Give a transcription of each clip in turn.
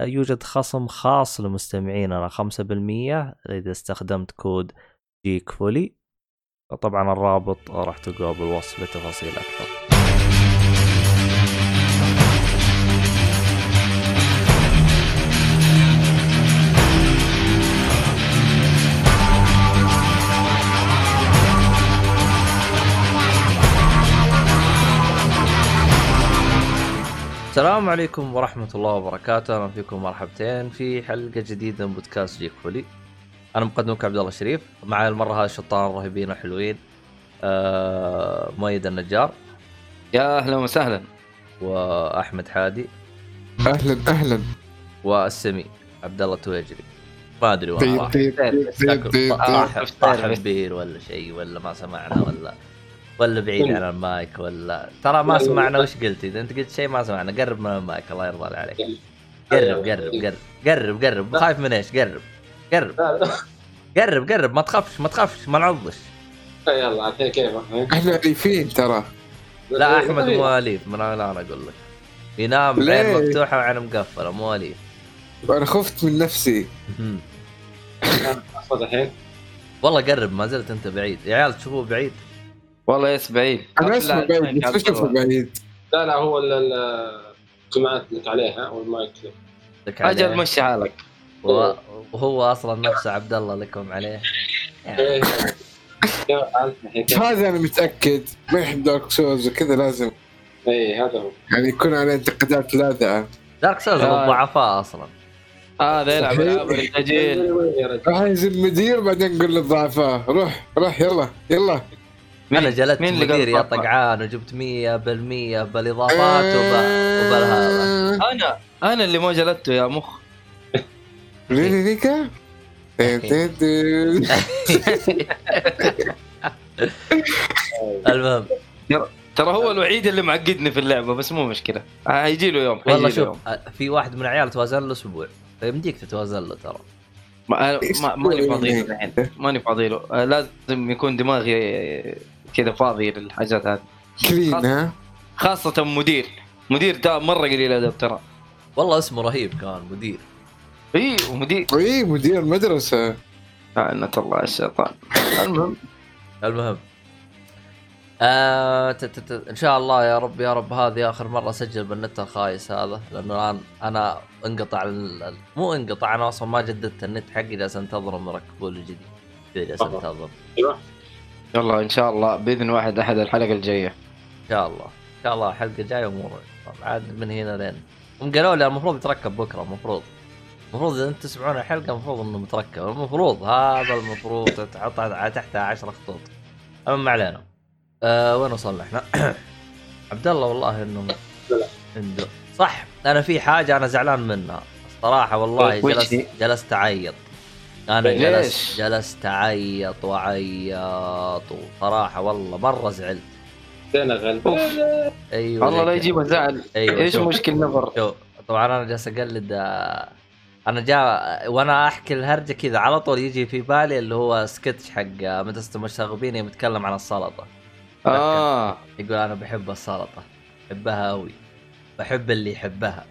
يوجد خصم خاص لمستمعيننا 5% إذا استخدمت كود جيك فولي طبعا الرابط راح تلقاه بالوصف لتفاصيل أكثر. السلام عليكم ورحمة الله وبركاته، أهلا فيكم مرحبتين في حلقة جديدة من بودكاست جيك فولي. أنا مقدمك عبد الله الشريف، معي المرة هذه الشطار الرهيبين الحلوين آه مؤيد النجار. يا أهلا وسهلا. وأحمد حادي. أهلا أهلا. والسمي عبد الله تويجري ما أدري طيب والله طيب طاح طاح بير ولا شيء ولا ما سمعنا ولا ولا بعيد عن المايك ولا ترى ما سمعنا وش قلت إذا أنت قلت شيء ما سمعنا. قرب من المايك الله يرضى عليك. قرب قرب قرب. قرب قرب. خايف من إيش؟ قرب. قرب. قرب قرب. ما تخافش ما تخافش ما نعضش. يلا كيف؟ إحنا اليفين ترى. لا أحمد مو أليف. من أنا أقول لك. ينام ليه؟ عين مفتوحة وعين مقفلة مو أليف. أنا خفت من نفسي. الحين. والله قرب ما زلت أنت بعيد. يا عيال تشوفوه بعيد. والله yes بعيد أنا اسمع بعيد بس اشوفه بعيد لا لا هو ال- ال- السماعات لك عليها والمايك لك. لك أجل. مشي حالك وهو- أصلا نفسه عبد الله لكم عليه يعني إيه. هذا أنا متأكد ما يحب Dark Souls وكذا لازم اي هذا هو يعني يكون عليه انتقادات لاذعة Dark Souls آه. الضعفاء أصلا هذا يلعب. العاب رجل؟ راح ينزل المدير بعدين نقول للضعفاء روح روح يلا يلا أنا جلدت مين اللي مدير يا طقعان وجبت 100% بالإضافات وب... وبالهذا أنا أنا اللي ما جلدته يا مخ. تين تين. المهم. ترى هو الوحيد اللي معقدني في اللعبة بس مو مشكلة. هيجي له يوم والله شوف آه، في واحد من عيال توازن له أسبوع. يمديك تتوازن له ترى. ما- ما- ماني فاضي له الحين. ماني فاضي له. آه، لازم يكون دماغي كذا فاضي للحاجات هذه. كلين ها؟ خاصة مدير. مدير ده مرة قليل أدب ترى. والله اسمه رهيب كان مدير. إي ومدير. إي مدير مدرسة. لعنة الله الشيطان. المهم. المهم. آه ت- ت- ت- إن شاء الله يا رب يا رب هذه آخر مرة أسجل بالنت الخايس هذا لأنه الآن أنا انقطع ال- ال- مو انقطع أنا أصلا ما جددت النت حقي جالس انتظرهم يركبوا لي كذا جالس. أنتظر. أيوه يلا إن شاء الله بإذن واحد أحد الحلقة الجاية. إن شاء الله. إن شاء الله الحلقة الجاية أمور. عاد من هنا لين. هم قالوا لي المفروض يتركب بكرة المفروض. المفروض إذا أنتم تسمعون الحلقة المفروض إنه متركب. المفروض هذا المفروض تحط تحتها 10 خطوط. أما ما علينا. أه وين وصلنا إحنا؟ عبد الله والله إنه. عنده. صح أنا في حاجة أنا زعلان منها. الصراحه والله جلست؟ جلست أعيط. أنا؟ جلست جلست أعيط وأعيط. وصراحة والله مرة زعلت. زين غلبان أيوه والله لا كذا. زعل. أيوه إيش شوف. مشكل نفر؟ شوف طبعا أنا جالس أقلد آه، أنا جاء وأنا أحكي الهرجة كذا على طول يجي في بالي اللي هو سكتش حق آه، مدرسه المشاغبين يوم يتكلم عن السلطة. آه. يقول أنا بحب السلطة. بحبها قوي بحب اللي يحبها.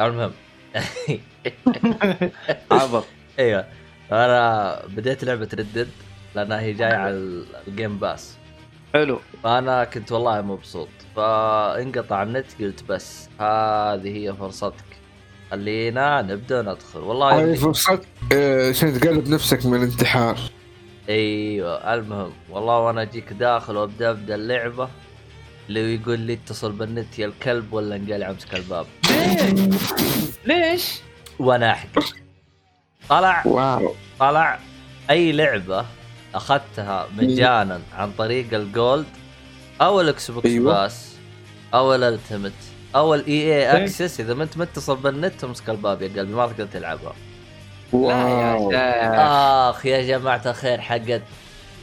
المهم. عبط. أيوه. أنا بديت لعبة ردد لانها هي جاية على ال- ال Game Pass حلو. فانا كنت والله مبسوط فانقطع النت قلت بس هذه هي فرصتك. خلينا نبدأ ندخل. والله هذه آه، عشان تقلب نفسك من الانتحار. أيوه المهم والله وأنا أجيك داخل وأبدأ أبدأ اللعبة. اللي يقول لي اتصل بالنت يا الكلب ولا انقلع امسك الباب. ليش؟ وأنا أحكي. طلع. واو. طلع. أي لعبة أخذتها مجانا عن طريق ال Gold أو ال Xbox أيوة. Pass أو ال Ultimate أو ال EA Access. إذا ما أنت متصل بالنت امسك الباب يا قلبي ما تقدر تلعبها. واو. لا يا آخ يا جماعة الخير حقت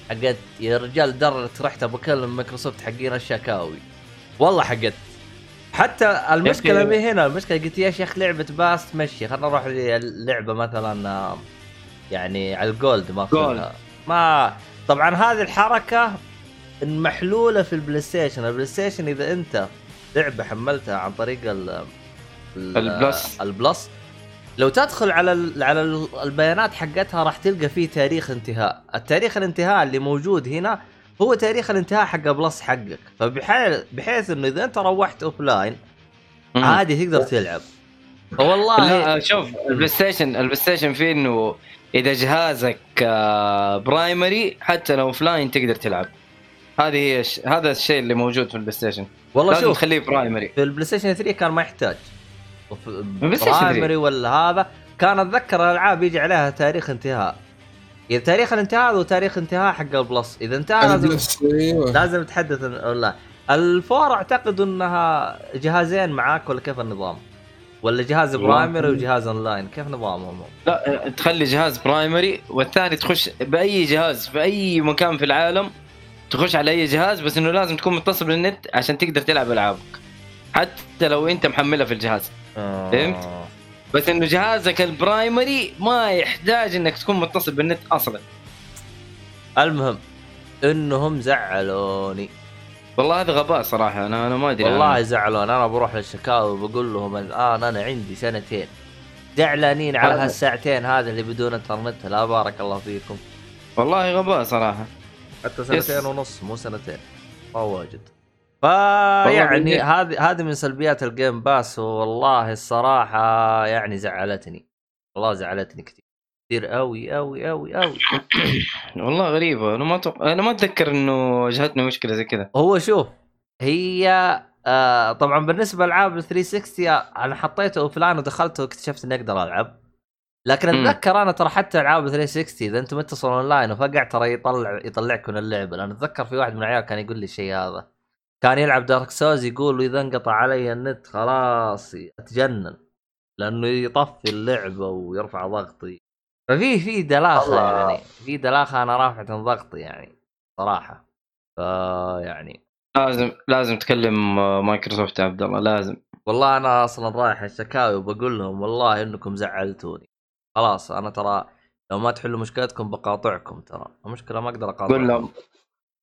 حقت يا رجال درت رحت بكلم مايكروسوفت حقين الشكاوي. والله حقت. حتى المشكلة مي هنا المشكلة قلت يا شيخ لعبة Pass تمشي خلنا نروح للعبة مثلا يعني على ال Gold ما ما طبعا هذه الحركة محلولة في البلاي ستيشن. البلاي ستيشن إذا أنت لعبة حملتها عن طريق ال ال- ال Plus. ال Plus لو تدخل على ال على ال- البيانات حقتها راح تلقى فيه تاريخ انتهاء. التاريخ الانتهاء اللي موجود هنا هو تاريخ الانتهاء حق Plus حقك. فبحيث بحيث إنه إذا أنت روحت offline. عادي تقدر تلعب. والله لا شوف البلاي ستيشن البلاي ستيشن فيه إنه إذا جهازك آه، primary حتى لو offline تقدر تلعب. هذه هي الش... هذا الشيء اللي موجود في البلاي ستيشن والله لازم شوف تخليه primary. في البلاي ستيشن 3 كان ما يحتاج. وفي البلاي ستيشن 3. primary ولا هذا. كان أتذكر الألعاب يجي عليها تاريخ انتهاء. إذا تاريخ الانتهاء هو تاريخ انتهاء حق ال Plus إذا انتهى لازم أيوه لازم تحدث ولا ال four أعتقد إنها جهازين معاك ولا كيف النظام؟ ولا جهاز. primary وجهاز أونلاين كيف نظامهم؟ لا آه، تخلي جهاز primary والثاني تخش بأي جهاز في أي مكان في العالم تخش على أي جهاز بس إنه لازم تكون متصل بالنت عشان تقدر تلعب ألعابك حتى لو أنت محملها في الجهاز فهمت؟ آه. بس إنه جهازك ال primary ما يحتاج إنك تكون متصل بالنت أصلا. المهم إنهم زعلوني. والله هذا غباء صراحة أنا أنا ما أدري. والله زعلوني. أنا بروح للشكاوي وبقول لهم الآن أنا عندي سنتين. زعلانين على هذا- هالساعتين هذه اللي بدون إنترنت. لا بارك الله فيكم. والله غباء صراحة. حتى yes. سنتين ونص مو سنتين. ما واجد. فيعني بالله. هذه هذه من سلبيات ال Game Pass والله الصراحة يعني زعلتني. والله زعلتني كثير. كثير قوي قوي قوي قوي والله غريبة. أنا ما توق... أنا ما أتذكر إنه واجهتني مشكلة زي كذا. هو شوف هي آه طبعا بالنسبة لألعاب ال 360 أنا حطيته offline ودخلته واكتشفت إني أقدر ألعب. لكن. أتذكر أنا ترى حتى ألعاب 360 إذا انت متصل اون لاين وفقع ترى يطلع يطلعك من اللعبة. لأن أتذكر في واحد من العيال كان يقول لي الشيء هذا. كان يلعب Dark Souls يقول إذا انقطع علي النت خلاص أتجنن لأنه يطفي اللعبة ويرفع ضغطي. ففي في دلاخة. يعني في دلاخة أنا رافعه ضغطي يعني صراحة. فيعني لازم لازم تكلم مايكروسوفت يا عبد الله لازم. والله أنا أصلا رايح الشكاوي وبقول لهم والله إنكم زعلتوني. خلاص أنا ترى لو ما تحلوا مشكلتكم بقاطعكم ترى المشكلة ما أقدر أقاطعكم. قول لهم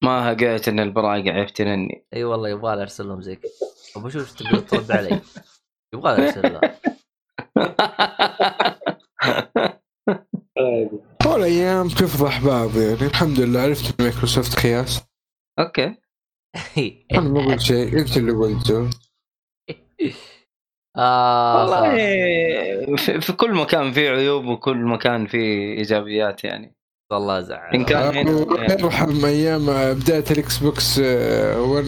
ما هقيت إن البراقع يفتنني إي والله يبغى لي أرسل لهم زي كذا وبشوف إيش تقدر ترد علي. يبغى لي أرسل لهم عادي. والايام تفضح بعض يعني. الحمد لله. عرفت مايكروسوفت خياس okay. أنا ما قلت شيء. انت اللي قلته. آه والله في كل مكان في عيوب وكل مكان في إيجابيات يعني. والله زعل إن كان هنا- يرحم أيام بداية الإكس بوكس 1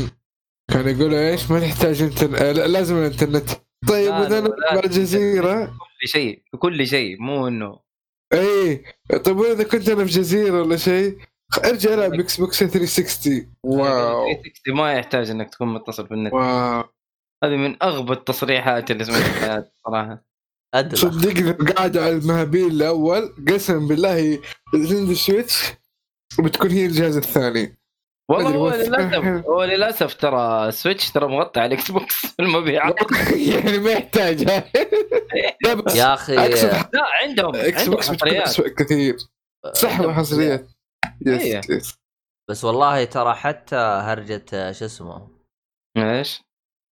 كان يقول إيش؟ ما تحتاج إنترنت آه، لا، لازم الإنترنت. طيب لا، واذا أنا الجزيرة؟ كل شيء كل شيء مو إنه. اي طيب واذا كنت أنا في جزيرة ولا شيء ارجع العب إكس بوكس 360 wow. 360 ما يحتاج إنك تكون متصل بالنت. wow. هذه من أغبى التصريحات اللي سمعتها في حياتي صراحة. أدري. صدقني قاعد على المهابيل الأول قسم بالله تنزل Switch وبتكون هي الجهاز الثاني. والله هو للأسف هو للأسف ترى سويتش ترى مغطى على الاكس بوكس في المبيعات. يعني ما يحتاج. يا أخي. لا عندهم إكس بوكس بتكون كثير. صح حصريات. إيه. يس يس بس والله ترى حتى هرجة آه، شو اسمه؟ إيش؟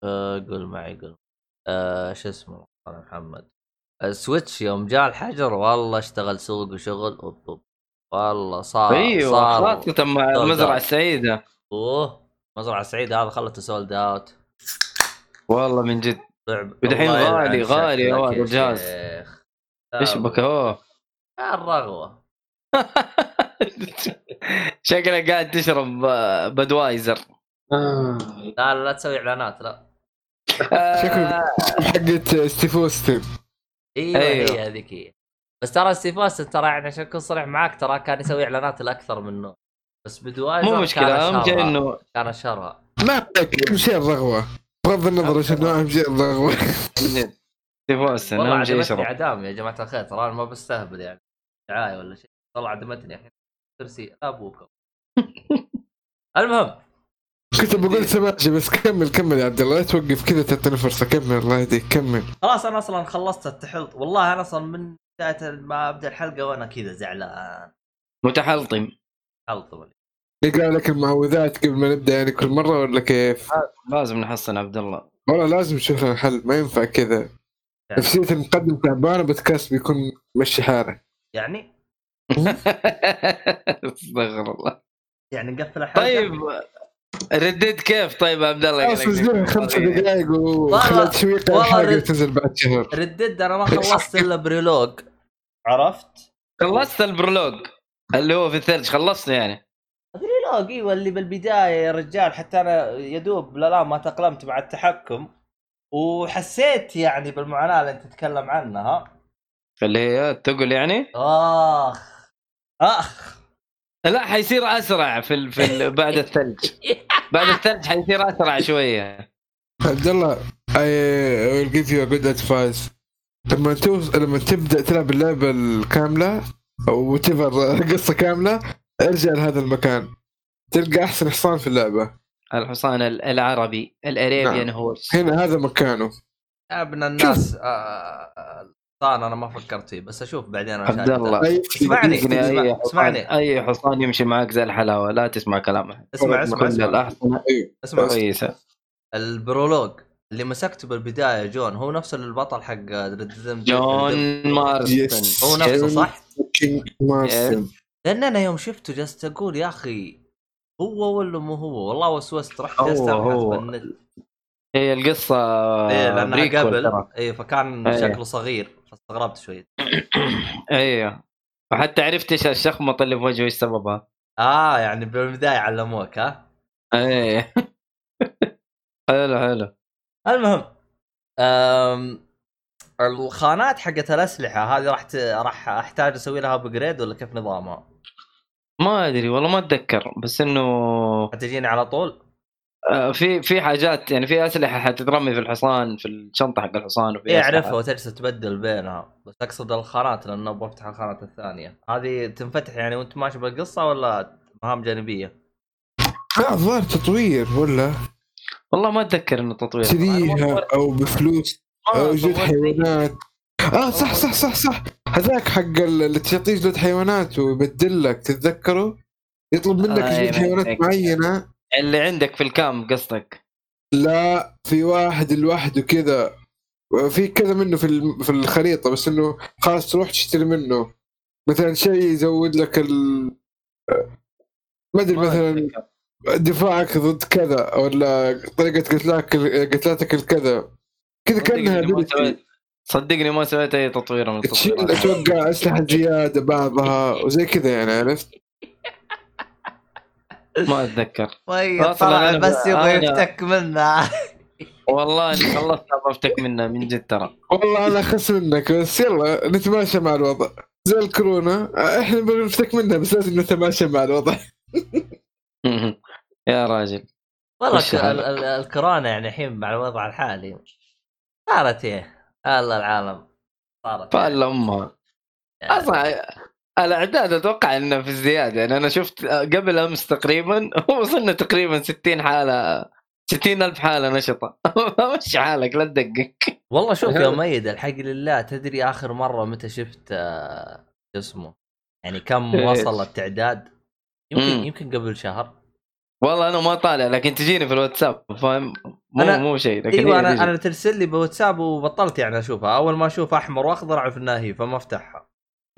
آه، قول معي قول. آه، شو اسمه؟ محمد. السويتش يوم جاء الحجر والله اشتغل سوق وشغل أوب. والله صار أيوه صار خاصة مع المزرعة. السعيدة أوه مزرعة سعيدة هذا خلته sold out والله من جد لعب ودحين غالي- غالي يا الجهاز. شيخ. إيش بك أوه الرغوة شكلك قاعد تشرب بدوايزر آه. لا لا لا تسوي إعلانات لا شكله حقت ستيف أوستن إيوه, أيوه. هي هذيك هي. بس ترى ستيف أوستن ترى يعني عشان أكون صريح معاك ترى كان يسوي إعلانات الاكثر منه بس بدوايزر مو مشكلة أهم شيء كان إنه كان شرها. ما أهم شيء الرغوة. بغض النظر إيش أهم شيء الرغوة. تيفوسن والله أهم شيء يشرب عدام يا جماعة الخير ترى أنا ما بستهبل يعني. دعاية ولا شيء. والله عدمتني الحين. ترسي أبوكم. المهم كنت بقول سماجة بس كمل كمل يا عبد الله. لا توقف كذا تعطيني فرصة كمل الله يهديك كمل. خلاص أنا أصلا خلصت التحلط. والله أنا أصلا من بداية ما أبدأ الحلقة وأنا كذا زعلان. متحلطم حلط يقرا لك المعوذات قبل ما نبدأ يعني كل مرة ولا كيف؟ لازم نحصن عبد الله. والله لازم نشوف لنا حل ما ينفع كذا. نفسية المقدم تعبانة بودكاست بيكون مشي حاله. يعني؟ استغفر الله. يعني نقفل الحلقة؟ طيب رديت كيف؟ طيب يا عبد الله خمسة دقائق وخلال والله الحلقة رد- تنزل بعد شهر. ردد أنا ما خلصت إلا prologue. عرفت؟ خلصت ال prologue. اللي هو في الثلج خلصت يعني. prologue إيوه اللي بالبداية يا رجال حتى أنا يدوب لا لا ما تأقلمت مع التحكم. وحسيت يعني بالمعاناة اللي أنت تتكلم عنها. اللي هي تقول يعني؟ آخ. آخ. لا حيصير أسرع في ال... في ال... بعد الثلج. بعد الثلج حيصير أسرع شوية. عبد الله I will give you a good advice. لما توص... لما تبدأ تلعب اللعبة الكاملة أو تفر قصة كاملة ارجع لهذا المكان. تلقى أحسن حصان في اللعبة. الحصان ال- العربي الاريبيان نعم. هورس هنا هذا مكانه. ابن الناس آه، طبعا أنا ما فكرت فيه بس أشوف بعدين أنا عبد. الله أي- اسمعني، اي حصان اسمعني. أي حصان يمشي معك زي الحلاوة لا تسمع كلامه اسمع اسمع كل اسمع. اسمع كويسه ال prologue اللي مسكته بالبداية جون هو نفس البطل حق جون مارستن yes. هو نفسه صح؟ لأن أنا يوم شفته جلست أقول يا أخي هو ولا مو هو والله وسوست رحت جلست أبحث. بالنت هي القصة إيه لأنها قبل. إيه فكان إيه. شكله صغير فاستغربت شوي أيوه. وحتى عرفت إيش الشخمطه اللي في وجهه إيش سببها. آه يعني بالبداية علموك ها؟ إيه. حلو حلو. المهم أم... الخانات حقت الأسلحة هذه راح ت... راح أحتاج أسوي لها ابجريد ولا كيف نظامها؟ ما أدري والله ما أتذكر. بس إنه حتجيني على طول؟ آه، في في حاجات يعني في أسلحة حتترمي في الحصان في الشنطة حق الحصان وفي أسلحة. أعرفها وتجلس تبدل بينها بس أقصد الخانات لأنه بفتح الخانات الثانية. هذه تنفتح يعني وأنت ماشي بالقصة ولا مهام جانبية؟ لا الظاهر تطوير ولا؟ والله ما أتذكر انه تطوير تشتريها أو بفلوس آه، أو جلد حيوانات. آه صح صح صح صح. هذاك حق ال- اللي تعطيه جلد حيوانات ويبدل لك تتذكره يطلب منك آه، جلد أيوة، حيوانات. معينة. اللي عندك في الكامب قصدك لا في واحد لوحده كذا في كذا منه في في الخريطة بس إنه خلاص تروح تشتري منه مثلا شيء يزود لك ال ما أدري مثلا. دفاعك ضد كذا ولا طريقة قتلك قتلاتك الكذا كذا كأنها صدقني ما. سويت أي تطوير من تشيل التطويرات أتوقع أسلحة زيادة بعضها وزي كذا يعني عرفت؟ ما أتذكر. طيب طلع بس يبغى يفتك منها والله اني خلصت أبغى أفتك منه من جد ترى. والله أنا أخس منك بس يلا نتماشى مع الوضع. زي الكورونا إحنا نبغى نفتك منها بس لازم نتماشى مع الوضع. يا راجل. والله الكورونا يعني الحين مع الوضع الحالي. صارت إيه؟ الله العالم. صارت يعني. فال امها أصلا الأعداد أتوقع إنه في الزياده يعني أنا شفت قبل أمس تقريبا وصلنا تقريبا 60 حالة 60 ألف حالة نشطة. مشي حالك لا تدقق. والله شوف يا ميد الحق لله تدري آخر مرة متى شفت آه، شو اسمه يعني كم؟ وصل التعداد؟ يمكن. يمكن قبل شهر. والله أنا ما طالع لكن تجيني في الواتساب فاهم؟ مو أنا- مو شيء لكن أيوه أنا تجي. أنا ترسل لي بواتساب وبطلت يعني أشوفها. أول ما أشوف أحمر وأخضر أعرف إنها هي فما أفتحها.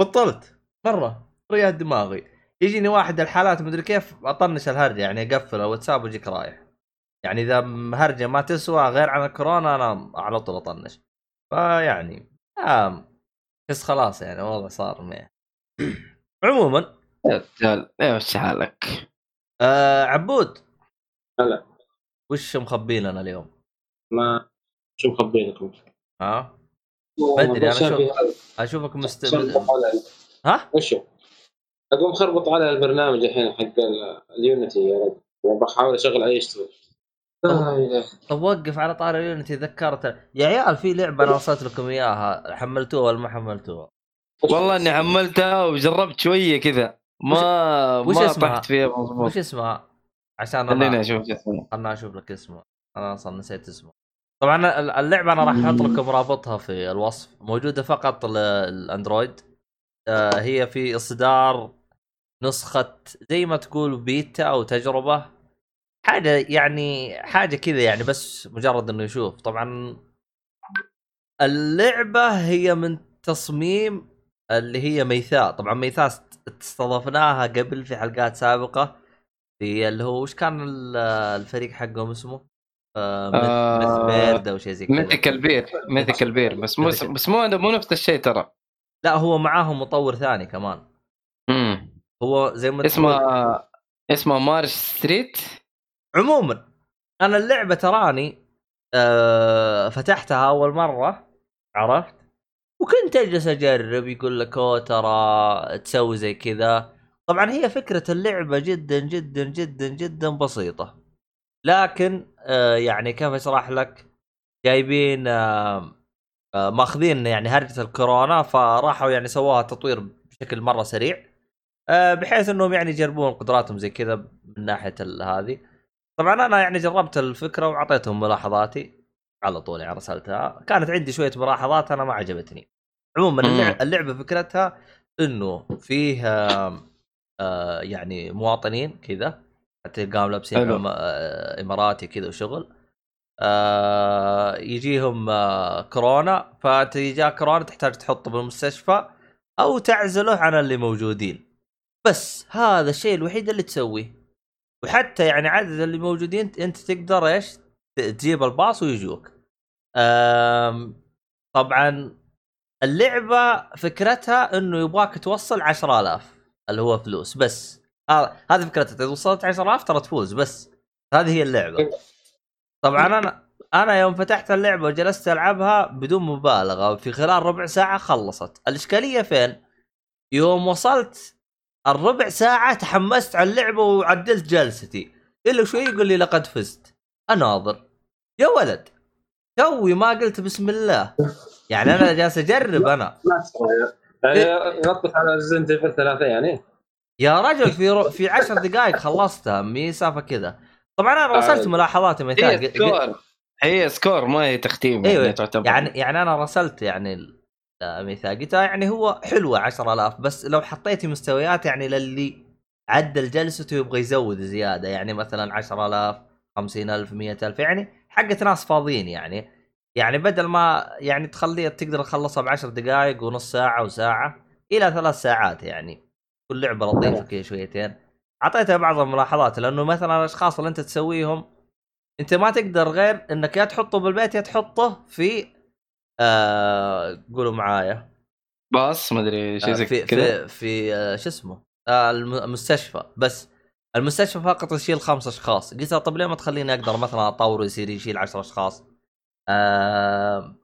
بطلت. مرة رياض دماغي. يجيني واحد الحالات مدري كيف أطنش الهرجة يعني اقفل الواتساب وأجيك رايح. يعني إذا هرجة ما تسوى غير عن الكورونا أنا على طول أطنش. فيعني آم بس خلاص يعني الوضع صار مية. عموما. رجال وش حالك؟ آه عبود. هلا. وش مخبي لنا اليوم؟ ما شو مخبينكم؟ ها؟ بدري، أنا شايف شوف- في- أشوفك مست شايف على- ها؟ وشو؟ أقوم خربط على البرنامج الحين حق ال- اليونيتي يا رجل وبحاول أشغل أي اشتغل إله. طب وقف على طاري اليونتي ذكرت يا عيال في لعبة أنا ارسلت لكم إياها حملتوها ولا ما حملتوها؟ والله إني حملتها وجربت شوية كذا ما وش ما اسمها؟ طحت فيها مضبوط وش اسمها؟ عشان خليني أنا أشوف شو اسمه خلنا أشوف لك اسمه أنا أصلا نسيت اسمه طبعا ال- اللعبة أنا راح أحط لكم رابطها في الوصف موجودة فقط للأندرويد آه، هي في إصدار نسخة زي ما تقول بيتا أو تجربة. حاجة يعني حاجة كذا يعني بس مجرد إنه يشوف. طبعا اللعبة هي من تصميم اللي هي ميثاء طبعا ميثاء است- استضفناها قبل في حلقات سابقة. في اللي هو وش كان ال- الفريق حقهم اسمه؟ آه مث آه، بيرد أو شيء زي كذا. ميثيك البير ميثيك البير بس مو. بس مو مو نفس الشيء ترى. لا هو معاهم مطور ثاني كمان. امم هو زي ما اسمه تقول- اسمه مارش ستريت؟ عموما أنا اللعبة تراني آه فتحتها أول مرة عرفت؟ وكنت أجلس أجرب يقول لك أوه ترى تسوي زي كذا. طبعا هي فكرة اللعبة جدا جدا جدا جدا بسيطة. لكن آه يعني كيف أشرح لك؟ جايبين آه آه ماخذين يعني هرجة الكورونا فراحوا يعني سووها تطوير بشكل مرة سريع آه بحيث إنهم يعني يجربون قدراتهم زي كذا من ناحية هذه. طبعا أنا يعني جربت الفكرة وأعطيتهم ملاحظاتي على طول يعني رسلتها كانت عندي شوية ملاحظات أنا ما عجبتني. عموما. اللعبة, فكرتها إنه فيه آه آه يعني مواطنين كذا تلقاهم لابسين آه إماراتي كذا وشغل. آه يجيهم آه كورونا. فأنت جاء كورونا تحتاج تحطه بالمستشفى أو تعزله عن اللي موجودين. بس هذا الشيء الوحيد اللي تسويه. وحتى يعني عدد اللي موجودين أنت تقدر إيش؟ تجيب الباص ويجوك. طبعا اللعبة فكرتها إنه يبغاك توصل 10000 اللي هو فلوس. بس هذا هذه فكرتها. إذا وصلت 10000 ترى تفوز بس هذه هي اللعبة. طبعا أنا أنا يوم فتحت اللعبة وجلست ألعبها بدون مبالغة في خلال ربع ساعة خلصت. الإشكالية فين؟ يوم وصلت الربع ساعة تحمست على اللعبة وعدلت جلستي. إلا شوي يقول لي لقد فزت. أناظر. يا ولد توي ما قلت بسم الله. يعني أنا جالس أجرب أنا. يعني غطت على ريزنت ايفل ثلاثة يعني. يا رجل في رو... في عشر دقائق خلصتها مي سالفه كذا. طبعا أنا رسلت عادي. ملاحظات مثال. هي سكور هي سكور ما هي تختيم أيوه يعني تعتبر. يعني يعني أنا رسلت يعني مثال. قلت يعني هو حلوة 10000 بس لو حطيتي مستويات يعني للي عدل جلسته يبغى يزود زيادة يعني مثلا 10000 50000 100000 يعني حقت ناس فاضيين يعني. يعني بدل ما يعني تخليها تقدر تخلصها بعشر دقائق ونص ساعة وساعة إلى ثلاث ساعات يعني. كل لعبة لطيفة كذا شويتين. أعطيتها بعض الملاحظات لأنه مثلا الأشخاص اللي أنت تسويهم أنت ما تقدر غير إنك يا تحطه بالبيت يا تحطه في آه قولوا معايا. باص ما أدري شيء آه زي في كذا. في في آه شو اسمه؟ آه الم- المستشفى. بس المستشفى فقط يشيل خمس أشخاص. قلت طب ليه ما تخليني أقدر مثلا أطور يصير يشيل عشر أشخاص؟ آه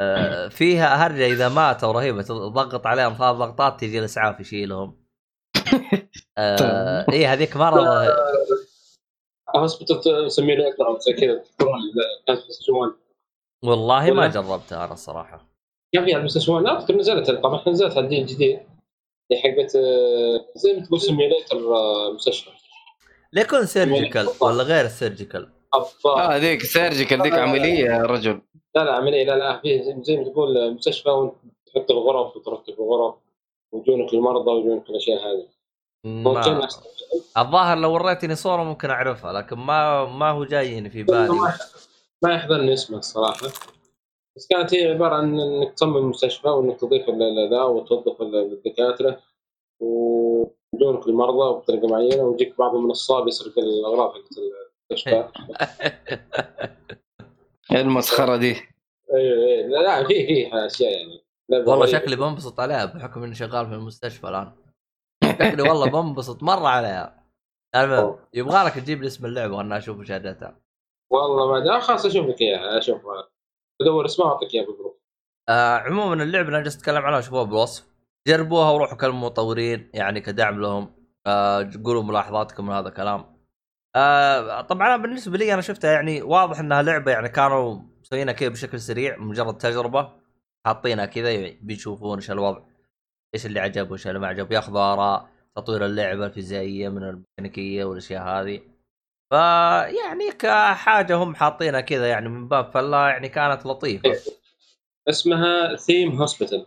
آه فيها هرجه إذا ماتوا رهيبة تضغط عليهم ثلاث ضغطات تجي الإسعاف يشيلهم. آه اي هذيك مرة hospital simulator أو زي كذا تذكرون اللي كانت في مستشفى والله ما؟ جربتها أنا الصراحة. كان في على المستشفى لا أذكر نزلت طبعا نزلت على الجيل الجديد. اللي حقت آه، زي ما تقول simulator آه، مستشفى ليكون surgical ولا غير ال surgical آه ذيك surgical ذيك عملية يا رجل. لا لا عملية لا لا في زي- زي ما تقول مستشفى وانت تحط الغرف وترتب الغرف ويجونك المرضى ويجونك الأشياء هذه. ما ممكن. الظاهر لو وريتني صورة ممكن أعرفها لكن ما ما هو جايني في بالي. ما يحضرني اسمه الصراحة. بس كانت هي عبارة عن إنك تصمم مستشفى وإنك تضيف ذا وتوظف ال- الدكاترة ويجونك المرضى بطريقة معينة ويجيك بعض النصاب يسرق الأغراض حقت المستشفى. المسخرة دي؟ أيوه أيوه لا في في أشياء يعني. والله. شكلي بنبسط عليها بحكم إني شغال في المستشفى الآن. شكلي والله بنبسط مرة عليها المهم يبغى لك تجيب لي اسم اللعبة وأنا أشوف مشاهدتها والله ما أدري خلاص أشوف لك إياها أشوف. بدور اسمها واعطيك إياها بالجروب آه عموما اللعبة اللي أنا جالس أتكلم عنها شوفوها بالوصف جربوها وروحوا كلموا مطورين يعني كدعم لهم. آه قولوا ملاحظاتكم من هذا الكلام. آه طبعا أنا بالنسبة لي أنا شفتها يعني واضح إنها لعبة يعني كانوا مسوينها كذا بشكل سريع مجرد تجربة. حاطينها كذا بيشوفون إيش الوضع. إيش اللي عجب وإيش اللي ما عجب؟ ياخذوا آراء تطوير اللعبة الفيزيائية من الميكانيكية والأشياء هذه. فيعني كحاجة هم حاطينها كذا يعني من باب فلا يعني كانت لطيفة. اسمها Theme Hospital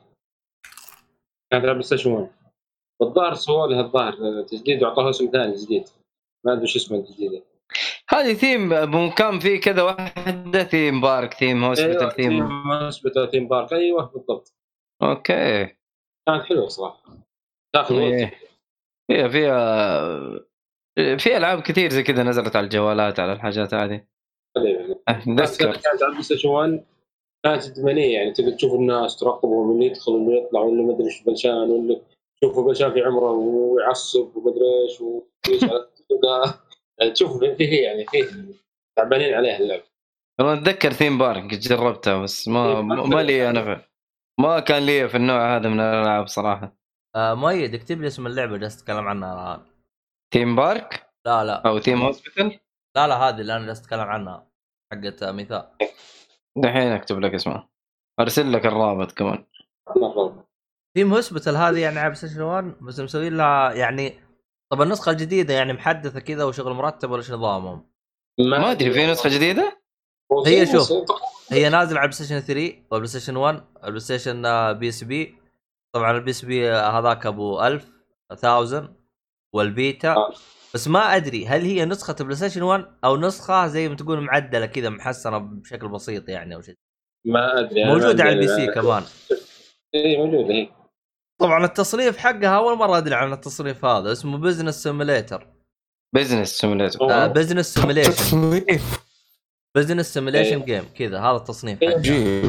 كانت على بلاي ستيشن 1 والظاهر سووا لها الظاهر تجديد وعطوها اسم ثاني جديد. ما أدري شو اسمه الجديد هذه ثيم مكان فيه كذا واحدة Theme Park Theme Hospital Theme Theme Hospital Theme Park أيوه بالضبط. okay. كانت حلوة صراحة. تاخذ وقت إيه. فيها فيها في ألعاب كثير زي كذا نزلت على الجوالات على الحاجات هذه. حلوة. بس اتذكر كانت على البلاي ستيشن 1 كانت ادمانيه يعني تقدر تشوف الناس تراقبهم اللي يدخل واللي يطلع واللي ما أدري إيش بلشان واللي تشوفه بلشان في عمره ويعصب ومدري إيش ويسأل تلقاه- يعني تشوف فيه يعني فيه تعبانين عليها اللعبة. والله أتذكر Theme Park جربتها بس ما Park ما لي أنا ما كان لي في النوع هذا من الألعاب صراحة. آه مؤيد اكتب لي اسم اللعبة جالس اتكلم عنها الآن. Theme Park لا لا. أو Theme Hospital لا لا هذه اللي أنا جالس اتكلم عنها حقت مثال دحين أكتب لك اسمها. أرسل لك الرابط كمان. Theme Hospital هذه يعني على ستيشن 1 بس مسويين لها يعني طب النسخه الجديده يعني محدثة كذا وشغل مرتب ولا إيش نظامهم؟ ما أدري في نسخة جديدة؟ هي شوف. هي نازلة على بلاي ستيشن 3 وبلاي ستيشن 1 البلاي ستيشن آه، بي اس بي طبعا البي اس بي هذاك أبو 1000 1000 والفيتا. آه. بس ما أدري هل هي نسخة بلاي ستيشن 1 أو نسخة زي ما تقول معدلة كذا محسنة بشكل بسيط يعني أو شيء. ما أدري موجودة على ال PC كمان. اي موجودة هي طبعا التصنيف حقها أول مرة أدري عن التصنيف هذا اسمه business simulator business simulator آه. business simulation تصنيف. business simulation. game كذا هذا التصنيف إيه.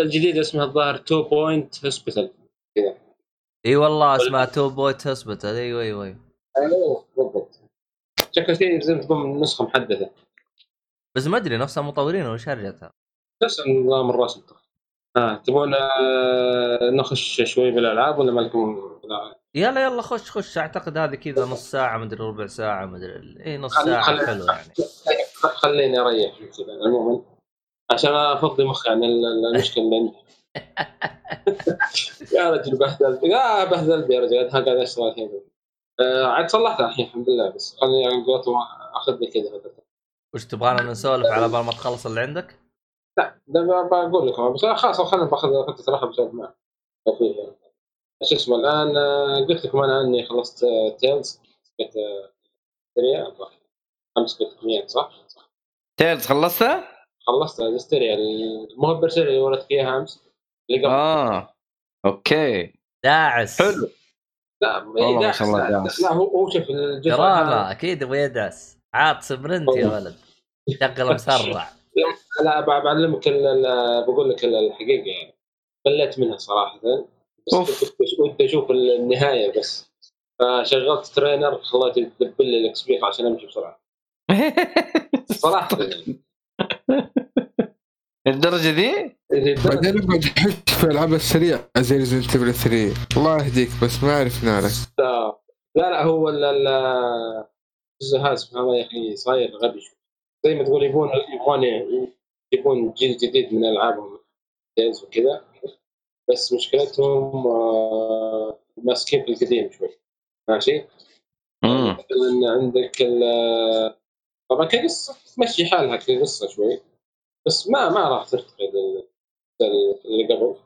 الجديد اسمها الظاهر 2 Point Hospital إي والله اسمها Two Point Hospital أيوه أيوه أيوه أيوه بالضبط. شكل شيء ما تقول نسخه محدثة. بس ما أدري نفس المطورين وش هرجتها؟ نفس النظام الرسم. ها تبون آه، نخش شوي بالألعاب ولا ما لكم؟ لا. يلا يلا خش خش. أعتقد هذه كذا نص ساعة مدري ربع ساعة مدري اي نص ساعة خل- حلو يعني. خليني أريح كذا عموما. عشان أفضي مخي عن ال- ال- المشكلة اللي عندي. يا رجل بهدلت. يا بهدلت يا رجل. قاعد اشتغل الحين آه، عاد صلحتها الحين الحمد لله. بس خليني يعني قلت أخذ لي كذا. وش تبغانا نسولف على بال ما تخلص اللي عندك؟ لا بقول لكم. بس خلاص خلينا باخذ فتره راحه بسولف معك. شو اسمه الآن آه، قلت لكم أنا إني خلصت تيلز قلت آه، سريع خمس قلت صح؟ صح. تيلز خلصتها؟ خلصت الستيريا مو البرسيريا اللي وريت فيها أمس. اللي قبل. آه. okay. داعس. حلو. لا والله إيه ما داعس شاء الله لا, داعس. لا هو هو شوف هذا- أكيد أبغى يدعس عاط sprint يا ولد. شغل مسرع. لا بعلمك بقول لك ال- الحقيقة يعني. مليت منها صراحة. كنت ودي أشوف النهاية بس. فشغلت trainer خليته يدبل لي ال XP عشان أمشي بسرعة. صراحة. الدرجه ذي؟ بعدين أقعد أحس في الألعاب السريعة. زي ريزنت ايفل 3 الله يهديك بس ما عرفنا لك لا. لا هو ال- ال- الجزء هذا سبحان الله يا أخي صاير غبي شوي. زي ما تقول يبون يبغون يبون جيل جديد من ألعابهم. وكذا. بس مشكلتهم آه، ماسكين في القديم شوي. ماشي. مثلا عندك ال- طبعا كقصة تمشي حالها كقصة شوي بس ما ما راح ترتقي لل- لل- اللي قبل.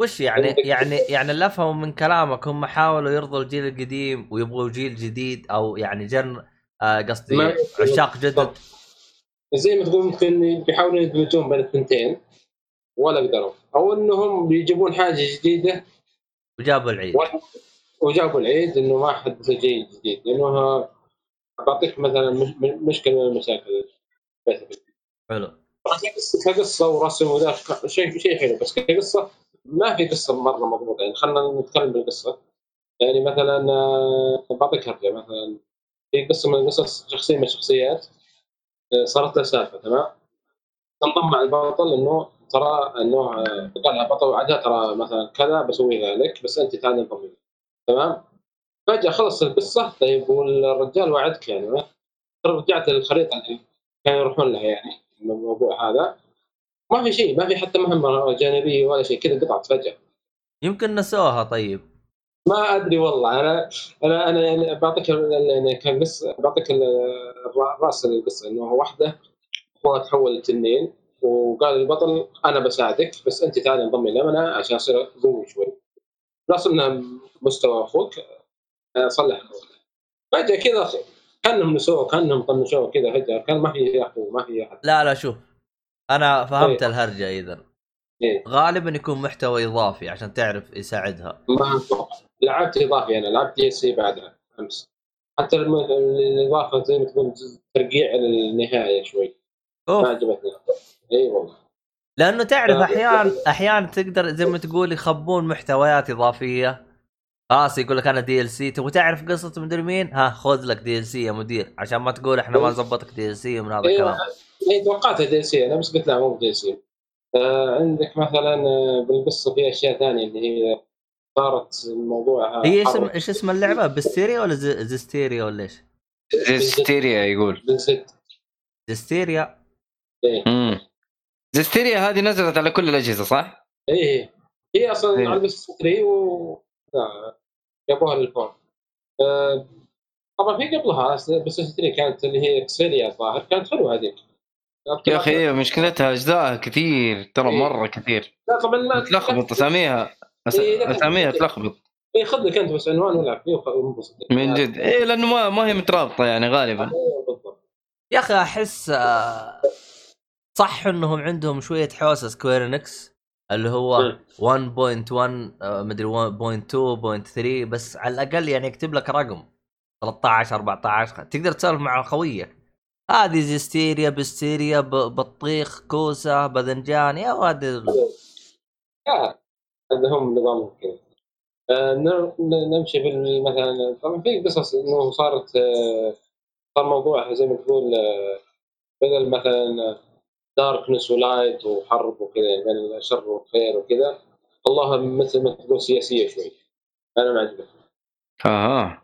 وش يعني يعني يعني اللي افهمه من كلامك هم حاولوا يرضوا الجيل القديم ويبغوا جيل جديد أو يعني جن آه، قصدي عشاق جدد. زي ما تقول ممكن بيحاولون يدمجون بين الثنتين. ولا قدروا. أو إنهم بيجيبون حاجة جديدة. وجابوا العيد. وجابوا العيد إنه ما حد جيل جديد. لأنه بعطيك مثلا مش- مشكلة من المشاكل. حلو. كقصة ورسم وذا شيء شيء حلو. بس كقصة ما في قصة مرة مضبوطة. يعني خلينا نتكلم بالقصة. يعني مثلا آه، بعطيك هرجة مثلا. في قصة من القصص شخصية من الشخصيات آه، صارت له سالفة تمام؟ تنضم مع البطل إنه ترى إنه قال لها بطل وعدها ترى مثلا كذا بسوي ذلك بس أنت تعالي انضمي. تمام؟ فجأة خلص القصة طيب والرجال وعدك يعني. رجعت للخريطة اللي كانوا يروحون لها يعني الموضوع هذا. ما في شيء ما في حتى مهمة جانبية ولا شيء كذا قطعت فجأة. يمكن نسوها طيب. ما أدري والله أنا أنا أنا يعني بعطيك يعني كان قصه بعطيك رأس القصة إنه واحدة أخوها تحول لتنين وقال البطل أنا بساعدك بس أنت تعالي انضمي لنا عشان أصير قوي شوي plus إنه مستوى أخوك آه، صلح. فجاه كذا كأنهم نسوه كأنهم طنشوه كذا فجاه كان ما في اخو ما في احد لا لا شوف أنا فهمت إيه. الهرجة اذا إيه. غالبا يكون محتوى إضافي عشان تعرف يساعدها ما. لعبت إضافي أنا لعبت DLC بعدها أمس حتى الإضافة زي ما تقول ترقيع للنهاية شوي ما اوف عجبتني اي والله. لأنه تعرف. أحيانا أحيانا تقدر زي ما تقول يخبون محتويات إضافية. خلاص يقول لك أنا DLC تبغى تعرف قصة مدري مين؟ ها خذ لك DLC يا مدير. عشان ما تقول إحنا ما نظبطك DLC من هذا أيوه الكلام. اي توقعتها DLC أنا بس قلت لا مو دي سي آه عندك مثلا آه، بالقصة في أشياء ثانية اللي هي صارت الموضوع هي اسم إيش اسم اللعبة؟ بستيريا ولا زستيريا ولا إيش؟ زستيريا يقول. بالزد زستيريا. إيه. امم زستيريا هذه نزلت على كل الأجهزة صح؟ إيه هي أصلا إيه. على بس 3 و جابوها للفون آه طبعا في قبلها بس 3 كانت اللي هي اكسيليا الظاهر كانت حلوة هذيك. يا أخي هي مشكلتها اجزائها كثير ترى إيه. مرة كثير. لا طبعا تلخبط أساميها إيه، أساميها. تلخبط. اي خذ لك أنت بس عنوان والعب فيه وانبسط. من جد. إيه لأنه ما ما هي مترابطة يعني غالبا. يا أخي أحس آه، صح انهم عندهم شوية حوسة Square Enix اللي هو مم. 1.1 آه، مدري 1.2 0.3 بس على الأقل يعني يكتب لك رقم. 13 14 تقدر تسولف مع خويك. هذه زستيريا بستيريا بطيخ كوسة باذنجان يا واد هذا هم نظامهم كذا آه، نمشي بال- مثلا طبعا في قصص إنه صارت آه، صار موضوع زي ما تقول بدل مثلا darkness و light وحرب وكذا يعني بين الشر والخير وكذا. الله مثل ما تقول سياسية شوي. أنا ما عجبتني أها.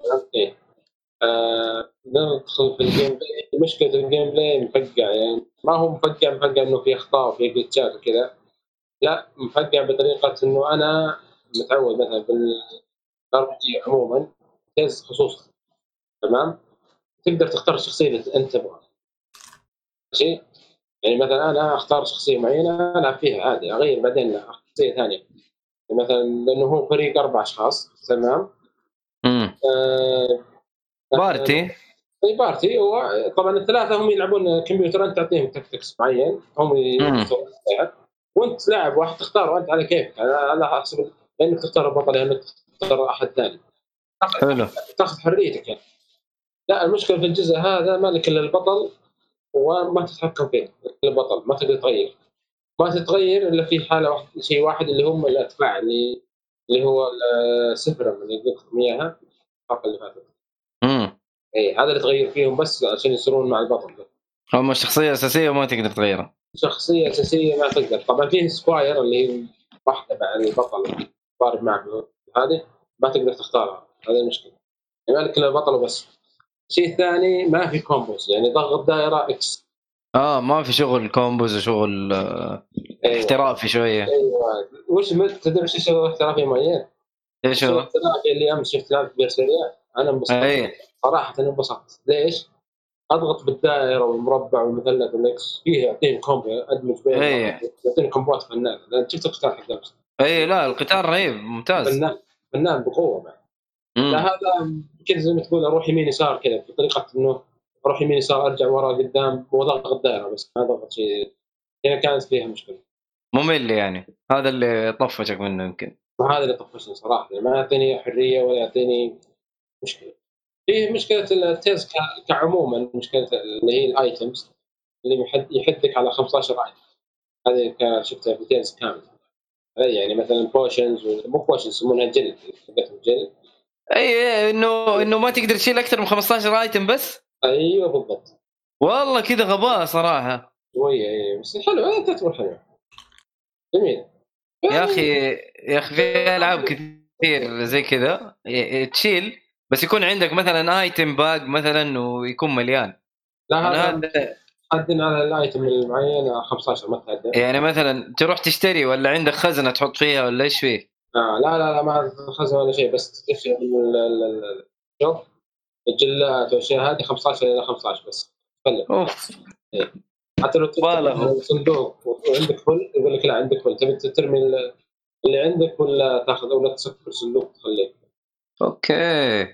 آه، ندخل في ال gameplay مشكلة ال gameplay مفقع يعني ما هو مفقع مفقع إنه في أخطاء وفي glitch ات وكذا. لا مفقع بطريقة إنه أنا متعود مثلا بال RPG عموما Tales خصوصا. تمام؟ تقدر تختار الشخصيه اللي أنت تبغاها. ماشي؟ يعني مثلا أنا أختار شخصية معينة ألعب فيها عادي أغير بعدين شخصية ثانية. يعني مثلا لأنه هو فريق أربع أشخاص تمام؟ امم آه party. أي party هو طبعا الثلاثة هم يلعبون كمبيوتر أنت تعطيهم tactics معين هم. وأنت لاعب واحد تختاره أنت على كيفك على حسب انك تختار البطل انك تختار أحد ثاني. حلو. تاخذ حريتك يعني. لا المشكلة في الجزء هذا ما لك إلا البطل. وما تتحكم فيه البطل ما تقدر تغير. ما تتغير إلا في حالة واحد شيء واحد اللي هم الأتباع اللي اللي هو السفرم اللي قلت لكم إياها الحلقة اللي فاتت. امم اي هذا اللي تغير فيهم بس عشان يصيرون مع البطل. اما الشخصيه الاساسيه ما تقدر تغيرها. شخصية أساسية ما تقدر. طبعا في سكواير اللي هي واحدة مع البطل ضارب معك هذه ما تقدر تختارها. هذه المشكلة. يعني مالك إلا البطل وبس. الشيء الثاني ما في combos يعني ضغط دائرة X آه ما في شغل combos وشغل آه، أيوه. احترافي شوية. أيوه. وش مت- تدري وش الشغل الاحترافي معين؟ إيش هو؟ الاحترافي اللي أمس شفت لعبة Berseria أنا انبسطت. أي. صراحة انبسطت. ليش؟ أضغط بالدائرة والمربع والمثلث وال X فيه يعطيني combo أدمج بين إيه. يعطيني combo ات فنان. شفت القتال حق امس أي لا القتال رهيب ممتاز. فنان فنان بقوة بعد. لا مم. هذا كذا زي ما تقول أروح يمين يسار كذا بطريقه إنه أروح يمين يسار أرجع ورا قدام هو ضغط دائرة بس ما ضغط شيء. هنا كانت فيها مشكلة. ممل يعني. هذا اللي طفشك منه يمكن. وهذا اللي طفشني صراحة يعني ما يعطيني حرية ولا يعطيني مشكلة. فيه مشكلة ال Tales كعموما مشكلة اللي هي ال items اللي يحد يحدك على 15 item هذه شفتها في Tales كامل يعني مثلا potions مو potions يسمونها جل حقتهم جل أي إنه إنه ما تقدر تشيل أكثر من 15 item بس؟ أيوه بالضبط. والله كذا غباء صراحة. شوية اي بس حلو هذه تعتبر حلوة جميل. يا أخي يا أخي في ألعاب كثير زي كذا تشيل بس يكون عندك مثلا ايتم باج مثلا ويكون مليان. لا هذا حدين على الايتم المعين 15 ما تعدى يعني مثلا تروح تشتري ولا عندك خزنة تحط فيها ولا إيش فيه؟ آه لا لا لا ما خزن ولا شيء بس ال- ال- الشوب الجلات والاشياء هذه 15 إلى 15 بس. تفلت أوف. حتى لو بالغ. تفتح صندوق وعندك full يقول لك لا عندك full تبي ترمي ال- اللي عندك ولا تاخذ ولا تسكر الصندوق تخليه. okay.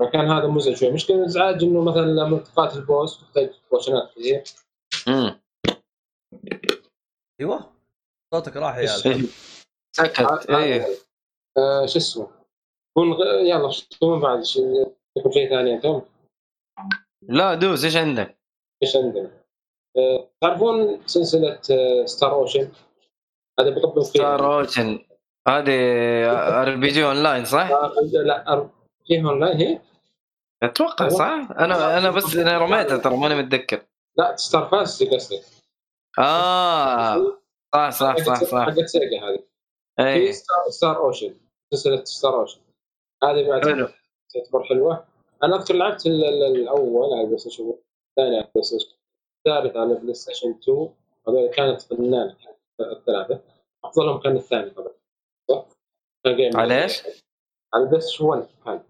فكان هذا مزعج شوي. مشكلة الإزعاج إنه مثلا لما تقاتل ال boss تحتاج potion ات كثير. امم أيوه. صوتك راح يا الكلب. سكت. إيه. آه شو اسمه؟ قول يلا شو من بعد؟ شو- يكون شيء ثاني أنتم لا دوس إيش عندك؟ إيش عندنا؟ آه تعرفون سلسلة آه Star Ocean هذا فيها Star Ocean هذه RPG online صح؟ آه لا أر- فيها اونلاين هي؟ أتوقع صح؟ أنا أنا بس أنا رميتها ترى ماني متذكر. لا Star Fantasy قصدي آه. صح صح صح صح. حقت Sega هذه. في اي Star, Star Ocean سلسلة Star Ocean هذه بعد حلو. تعتبر حلوة. أنا اذكر لعبت ال- ال- الأول على البلاي ستيشن الثاني على البلاي ستيشن الثالث على البلاي ستيشن 2 هذول كانت فنانه الثلاثة. أفضلهم كان الثاني طبعا. صح؟ على إيش؟ على البلاي ستيشن 1 كان.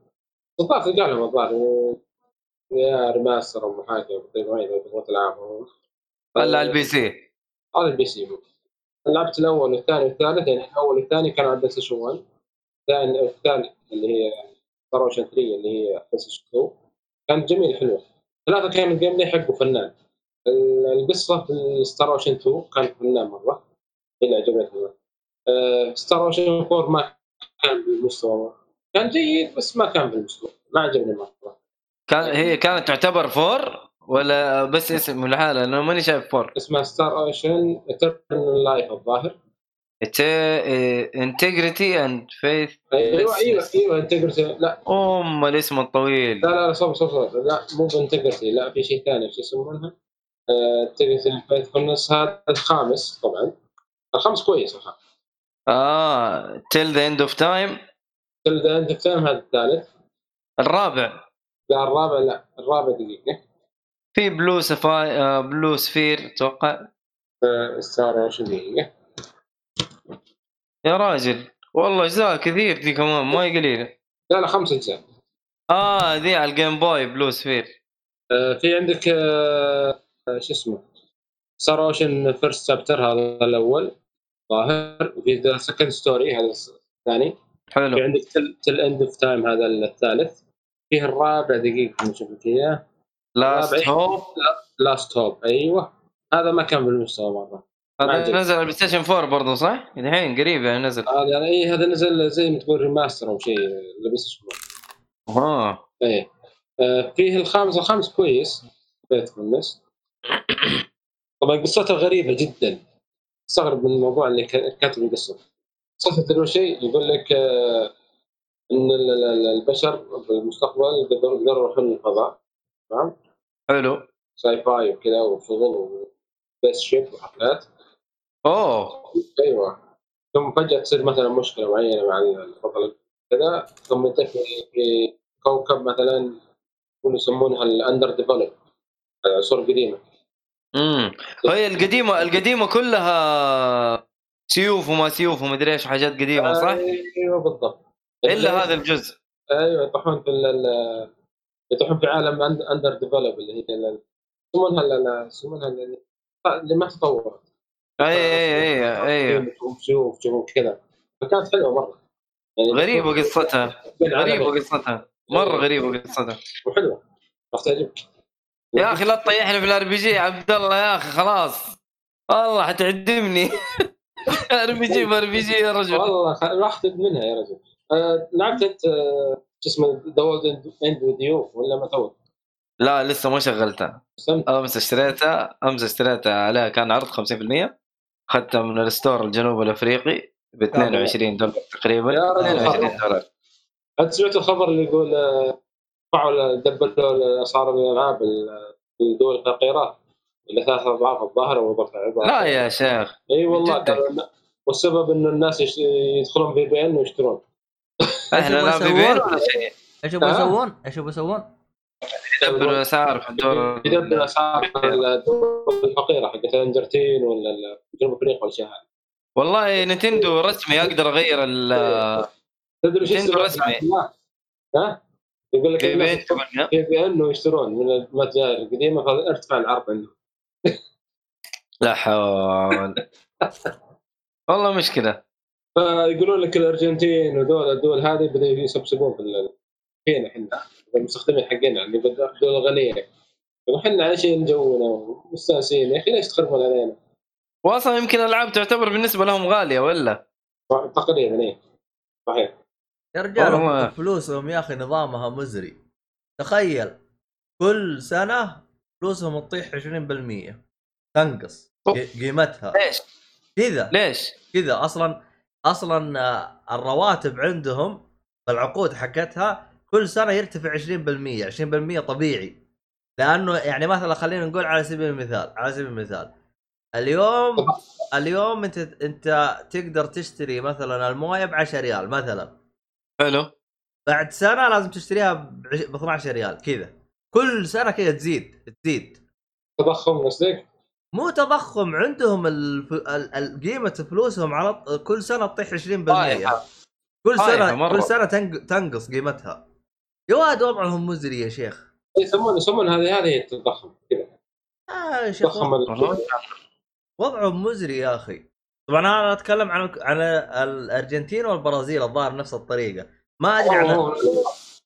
الظاهر تلقى لهم الظاهر. يا remaster أو محاكي طيب اذا تبغى تلعبهم؟ ولا على ال PC. على ال PC. لعبت الأول والثاني والثالث يعني الأول والثاني كان على البلاي ستيشن 1 الثاني الثالث اللي هي Star Ocean 3 اللي هي بلاي ستيشن 2 كانت جميلة حلوة. ثلاثة كان ال gameplay حقه فنان. ال- القصة في Star Ocean 2 كانت فنان مرة. هي اللي عجبتني آه، Star Ocean 4 ما كان بالمستوى. كان جيد بس ما كان بالمستوى. ما عجبني مرة. كان هي كانت تعتبر four؟ ولا بس اسم لحالها أنا ماني شايف four اسمها Star Ocean Eternal Life الظاهر. Integrity and Faith أيوه أيوه أيوه انتجرتي لا. أم الاسم الطويل. لا لا صبر صبر صبر لا مو ب Integrity لا في شيء ثاني. شو يسمونها؟ Integrity and Faithlessness هذا الخامس طبعا. الخامس كويس الخامس. آه Till the End of Time Till the End Time هذا الثالث. الرابع. لا الرابع لا. الرابع دقيقة. في Blue Sphere Blue Sphere أتوقع. آه، Star Ocean دقيقة يا راجل والله اجزاء كثير دي كمان ما هي قليلة. لا لا خمس أجزاء. آه ذي على ال Game Boy Blue Sphere آه، في عندك آه، آه، شو اسمه؟ Star Ocean First Chapter هذا الأول ظاهر. وفي The Second Story هذا الثاني. في حلو عندك Till Till End of Time هذا الثالث. فيه الرابع دقيقة نشوف لك إياه. لاست. هوب لاست هوب أيوه. هذا ما كان بالمستوى مرة. هذا. نزل على البلاي ستيشن 4 برضه صح؟ الحين قريب يعني نزل. هذا يعني اي هذا نزل زي ما تقول remaster أو شيء لبس آه إيه. آه، فيه الخامس الخامس كويس. Faithlessness طبعا قصته غريبة جدا. استغرب من الموضوع اللي ك- كاتب القصة. قصته تدري شيء؟ يقول لك آه، إن ال- ال- ال- البشر في المستقبل يقدروا يروحون الفضاء. تمام؟ حلو. sci-fi وكذا وشغل و spaceship وحفلات. أوه. أيوه. ثم فجأة تصير مثلا مشكلة معينة مع البطل كذا ثم انت في كوكب مثلا يقولوا يسمونها ال underdeveloped عصور قديمة. امم هي القديمة القديمة كلها سيوف وما سيوف ومدري إيش حاجات قديمة صح؟ أيوه بالضبط. إلا هذا الجزء. أيوه يطيحون في يطيحون في عالم underdeveloped اللي هي يسمونها يسمونها ال- اللي ما تطورت. اي اي اي اي شوف شوف كذا. فكانت حلوة مرة. يعني غريبة قصتها. غريبة. قصتها. مرة غريبة قصتها. وحلوة. راح تعجبك. يا أخي لا تطيحني في ال RPG عبد الله يا أخي خلاص. والله حتعدمني ار بي جي ار بي جي يا رجل. والله راح منها يا رجل. آه، لعبت شو اسمه The End with You ولا ما تو؟ لا لسه ما شغلتها. أمس اشتريتها أمس اشتريتها عليها كان عرض 50% اخذتها من ال store الجنوب الأفريقي ب 22 دولار تقريبا. يا رجل 22 دولار. هل سمعت الخبر اللي يقول آه، رفعوا دبلوا اسعار الالعاب ال- في الدول الفقيره إلى ثلاث اضعاف الظاهر أو ضعف لا يا شيخ إي والله والسبب إنه الناس يدخلون في بي إن ويشترون. إحنا لا يبغوا في بين يسوون؟ ولا شيء إيش يبغوا آه. يسوون؟ إيش يبغوا يسوون؟ يدبر الاسعار في الدور يدبر اسعار الدول الفقيره حقت الارجنتين ولا جنوب أفريقيا والاشياء هذه والله نتندو رسمي أقدر أغير ال تدري إيش نتندو يسوون؟ رسمي. ها؟ يقول لك في. في ان يشترون من المتجر القديمه فارتفع العرض عندهم لا حول والله مشكلة فيقولون لك الأرجنتين ودول الدول هذه بدأوا يسبسبون في فينا إحنا. المستخدمين حقنا اللي بدأ الدول الغنيه إحنا عايشين جونا ومستانسين؟ يا أخي ليش تخربون علينا؟ واصلا يمكن الألعاب تعتبر بالنسبة لهم غالية ولا؟ تقريبا إيه. صحيح. يا رجال. فلوسهم يا أخي نظامها مزري. تخيل كل سنة فلوسهم تطيح 20% تنقص قيمتها. ليش؟ كذا. ليش؟ كذا أصلا أصلا آه، الرواتب عندهم بالعقود حقتها كل سنة يرتفع 20% 20% طبيعي. لأنه يعني مثلا خلينا نقول على سبيل المثال على سبيل المثال اليوم اليوم أنت أنت تقدر تشتري مثلا الموية ب 10 ريال مثلا. حلو. بعد سنة لازم تشتريها ب 12 ريال كذا. كل سنة كذا تزيد تزيد. تضخم قصدك؟ مو تضخم عندهم الف... ال... ال... قيمة فلوسهم على كل سنة تطيح 20% طايحة. كل طايحة سنه مرة. كل سنة تنق... تنقص قيمتها. يا واد وضعهم مزري يا شيخ. يسمون يسمون هذه هذه التضخم. كذا. آه يا شيخ وضعهم مزري يا أخي. طبعا أنا أتكلم عن عن الأرجنتين والبرازيل الظاهر نفس الطريقة. ما أدري عن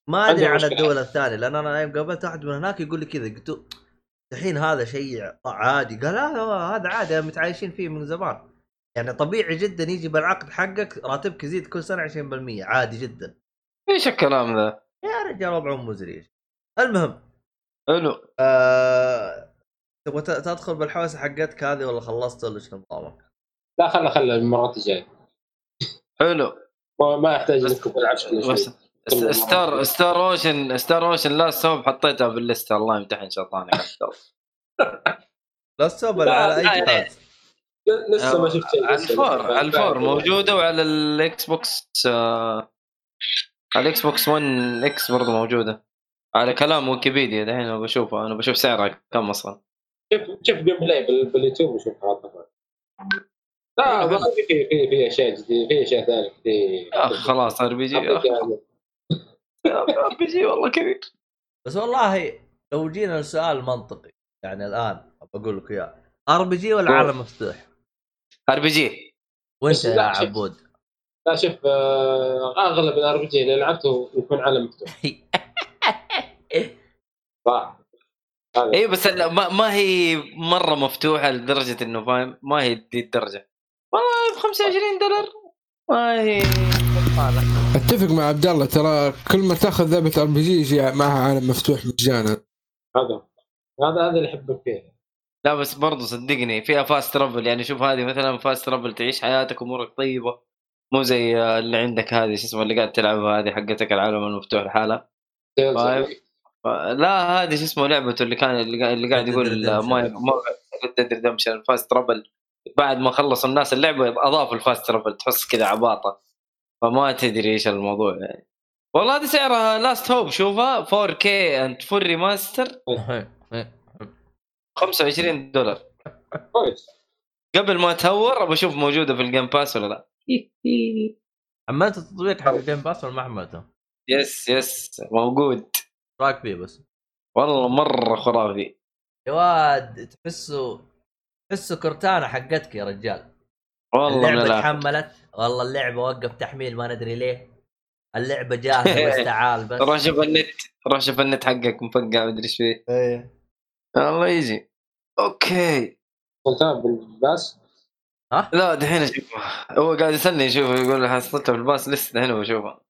ما أدري عن. الدول الثانية لأن أنا يوم قابلت واحد من هناك يقول لي كذا قلت له الحين هذا شيء عادي. قال لا لا، هذا عادي متعايشين فيه من زمان. يعني طبيعي جدا يجي بالعقد حقك راتبك يزيد كل سنة 20% عادي جدا. إيش الكلام ذا؟ يا رجال وضعهم مزري المهم حلو. آه... تبغى تدخل بالحوسة حقتك هذه ولا خلصت ولا إيش نظامك؟ لا خلنا خلنا المرات الجاية. حلو. ما- ما يحتاج بس شيء. س- ستار ستار اوشن ستار اوشن لا سوب حطيتها باللسته الله يمتحن شيطانك لا لا، على اي يعني- جهاز لسه ما شفت على لسه. الفور. على الفور. موجودة وعلى ال Xbox آه، على ال Xbox 1 X برضه موجودة. على كلام ويكيبيديا دحين أنا بشوفها أنا بشوف سعرها كم أصلا؟ شوف شوف gameplay بال- باليوتيوب وشوف هذا لا ما في في في أشياء جديدة في أشياء ثانية كثير أخي خلاص ار بي جي ار بي جي والله كبير بس والله لو جينا لسؤال منطقي يعني الآن بقول لك إياه. RPG ولا. عالم مفتوح؟ RPG. وإنت يا لا، شوف. عبود؟ لا شوف آه، أغلب ال RPG اللي لعبته يكون عالم مفتوح. صح. اي بس لا، ما, ما هي مرة مفتوحة لدرجة إنه فاهم؟ ما هي دي الدرجة. والله ب 25 دولار؟ ما هي. أتفق مع عبد الله ترى كل ما تأخذ لعبة RPG يجي معها عالم مفتوح مجانا. هذا. هذا هذا اللي احبه فيه. لا بس برضو صدقني فيها fast travel يعني شوف هذه مثلا fast travel تعيش حياتك امورك طيبة مو زي اللي عندك هذه شو اسمه اللي قاعد تلعبها هذه حقتك العالم المفتوح لحالها. طيب. لا هذه شو اسمه لعبته اللي كان اللي قاعد- يقول ما Red Redemption fast travel بعد ما خلصوا الناس اللعبة أضافوا ال fast travel تحس كذا عباطة. فما تدري إيش الموضوع يعني. والله هذه سعرها Last Hope شوفها 4K and full remaster 25 دولار. كويس. قبل ما تهور ابى أشوف موجودة في ال Game Pass ولا لا. حملت التطبيق حق ال Game Pass ولا ما حملته؟ yes yes موجود. رأيك فيه بس؟ والله مرة خرافي. يا واد تحسه تحسه كرتونة حقتك يا رجال. والله من اللعبه. تحملت. والله اللعبة وقف تحميل ما ندري ليه. اللعبة جاهزة بس تعال بس. روح شوف النت روح شوف النت حقك مفقع مدري إيش فيه. إيه. الله يجي أوكي. قلتها بال pass لا دحين اشوفها هو قاعد يسألني يشوف يقول لي حصلتها في ال pass لسه دحين بشوفها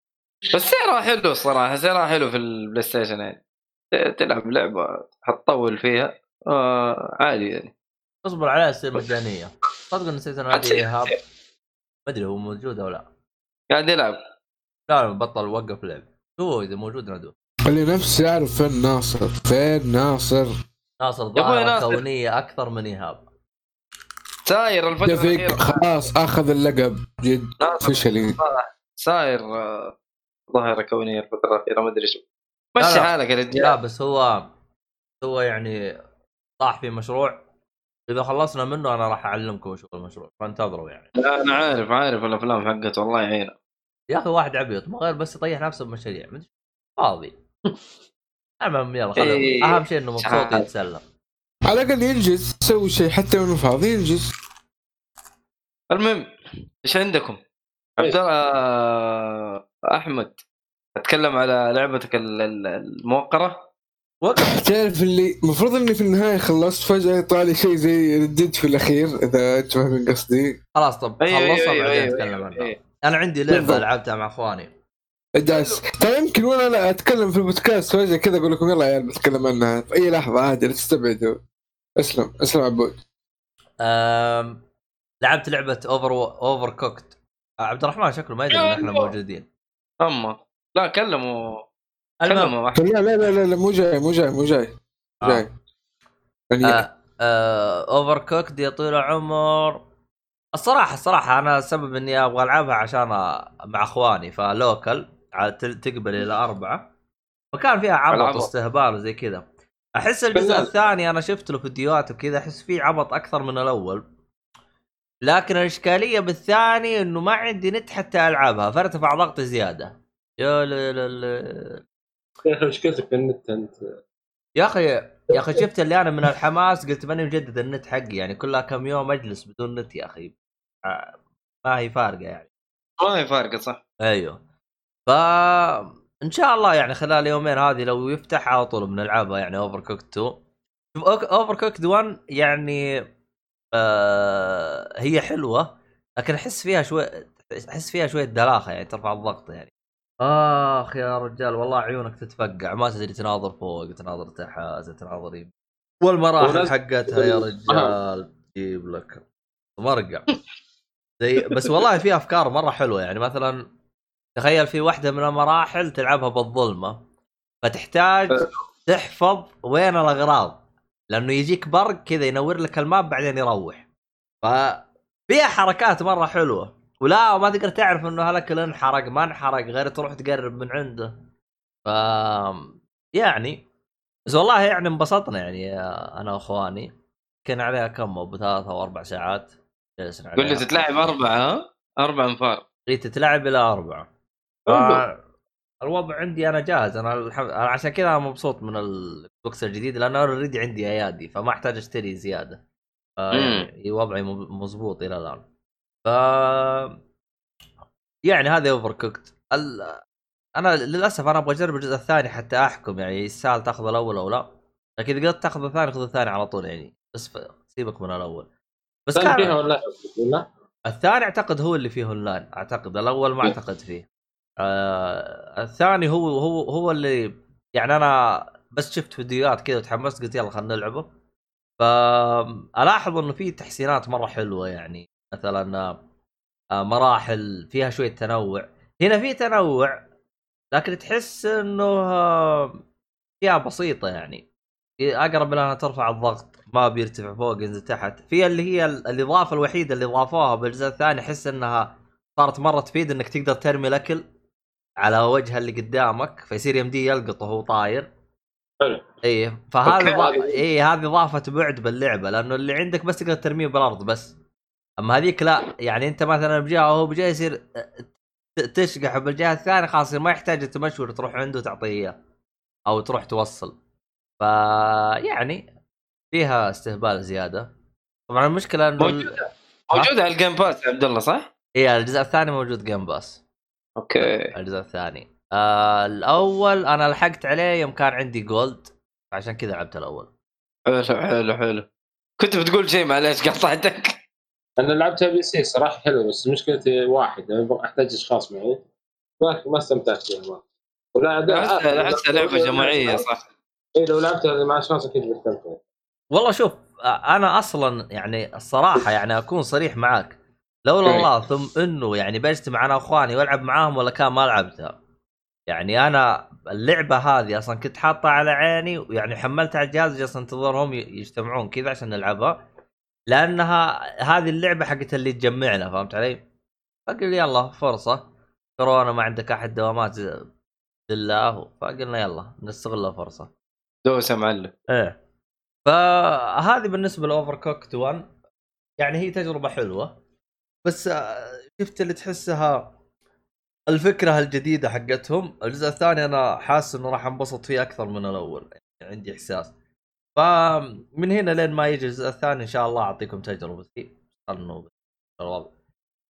بس سعرها حلو الصراحة سعرها حلو في ال PlayStation يعني. تلعب لعبة حتطول فيها. آه عادي يعني. اصبر عليها تصير مجانية. صدق نسيت انه هذه ايهاب ما أدري هو موجود أو لا. قاعد يلعب. لا لا بطل وقف لعب. هو إذا موجود ندوه. اللي نفسي يعرف فين ناصر فين ناصر؟ ناصر ناصر. كونية أكثر من إيهاب. ساير الفترة دفق الأخيرة. خلاص أخذ اللقب. جد فشلي ساير آه، ظاهرة كونية الفترة الأخيرة ما أدري شو. لا مشي لا. حالك يا لا رجال بس هو سوى يعني طاح في مشروع. إذا خلصنا منه أنا راح أعلمكم وش هو المشروع فانتظروا يعني. لا أنا عارف عارف الأفلام حقته الله يعينه. يا أخي واحد عبيط ما غير بس يطيح نفسه بمشاريع فاضي. المهم يلا خلينا إيه. أهم شيء إنه مبسوط. يتسلى على الأقل ينجز يسوي شيء حتى لو فاضي ينجز. المهم إيش عندكم؟ عبد الله أحمد أتكلم على لعبتك ال- ال- الموقرة؟ تعرف اللي المفروض إني في النهاية خلصت فجأة يطلع لي شيء زي رديت في الأخير إذا انت فاهمين قصدي. خلاص طب أيوة، خلصها أيوة، بعدين أيوة، نتكلم عنها. أنا عندي لعبة. لعبتها مع إخواني. داس ترى يمكن وأنا لا أتكلم في البودكاست فجأة كذا أقول لكم يلا يا عيال بتكلم عنها. في أي لحظة عادي لا تستبعدوا. اسلم اسلم عبود. أم... لعبت لعبة اوفر Overcooked عبد الرحمن شكله ما يدري إن إحنا موجودين. أما. لا كلموا المهم. لا لا لا لا, لا مو جاي مو جاي مو جاي. آه. جاي. يعني آه، آه، Overcooked يا طويل العمر الصراحة الصراحة أنا السبب إني أبغى ألعبها عشان مع أخواني ف local تقبل إلى أربعة. فكان فيها عبط. واستهبال وزي كذا. أحس الجزء بالله. الثاني أنا شفت له فيديوهات وكذا أحس فيه عبط أكثر من الأول. لكن الإشكالية بالثاني إنه ما عندي نت حتى ألعبها فارتفع ضغطي زيادة. يا لا لا لا. يا أخي مشكلتك في النت أنت؟ يا أخي يا أخي شفت اللي أنا من الحماس قلت ماني مجدد النت حقي يعني كلها كم يوم أجلس بدون نت يا أخي. آه، ما هي فارقة يعني. ما هي فارقة صح. أيوه. ف إن شاء الله يعني خلال يومين هذه لو يفتح على طول بنلعبها يعني Overcooked 2 Overcooked 1 يعني آه هي حلوة لكن أحس فيها شوي أحس فيها شوية دلاخة يعني ترفع الضغط يعني. آخ يا رجال والله عيونك تتفقع. ما تدري تناظر فوق تناظر تحت تناظر يمين. والمراحل حقتها يا رجال تجيب لك مرقع. زي بس والله في أفكار مرة حلوة. يعني مثلا تخيل في واحدة من المراحل تلعبها بالظلمة فتحتاج تحفظ وين الأغراض. لأنه يجيك برق كذا ينور لك الماب بعدين يروح. ففيها حركات مرة حلوة. ولا ما تقدر تعرف إنه هلك انحرق ما انحرق غير تروح تقرب من عنده. ف يعني بس والله يعني انبسطنا يعني أنا وإخواني. كان عليها كم؟ أبو ثلاث أو أربع ساعات. جلسنا عليها. تتلعب أربعة ها؟ أربع أنفار. هي تتلعب إلى أربعة. حلو. الوضع عندي أنا جاهز. أنا الحم... أنا عشان كذا أنا مبسوط من البوكس الجديد لأنه already عندي أيادي فما أحتاج أشتري زيادة. ف يعني وضعي مضبوط إلى الآن. ف يعني هذا Overcooked ال... أنا للأسف أنا أبغى أجرب الجزء الثاني حتى أحكم يعني يستاهل تأخذ الأول أو لا. لكن إذا قدرت تأخذ الثاني خذ الثاني على طول يعني. بس ف... سيبك من الأول. بس كان فيها ولا ولا الثاني أعتقد هو اللي فيه اونلاين أعتقد الأول ما أعتقد فيه. آه الثاني هو هو هو اللي يعني أنا بس شفت فيديوهات كذا وتحمست قلت يلا خلينا نلعبه. فالاحظ إنه في تحسينات مرة حلوة يعني. مثلا آه، مراحل فيها شوية تنوع هنا في تنوع لكن تحس إنه آه، فيها بسيطة يعني أقرب لها ترفع الضغط ما بيرتفع فوق ينزل تحت في اللي هي ال- الإضافة الوحيدة اللي ضافوها بالجزء الثاني أحس إنها صارت مرة تفيد إنك تقدر ترمي الأكل على وجه اللي قدامك فيصير يمديه يلقط وهو طاير حلو. إيه فهذه. ضا... إيه هذه إضافة بعد باللعبة لأنه اللي عندك بس تقدر ترميه بالأرض بس أما هذيك لا يعني أنت مثلا بجهة وهو بجهة يصير تشقح بالجهه الثانية خلاص ما يحتاج تمشور تروح عنده تعطيه إياه أو تروح توصل. ف يعني فيها استهبال زيادة. طبعا المشكلة إنه موجودة. موجودة ال Game Pass يا عبد الله صح؟ إيه الجزء الثاني موجود Game Pass أوكي. الجزء الثاني. آه الأول أنا لحقت عليه يوم كان عندي Gold عشان كذا لعبت الأول. حلو حلو حلو. كنت بتقول شيء معليش قطعتك أنا لعبتها PC صراحة حلوة بس مشكلتي واحد أحتاج أشخاص معي. ما ما استمتعت فيها ما ولا احسها احسها لعبة جماعية صح. إي لو لعبتها مع إشخاص أكيد بستمتع. والله شوف آه، أنا أصلا يعني الصراحة يعني أكون صريح معاك. لولا. الله ثم إنه يعني بجتمع أنا وإخواني وألعب معاهم ولا كان ما لعبتها. يعني أنا اللعبة هذه أصلا كنت حاطها على عيني ويعني حملتها على الجهاز جالس أنتظرهم يجتمعون كذا عشان نلعبها. لأنها هذه اللعبة حقت اللي تجمعنا فهمت علي؟ فقل يلا فرصة كورونا ما عندك أحد دوامات لله فقلنا يلا نستغل الفرصة. دوس يا معلم. إيه. فهذه بالنسبة ل Overcooked 1 يعني هي تجربة حلوة بس آه، شفت اللي تحسها الفكرة الجديدة حقتهم. الجزء الثاني أنا حاسس إنه راح أنبسط فيه أكثر من الأول يعني عندي إحساس. فمن هنا لين ما يجي الجزء الثاني إن شاء الله أعطيكم تجربتي إنه الوضع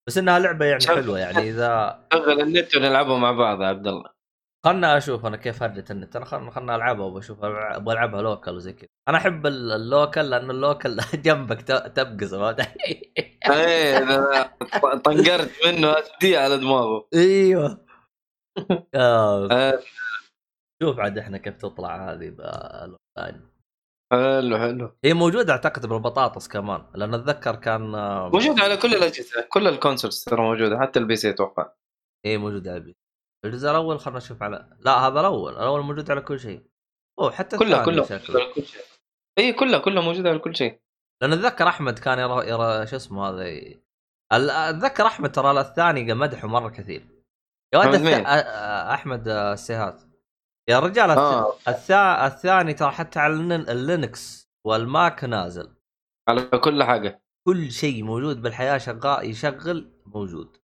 بس إنها لعبة يعني. حلوة يعني اذا شغل النت ونلعبها مع بعض يا عبد الله. خلنا أشوف أنا كيف هرجة النت. أنا خلنا خلنا ألعبها وبشوف أبغى ألعبها لوكال وزي كذا. أنا أحب ال- اللوكال لأن اللوكال جنبك تبقز؟ إيه طنقرت منه أدي على دماغه. إيوه. آه، آه، شوف عاد إحنا كيف تطلع هذه بالأونلاين. حلو حلو. هي موجودة أعتقد بالبطاطس كمان لأن أتذكر كان آه، موجود على كل الأجهزة كل ال consoles ترى موجودة حتى ال PC أتوقع. إيه موجودة على البيت الجزء الأول خلنا نشوف على لا هذا الأول الأول موجود على كل شيء. أوه حتى كلها كلها على كل شيء. اي كلها كلها موجودة على كل شيء. لأن أتذكر أحمد كان يرى يرى شو اسمه هذا أتذكر أحمد ترى الثاني مدحه مرة كثير. يا ولد أحمد آه، السيهات. يا رجال. آه. الثا... الثاني ترى حتى على اللين- ال Linux وال Mac نازل. على كل حاجة. كل شيء موجود بالحياة شغال يشغل موجود.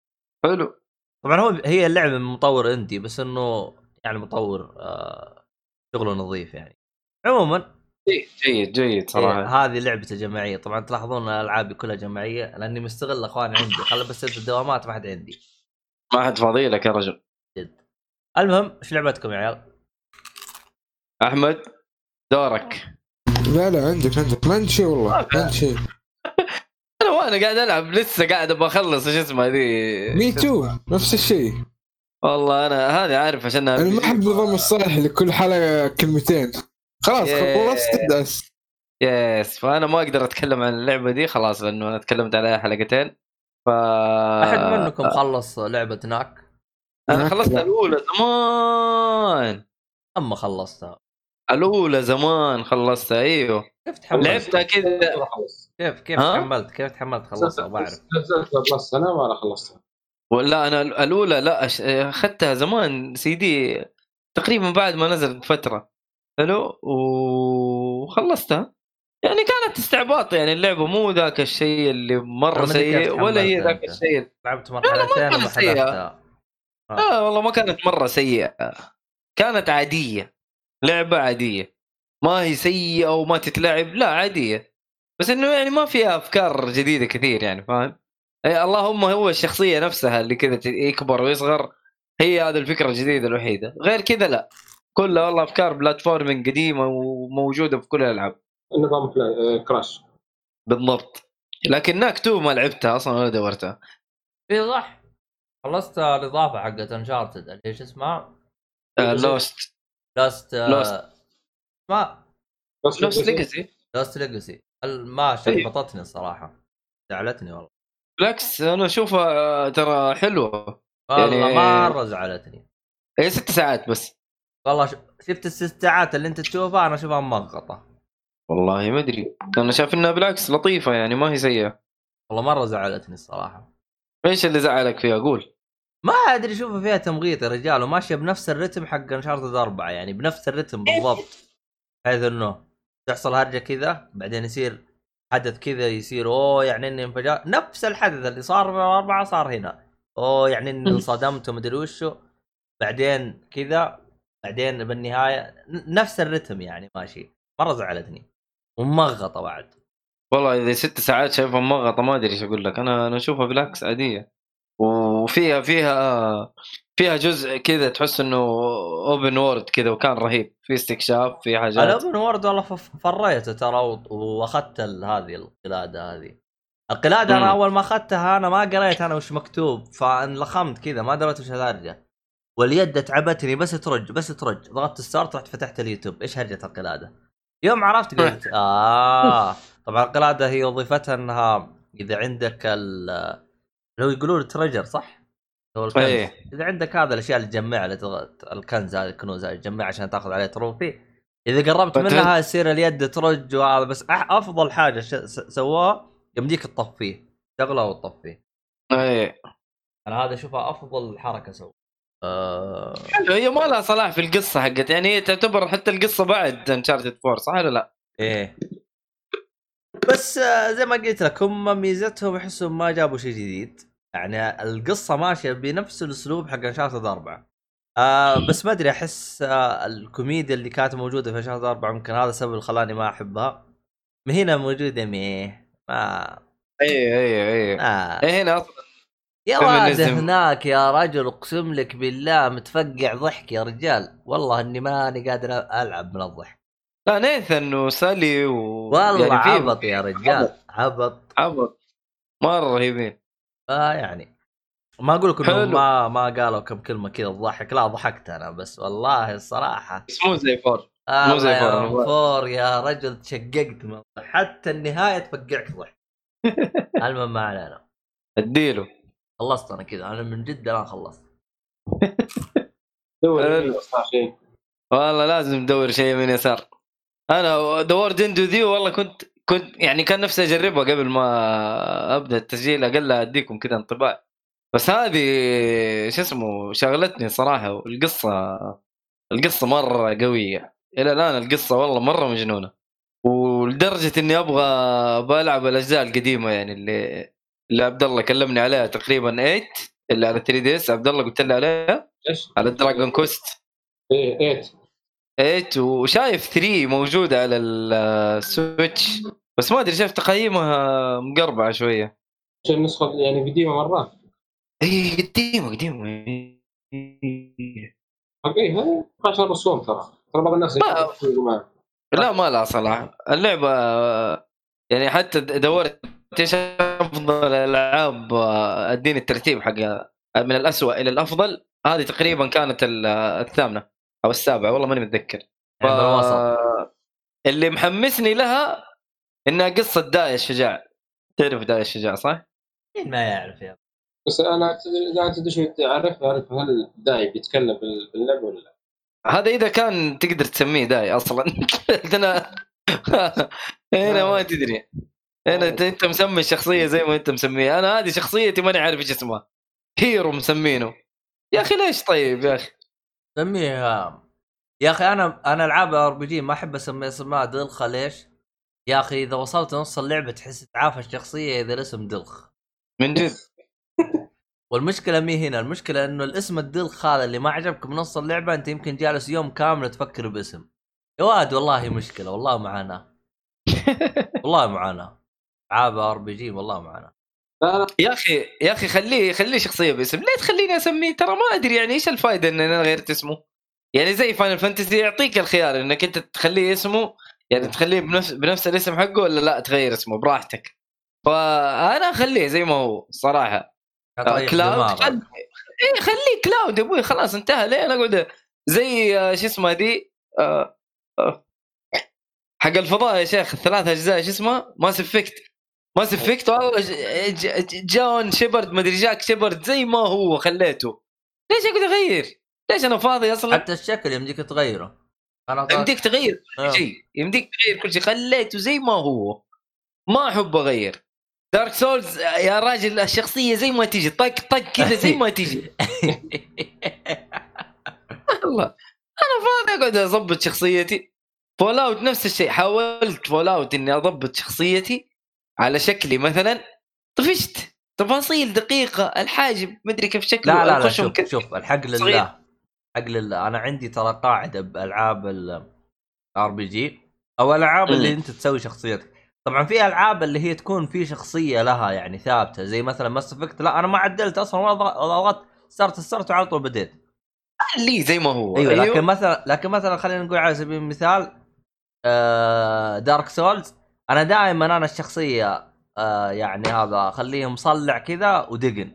حلو. طبعا هو هي اللعبة من مطور اندي بس إنه يعني مطور آه شغله نظيف يعني. عموما. جيد جيد جيد إيه صراحة. هذه لعبته جماعية. طبعا تلاحظون الالعابي كلها جماعية لأني مستغل أخواني عندي. خلي بس الدوامات ما حد عندي. ما حد فاضي لك يا رجل. المهم إيش لعبتكم يا عيال؟ أحمد دورك. لا لا عندك عندك. ما عندي شيء والله ما عندي شيء. أنا وأنا قاعد ألعب لسه قاعد أبغى أخلص إيش اسمها ذي مي تو نفس الشيء. والله أنا هذه عارف عشان أنا ما أحب نظام الصالح اللي كل حلقة كلمتين. خلاص. خلصت تدعس. يس فأنا ما أقدر أتكلم عن اللعبة دي خلاص لأنه أنا تكلمت عليها حلقتين. ف أحد منكم خلص لعبة ناك؟ أنا خلصت لا. الأولى زمان. أما خلصتها. الأولى زمان خلصتها أيوه. كيف تحملت؟ لعبتها كذا كيف كيف ها؟ تحملت؟ كيف تحملت خلصتها؟ بعرف. نزلت Plus أنا ما خلصتها. ولا أنا الأولى لا أش- أخذتها زمان سي دي تقريبا بعد ما نزلت بفترة. حلو؟ وخلصتها. يعني كانت استعباط يعني اللعبة مو ذاك الشيء اللي مرة ما سيء ولا هي ذاك. الشيء. لعبت مرحلتين كانت وما سيئة. حذفتها. لا والله ما كانت مرة سيئة. كانت عادية. لعبة عادية. ما هي سيئة وما تتلعب لا عادية. بس إنه يعني ما فيها أفكار جديدة كثير يعني فاهم؟ إيه اللهم هو الشخصية نفسها اللي كذا يكبر ويصغر هي هذه الفكرة الجديدة الوحيدة. غير كذا لا. كلها والله أفكار بلاتفورمينج قديمة وموجودة في كل الألعاب. نظام آه، كراش. بالضبط. لكن ناك 2 ما لعبتها أصلا ولا دورتها. إي صح. خلصت الإضافة حقت Uncharted اللي هي شو اسمها؟ Lost Lost Lost. ما بس Lost بس- Legacy Lost Legacy ما شبطتني الصراحة. زعلتني والله. بالعكس أنا أشوفها ترى حلوة. والله يعني- مره زعلتني. هي ست ساعات بس. والله ش... شفت الست ساعات اللي أنت تشوفها أنا أشوفها مغطى والله ما أدري. أنا شايف إنها بالعكس لطيفة يعني ما هي سيئة. والله مرة زعلتني الصراحة. إيش اللي زعلك فيها؟ قول. ما أدري اشوفها فيها تمغيط يا رجال وماشية بنفس الرتم حق انشارتد أربعة يعني بنفس الرتم بالضبط. حيث إنه تحصل هرجة كذا بعدين يصير حدث كذا يصير أوه يعني إني انفجار. نفس الحدث اللي صار في الأربعة صار هنا. أوه يعني إني انصدمت ومدري وشو. بعدين كذا بعدين بالنهاية نفس الرتم يعني ماشي. مره زعلتني ومغطى بعد. والله إذا ست ساعات شايفها مغطى ما أدري إيش أقول لك. أنا أنا أشوفها بالعكس عادية. وفيها فيها فيها جزء كذا تحس إنه open world كذا وكان رهيب. في استكشاف في حاجات. الاوبن وورد والله فريته ترى واخذت هذه القلادة هذه. القلادة أنا. أول ما أخذتها أنا ما قريت أنا وش مكتوب فانلخمت كذا ما دريت وش الهرجة. واليد تعبتني بس ترج بس ترج. ضغطت start رحت فتحت اليوتيوب. إيش هرجة القلادة؟ يوم عرفت قلت آه. طبعا القلادة هي وظيفتها إنها إذا عندك ال لو يقولون treasure صح؟ هو الكنز. إيه. إذا عندك هذا الأشياء اللي تجمعها اللي الكنز هذه الكنوز هذه تجمعها عشان تاخذ عليه trophy. إذا قربت فتحت- منها يصير اليد ترج وهذا بس أفضل حاجة ش- س- سووها يمديك تطفيه. تغله وتطفيه. إيه. أنا هذا أشوفها أفضل حركة آه. حلو. هي ما لها صلاح في القصة حقت يعني هي تعتبر حتى القصة بعد Uncharted 4 صح ولا لا؟ إيه. بس آه، زي ما قلت لك هم ميزتهم يحسوا ما جابوا شيء جديد. يعني القصة ماشية بنفس الأسلوب حق Uncharted أربعة. آه بس ما أدري أحس آه الكوميديا اللي كانت موجودة في Uncharted أربعة ممكن هذا السبب اللي خلاني ما أحبها. ما هنا موجودة ميه ما اي اي اي آه. إيه هنا أصلا يا واد. هناك يا رجل اقسم لك بالله متفقع ضحك يا رجال. والله إني ماني قادر ألعب من الضحك. لا Nathan و Sully و والله يعني عبط يا رجال. عبط. عبط. مرة رهيبين. آه يعني ما أقول لك انه حلو. ما ما قالوا كم كلمة كذا تضحك لا ضحكت أنا بس والله الصراحة. بس مو زي four. آه مو زي يا four، بقول. four. يا رجل تشققت من. حتى النهاية تفقعك ضحك. المهم ما علينا. اديله. خلصت أنا كذا. أنا من جد الآن خلصت. دور والله لازم ندور شيء من يسار. أنا دورت اندو دي والله كنت كنت يعني كان نفسي أجربها قبل ما أبدأ التسجيل أقل أديكم كذا انطباع. بس هذه شو اسمه شغلتني صراحة والقصة القصة مرة قوية. إلى الآن القصة والله مرة مجنونة. ولدرجة إني أبغى بلعب الأجزاء القديمة يعني اللي اللي عبد الله كلمني عليها تقريبا 8 اللي على 3DS. عبد الله قلت لي عليها؟ إيش؟ على Dragon Quest إيه إيه 8 وشايف 3 موجودة على ال Switch بس ما أدري شايف تقييمها مقربعة شوية. عشان النسخة؟ يعني قديمة مرة؟ إي قديمة قديمة. حقيقة عشان رسوم ترى. ترى بعض الناس ما-. لا ما لها صلاح. اللعبة يعني حتى دورت إيش أفضل الالعاب أديني الترتيب حق من الأسوأ إلى الأفضل هذه تقريبا كانت ال- الثامنة أو السابعة والله ماني متذكر. يعني بالوسط اللي محمسني لها إنها قصة داعي الشجاع. تعرف داعي الشجاع صح؟ مين ما يعرف يا بس أنا إذا أنت تدش تعرف أعرف هل داعي بيتكلم بال- باللعبه ولا لا. هذا إذا كان تقدر تسميه داعي أصلا. أنا هنا ما تدري. هنا انت أنت مسمي الشخصية زي ما أنت مسميها. أنا هذه شخصيتي ماني عارف إيش اسمها. hero مسمينه. يا أخي ليش طيب يا أخي؟ سميها. يا أخي أنا أنا ألعاب RPG ما أحب اسمي اسمها دلخة. ليش؟ يا أخي إذا وصلت نص اللعبة تحس تعافى الشخصية إذا الاسم دلخ. من جد؟ والمشكلة مي هنا المشكلة إنه الاسم الدلخ هذا اللي ما عجبك بنص اللعبة أنت يمكن جالس يوم كامل تفكر باسم. يا واد والله مشكلة والله معانا. والله معانا. العاب RPG والله معانا. لا لا يا أخي يا أخي خليه خليه شخصية باسم. ليه تخليني أسميه ترى ما أدري يعني إيش الفائده إن أنا غيرت اسمه. يعني زي Final Fantasy يعطيك الخيار إنك أنت تخليه اسمه يعني تخليه بنفس بنفس الاسم حقه ولا لا تغير اسمه براحتك؟ فأنا أخليه زي ما هو صراحة. طيب Cloud دماغك. خل... إيه خليه Cloud يا أبوي خلاص انتهى. ليه؟ أنا أقعد زي آه، شو اسمه دي آه، آه، حق الفضاء يا شيخ الثلاث أجزاء شو اسمه؟ Mass Effect Mass Effect والله John Shepard مدري Jack Shepard زي ما هو خليته. ليش أقعد أغير؟ ليش أنا فاضي أصلا؟ حتى الشكل يمديك تغيره. يمديك تغير. آه. كل شيء يمديك تغير كل شيء خليته زي ما هو. ما احب أغير. Dark Souls يا راجل الشخصية زي ما تيجي. طق طق كذا زي ما تيجي. والله أنا فاضي أقعد أضبط شخصيتي. Fallout نفس الشيء. حاولت Fallout إني أضبط شخصيتي على شكلي مثلا. طفشت. تفاصيل دقيقة. الحاجب. مدري كيف شكله. لا لا لا شوف. شوف الحق. لله. حق لله أنا عندي ترى قاعدة بألعاب ال RPG أو الالعاب اللي مم. أنت تسوي شخصيتك. طبعا في ألعاب اللي هي تكون في شخصية لها يعني ثابتة زي مثلا Mass Effect لا أنا ما عدلت أصلا ولا ضغ- ضغطت start start وعلى طول بديت. لي زي ما هو. أيوه لكن مثلا لكن مثلا خلينا نقول على سبيل المثال آه Dark Souls أنا دائما أنا الشخصية آه يعني هذا اخليه مصلع كذا ودقن.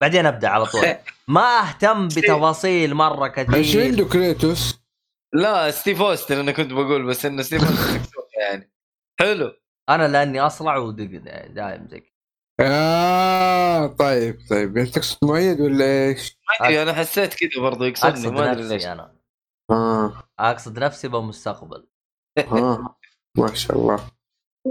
بعدين أبدأ على طول. ما أهتم بتفاصيل مرة إيش كثير عنده Kratos؟ لا Steve Austin أنا كنت بقول بس إنه Steve Austin يعني. حلو. أنا لأني أصلع ودقن يعني دايم زي كذا. آه طيب طيب. انت تقصد مؤيد ولا إيش؟ ما أدري أنا حسيت كذا برضو يقصدني ما أدري ليش. نفسي أنا. آه. أقصد نفسي بالمستقبل آه ما شاء الله.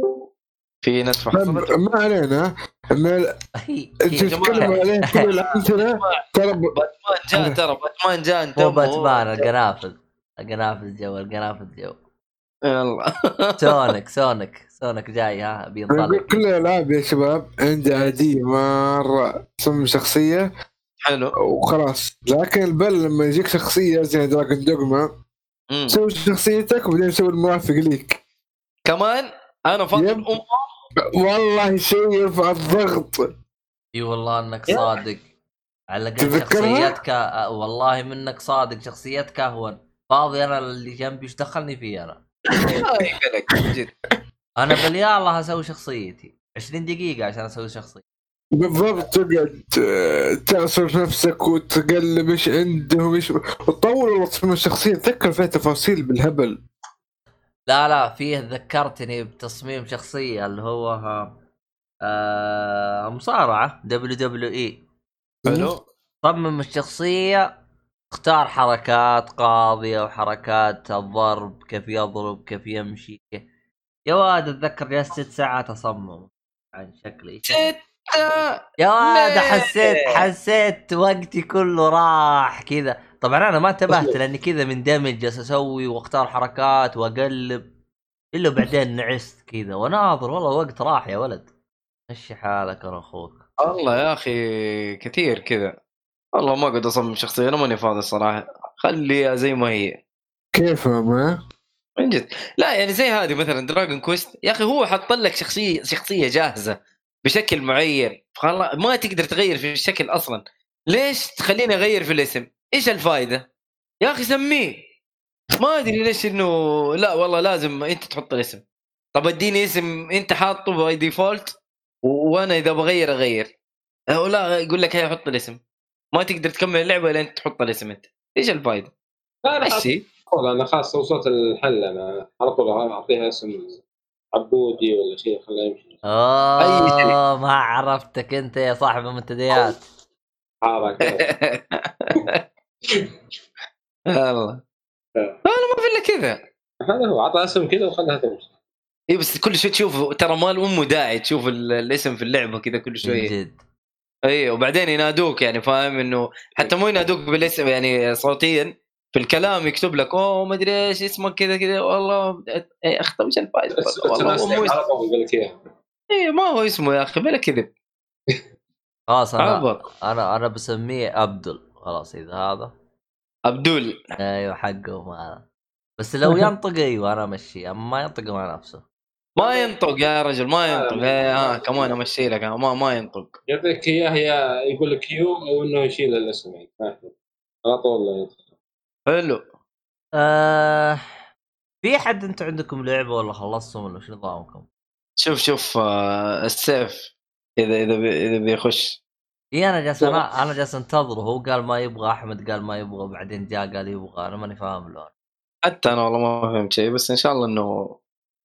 في ناس ما علينا. انت تتكلم عليه كل الأمثلة؟ ترى باتمان جاء ترى باتمان جاء مو انتبهوا. باتمان القنافذ القنافذ جو القنافذ جو. يلا. Sonic Sonic Sonic جاي ها بينطلق. كل الألعاب يا شباب عندها عادية مرة تصمم شخصية. حلو. وخلاص. لكن البل لما يجيك شخصية زي Dragon's Dogma. تسوي شخصيتك وبعدين تسوي المرافق ليك. كمان أنا فاضل يب. والله شيء يرفع الضغط. إي والله إنك. صادق. على تذكرها؟ شخصيتك والله منك صادق. شخصيتك اهون فاضي أنا اللي جنبي إيش دخلني فيه أنا. أنا باليا الله أسوي شخصيتي. 20 دقيقة عشان أسوي شخصيتي. بالضبط تقعد آه، تعصر نفسك وتقلب إيش عندهم إيش والله تصميم الشخصية. تذكر فيها تفاصيل بالهبل. لا لا فيه ذكرتني بتصميم شخصية اللي هو ها آه مصارعة WWE. حلو. صمم الشخصية اختار حركات قاضية وحركات الضرب كيف يضرب كيف يمشي. كيف- يا واد اتذكر جلست ست ساعات أصمم. عن شكلي. يا واد؟ حسيت حسيت وقتي كله راح كذا. طبعا أنا ما انتبهت لأني كذا مندمج جالس أسوي واختار حركات وأقلب إلا بعدين نعست كذا وناظر. والله وقت راح يا ولد. مشي حالك أنا أخوك. والله يا أخي كثير كذا. والله ما أقدر أصمم شخصيه أنا ماني فاضي الصراحة. خليها زي ما هي. كيف ما من جد. لا يعني زي هذه مثلا Dragon Quest يا أخي هو حط لك شخصية شخصية جاهزة بشكل معين. خلاص ما تقدر تغير في الشكل أصلا. ليش تخليني أغير في الاسم؟ إيش الفائده يا أخي سميه. ما أدري ليش إنه لا والله لازم أنت تحط الاسم. طب اديني اسم أنت حاطه by default و- وأنا إذا بغير أغير. أو لا يقول لك هي حط الاسم. ما تقدر تكمل اللعبة لين تحط الاسم أنت. إيش الفائده؟ لا ماشي والله أنا خلاص وصلت الحل. أنا على طول أعطيها اسم عبودي ولا شيء خليه يمشي. اوه ما عرفتك أنت يا صاحب المنتديات. حارك والله أنا ما في إلا كذا. هذا هو اعطى اسم كذا وخلها تمشي اي بس كل شوي تشوف ترى مال أمه داعي تشوف ال- الاسم في اللعبة كذا كل شوية جد. اي وبعدين ينادوك يعني فاهم؟ إنه حتى مو ينادوك بالاسم يعني صوتيا. في الكلام يكتب لك أوه ما أدري إيش اسمك كذا كذا. والله اي اخ طيب إيش الفائده بس والله بس امه على اسمه طول يقول لك اياها اي ما هو اسمه يا أخي بلا كذب. خلاص أنا أنا أنا بسميه عبدل. خلاص إذا هذا. عبدول. أيوه حقه هذا. بس لو ينطق أيوه أنا امشيه أما ما ينطق مع نفسه. ما ينطق يا رجل ما ينطق. إيه، ها كمان أمشي لك. ما ما ينطق. يعطيك إياه يا يقول لك you أو إنه يشيل الاسم يعني ما. على طول. حلو. آه في حد أنتم عندكم لعبة ولا خلصتم ولا شو نظامكم؟ شوف شوف آه، السيف. اذا إذا بي- إذا بيخش. اي أنا جالس أنا أنا جالس أنتظره. هو قال ما يبغى أحمد قال ما يبغى بعدين جاء قال يبغى. أنا ماني فاهم له حتى أنا والله ما فهمت شيء بس إن شاء الله إنه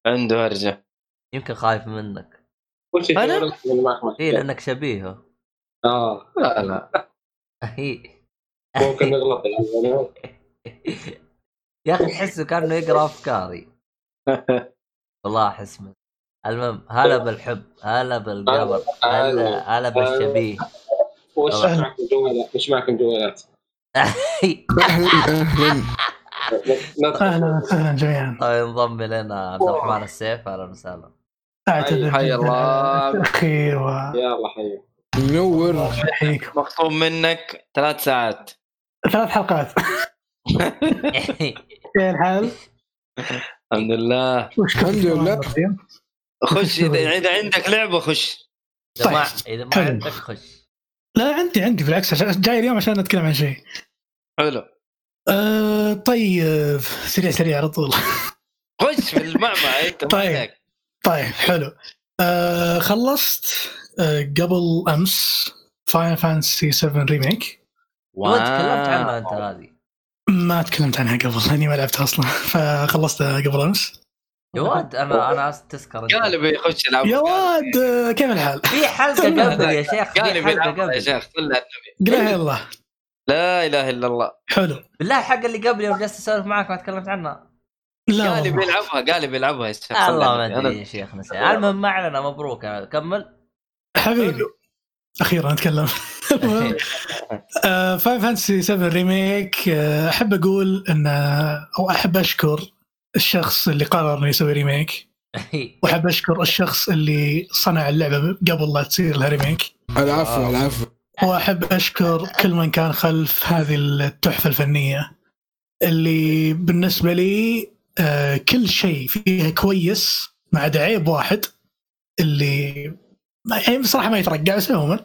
عنده هرجة. يمكن خايف منك. كل شيء معك اي لأنك شبيهه آه. لا لا. هي ممكن نغلط يا أخي تحسه كأنه يقرأ أفكاري. والله أحس. المهم هلا بالحب هلا بالقبر هلا هلا. بالشبيه. وش. معكم جوالات وش معكم جوالات أهلا. أهلا أهلا وسهلا جميعا. طيب انضم لنا عبد الرحمن السيف أهلا وسهلا. أعتذر حي الله. على التاخير يلا حي. منور. ويحييكم مخصوم منك ثلاث ساعات. ثلاث حلقات. كيف الحال؟ الحمد لله. وش الحمد لله. خش إذا عندك لعبة خش. إذا ما طيب. إذا ما حلو. عندك خش. لا عندي عندي بالعكس عشان- جاي اليوم عشان نتكلم عن شيء. حلو. أه طيب سريع سريع على طول. خش في المعمعة أنت ما طيب. طيب حلو. أه خلصت أه قبل أمس Final Fantasy 7 Remake لو تكلمت عنها أنت هذه ما تكلمت عنها قبل لاني ما لعبتها أصلا. فخلصتها قبل أمس. يا ود أنا أنا تذكر. قال بيخش يلعب يا واد كيف الحال؟ في حلقة قبل يا شيخ في قالب حلقة يلعب يا شيخ صلى على النبي. قلها يلا لا إله إلا الله. حلو. بالله الحلقة اللي قبل يوم جلست أسولف معك ما تكلمت عنها. لا قالب والله. يلعبها قال بيلعبها يا شيخ الله ما. أدري يا شيخ نسي المهم ما علينا مبروك. كمل. حبيبي أخيرا أتكلم. Final Fantasy 7 Remake أحب أقول إن أو أحب أشكر الشخص اللي قرر إنه يسوي ريميك وأحب أشكر الشخص اللي صنع اللعبة قبل لا تصير لها ريميك العفو العفو. وأحب أشكر كل من كان خلف هذه التحفة الفنية. اللي بالنسبة لي آه، كل شيء فيها كويس ما عدا عيب واحد اللي ما- يعني بصراحة ما يترقع بس عموما.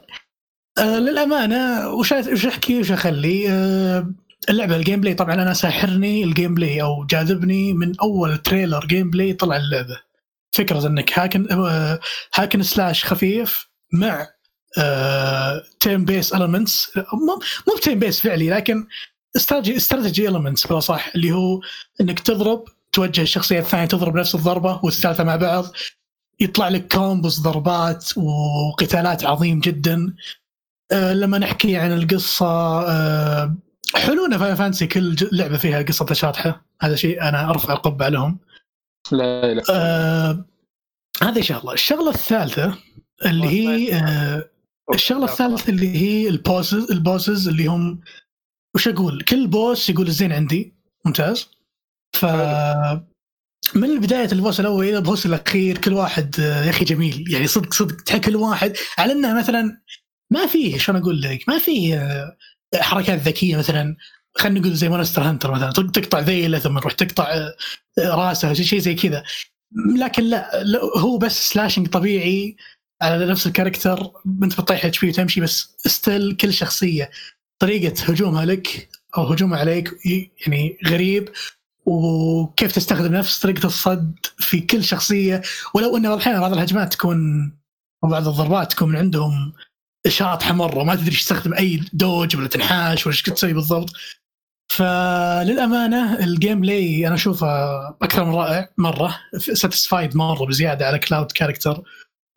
آه، للأمانة وش وش أحكي وش أخلي؟ آه، اللعبة ال gameplay طبعا أنا ساحرني ال gameplay أو جاذبني من أول trailer gameplay طلع اللعبة. فكرة إنك hack and آه، hack and slash خفيف مع turn-based elements مو turn-based فعلي لكن strategy strategy elements بلا صح اللي هو إنك تضرب توجه الشخصيه الثانية تضرب نفس الضربة والثالثة مع بعض. يطلع لك combos ضربات وقتالات عظيم جدا. أه لما نحكي عن القصة أه حلونا Final Fantasy كل لعبة فيها قصة شاطحة. هذا شيء أنا أرفع القبعة لهم. لا لا آه هذه شغله الشغلة الثالثة اللي هي آه الشغلة الثالثة اللي هي ال bosses ال bosses اللي هم وش أقول؟ كل boss يقول الزين عندي. ممتاز. ف من بداية ال boss الأول إلى ال boss الأخير كل واحد آه، يا أخي جميل. يعني صدق صدق تحس كل واحد على أنه مثلا ما فيه شلون أقول لك؟ ما فيه آه، حركات ذكية مثلا خلينا نقول زي Monster Hunter مثلا تقطع ذيلة ثم تروح تقطع آه، رأسه شيء زي كذا. لكن لا, هو بس slashing طبيعي على نفس ال character أنت بتطيح HP وتمشي بس still كل شخصية طريقة هجومها لك أو هجومها عليك يعني غريب. وكيف تستخدم نفس طريقة الصد في كل شخصية. ولو انه أحيانا بعض الهجمات تكون أو بعض الضربات تكون من عندهم شاطحه مره ما تدري تستخدم أي dodge ولا تنحاش ولا إيش تسوي بالضبط. فللأمانة ال gameplay أنا أشوفه أكثر من رائع مرة. satisfied مرة بزيادة على Cloud character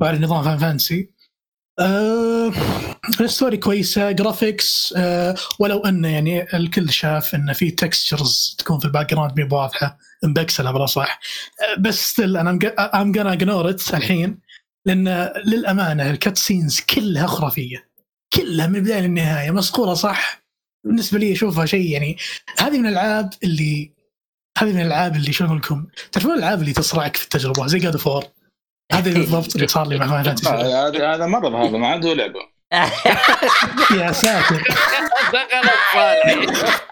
وعلى نظام Final Fantasy آه ال story كويسة graphics آه ولو أنه يعني الكل شاف انه في textures تكون في ال background مي واضحه مبكسله بلا صح. آه بس still أنا I'm gonna ignore الحين. لأن للأمانة ال cutscenes كلها خرافية. كلها من البدايه للنهاية. مسقوله صح؟ بالنسبة لي أشوفها شيء يعني هذه من الألعاب اللي هذه من الألعاب اللي شلون أقول لكم؟ تعرفون الألعاب اللي تصرعك في التجربة؟ زي God of War هذا بالضبط اللي صار لي مع فانتسي هذا هذا مرض هذا ما عنده لعبة. يا ساتر. دخل الصالح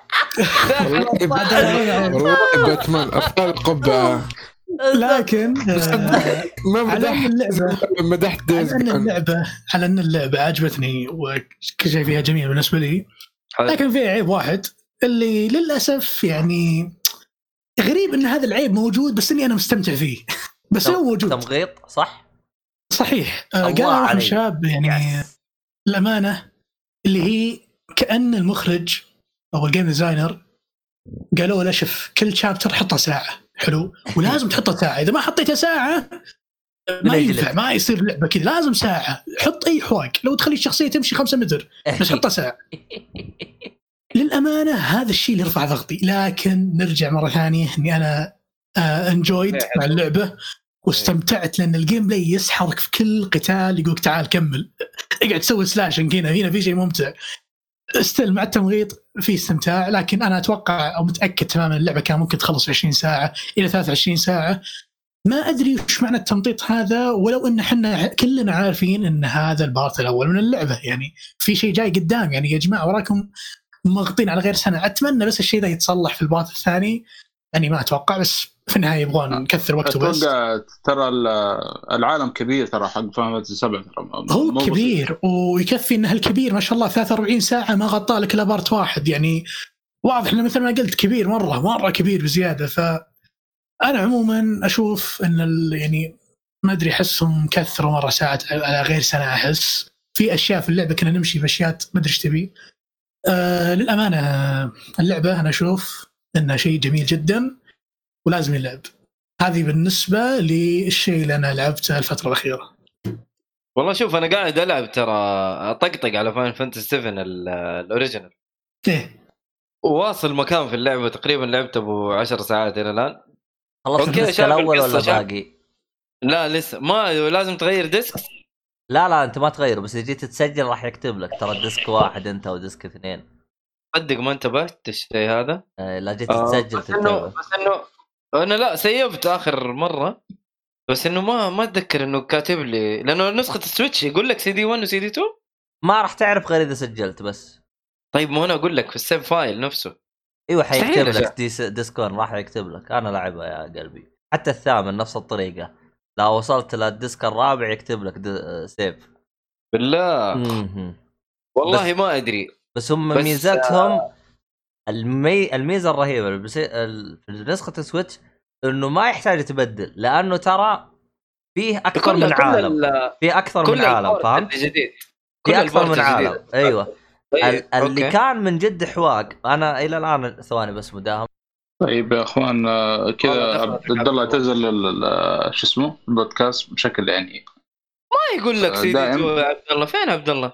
والله باتمان ارفع القبعه لكن آه، ما مدحت اللعبه مدحت دايز على أن. اللعبه على أن اللعبة عجبتني وكل شيء فيها جميل بالنسبة لي. لكن فيها عيب واحد اللي للأسف يعني غريب أن هذا العيب موجود بس إني أنا مستمتع فيه بس هو موجود تمغيط صح؟ صحيح آه، الله قال واحد من عليك. الشباب يعني الامانه اللي هي كأن المخرج أو ال game designer قالوا له شوف كل chapter حطه ساعة. حلو. ولازم تحطه ساعة. إذا ما حطيته ساعة ما. ينفع ما يصير لعبة كذا لازم ساعة. حط أي حواق. لو تخلي الشخصية تمشي خمسة متر بس حطها ساعة. للأمانة هذا الشيء اللي يرفع ضغطي. لكن نرجع مرة ثانية إني أنا enjoyed مع اللعبة واستمتعت لأن ال gameplay يسحرك في كل قتال يقولك تعال كمل. اقعد تسوي slashing هنا هنا في شيء ممتع. still مع التمغيط. في استمتاع لكن أنا أتوقع أو متأكد تماما اللعبة كان ممكن تخلص في 20 ساعة إلى 23 ساعة. ما أدري وش معنى التمطيط هذا ولو إن إحنا كلنا عارفين إن هذا ال part الأول من اللعبة. يعني في شيء جاي قدام يعني يا جماعة وراكم ممغطين على غير سنة. أتمنى بس الشيء ذا يتصلح في ال part الثاني. يعني ما أتوقع بس في النهاية يبغون نكثر وقته بس. ترى ال- العالم كبير ترى حق Final Fantasy 7 ترى. هو. كبير ويكفي إنه الكبير ما شاء الله 43 ساعة ما غطى لك إلا part واحد. يعني واضح إنه مثل ما قلت كبير مرة مرة كبير بزيادة. ف أنا عموما أشوف إن ال- يعني ما أدري أحسهم كثروا مرة ساعات على غير سنة أحس. في أشياء في اللعبة كنا نمشي بأشياء ما أدري إيش تبي. آه للأمانة اللعبة أنا أشوف إنها شيء جميل جدا. ولازم يلعب. هذه بالنسبة للشيء اللي أنا لعبته الفترة الأخيرة. والله شوف أنا قاعد ألعب ترى أطقطق على Final Fantasy 7 ال- ال original إيه. واصل مكان في اللعبة تقريبا لعبت أبو 10 ساعات إلى الآن. خلصت ال disc الأول ولا. باقي؟ لا لسه. ما لازم تغير ديسك؟ لا لا أنت ما تغير بس إذا جيت تسجل راح يكتب لك. ترى ديسك واحد أنت وديسك اثنين. صدق ما انتبهت الشيء هذا؟ آه، لا جيت آه، تسجل بس انه بس انه أنا لا سيفت آخر مرة بس إنه ما ما أتذكر إنه كاتب لي لأنه نسخة السويتش يقول لك سي دي 1 وسي دي 2 ما راح تعرف غير إذا سجلت بس. طيب ما أنا أقول لك في السيف فايل نفسه. أيوه حيكتب. لك ديس ديسكورد راح يكتب لك. أنا لعبها يا قلبي. حتى الثامن نفس الطريقة. لو وصلت للديسك الرابع يكتب لك. سيف. بالله. والله ما أدري. بس هم بس، ميزتهم المي... الميزة الرهيبة البس... ال... في نسخة السويتش إنه ما يحتاج تبدل لأنه ترى فيه أكثر من عالم ال- في أكثر من عالم فهمت؟ الجديد كل في أكثر من عالم. أيوه طيب، ال- اللي أوكي. كان من جد حواق أنا إلى الآن ثواني بس مداهم طيب يا أخوان آه، كذا عبد الله. اعتزل ال- شو اسمه البودكاست بشكل يعني ما يقول لك سي دي دائم. 2 يا عبد الله فين عبد الله؟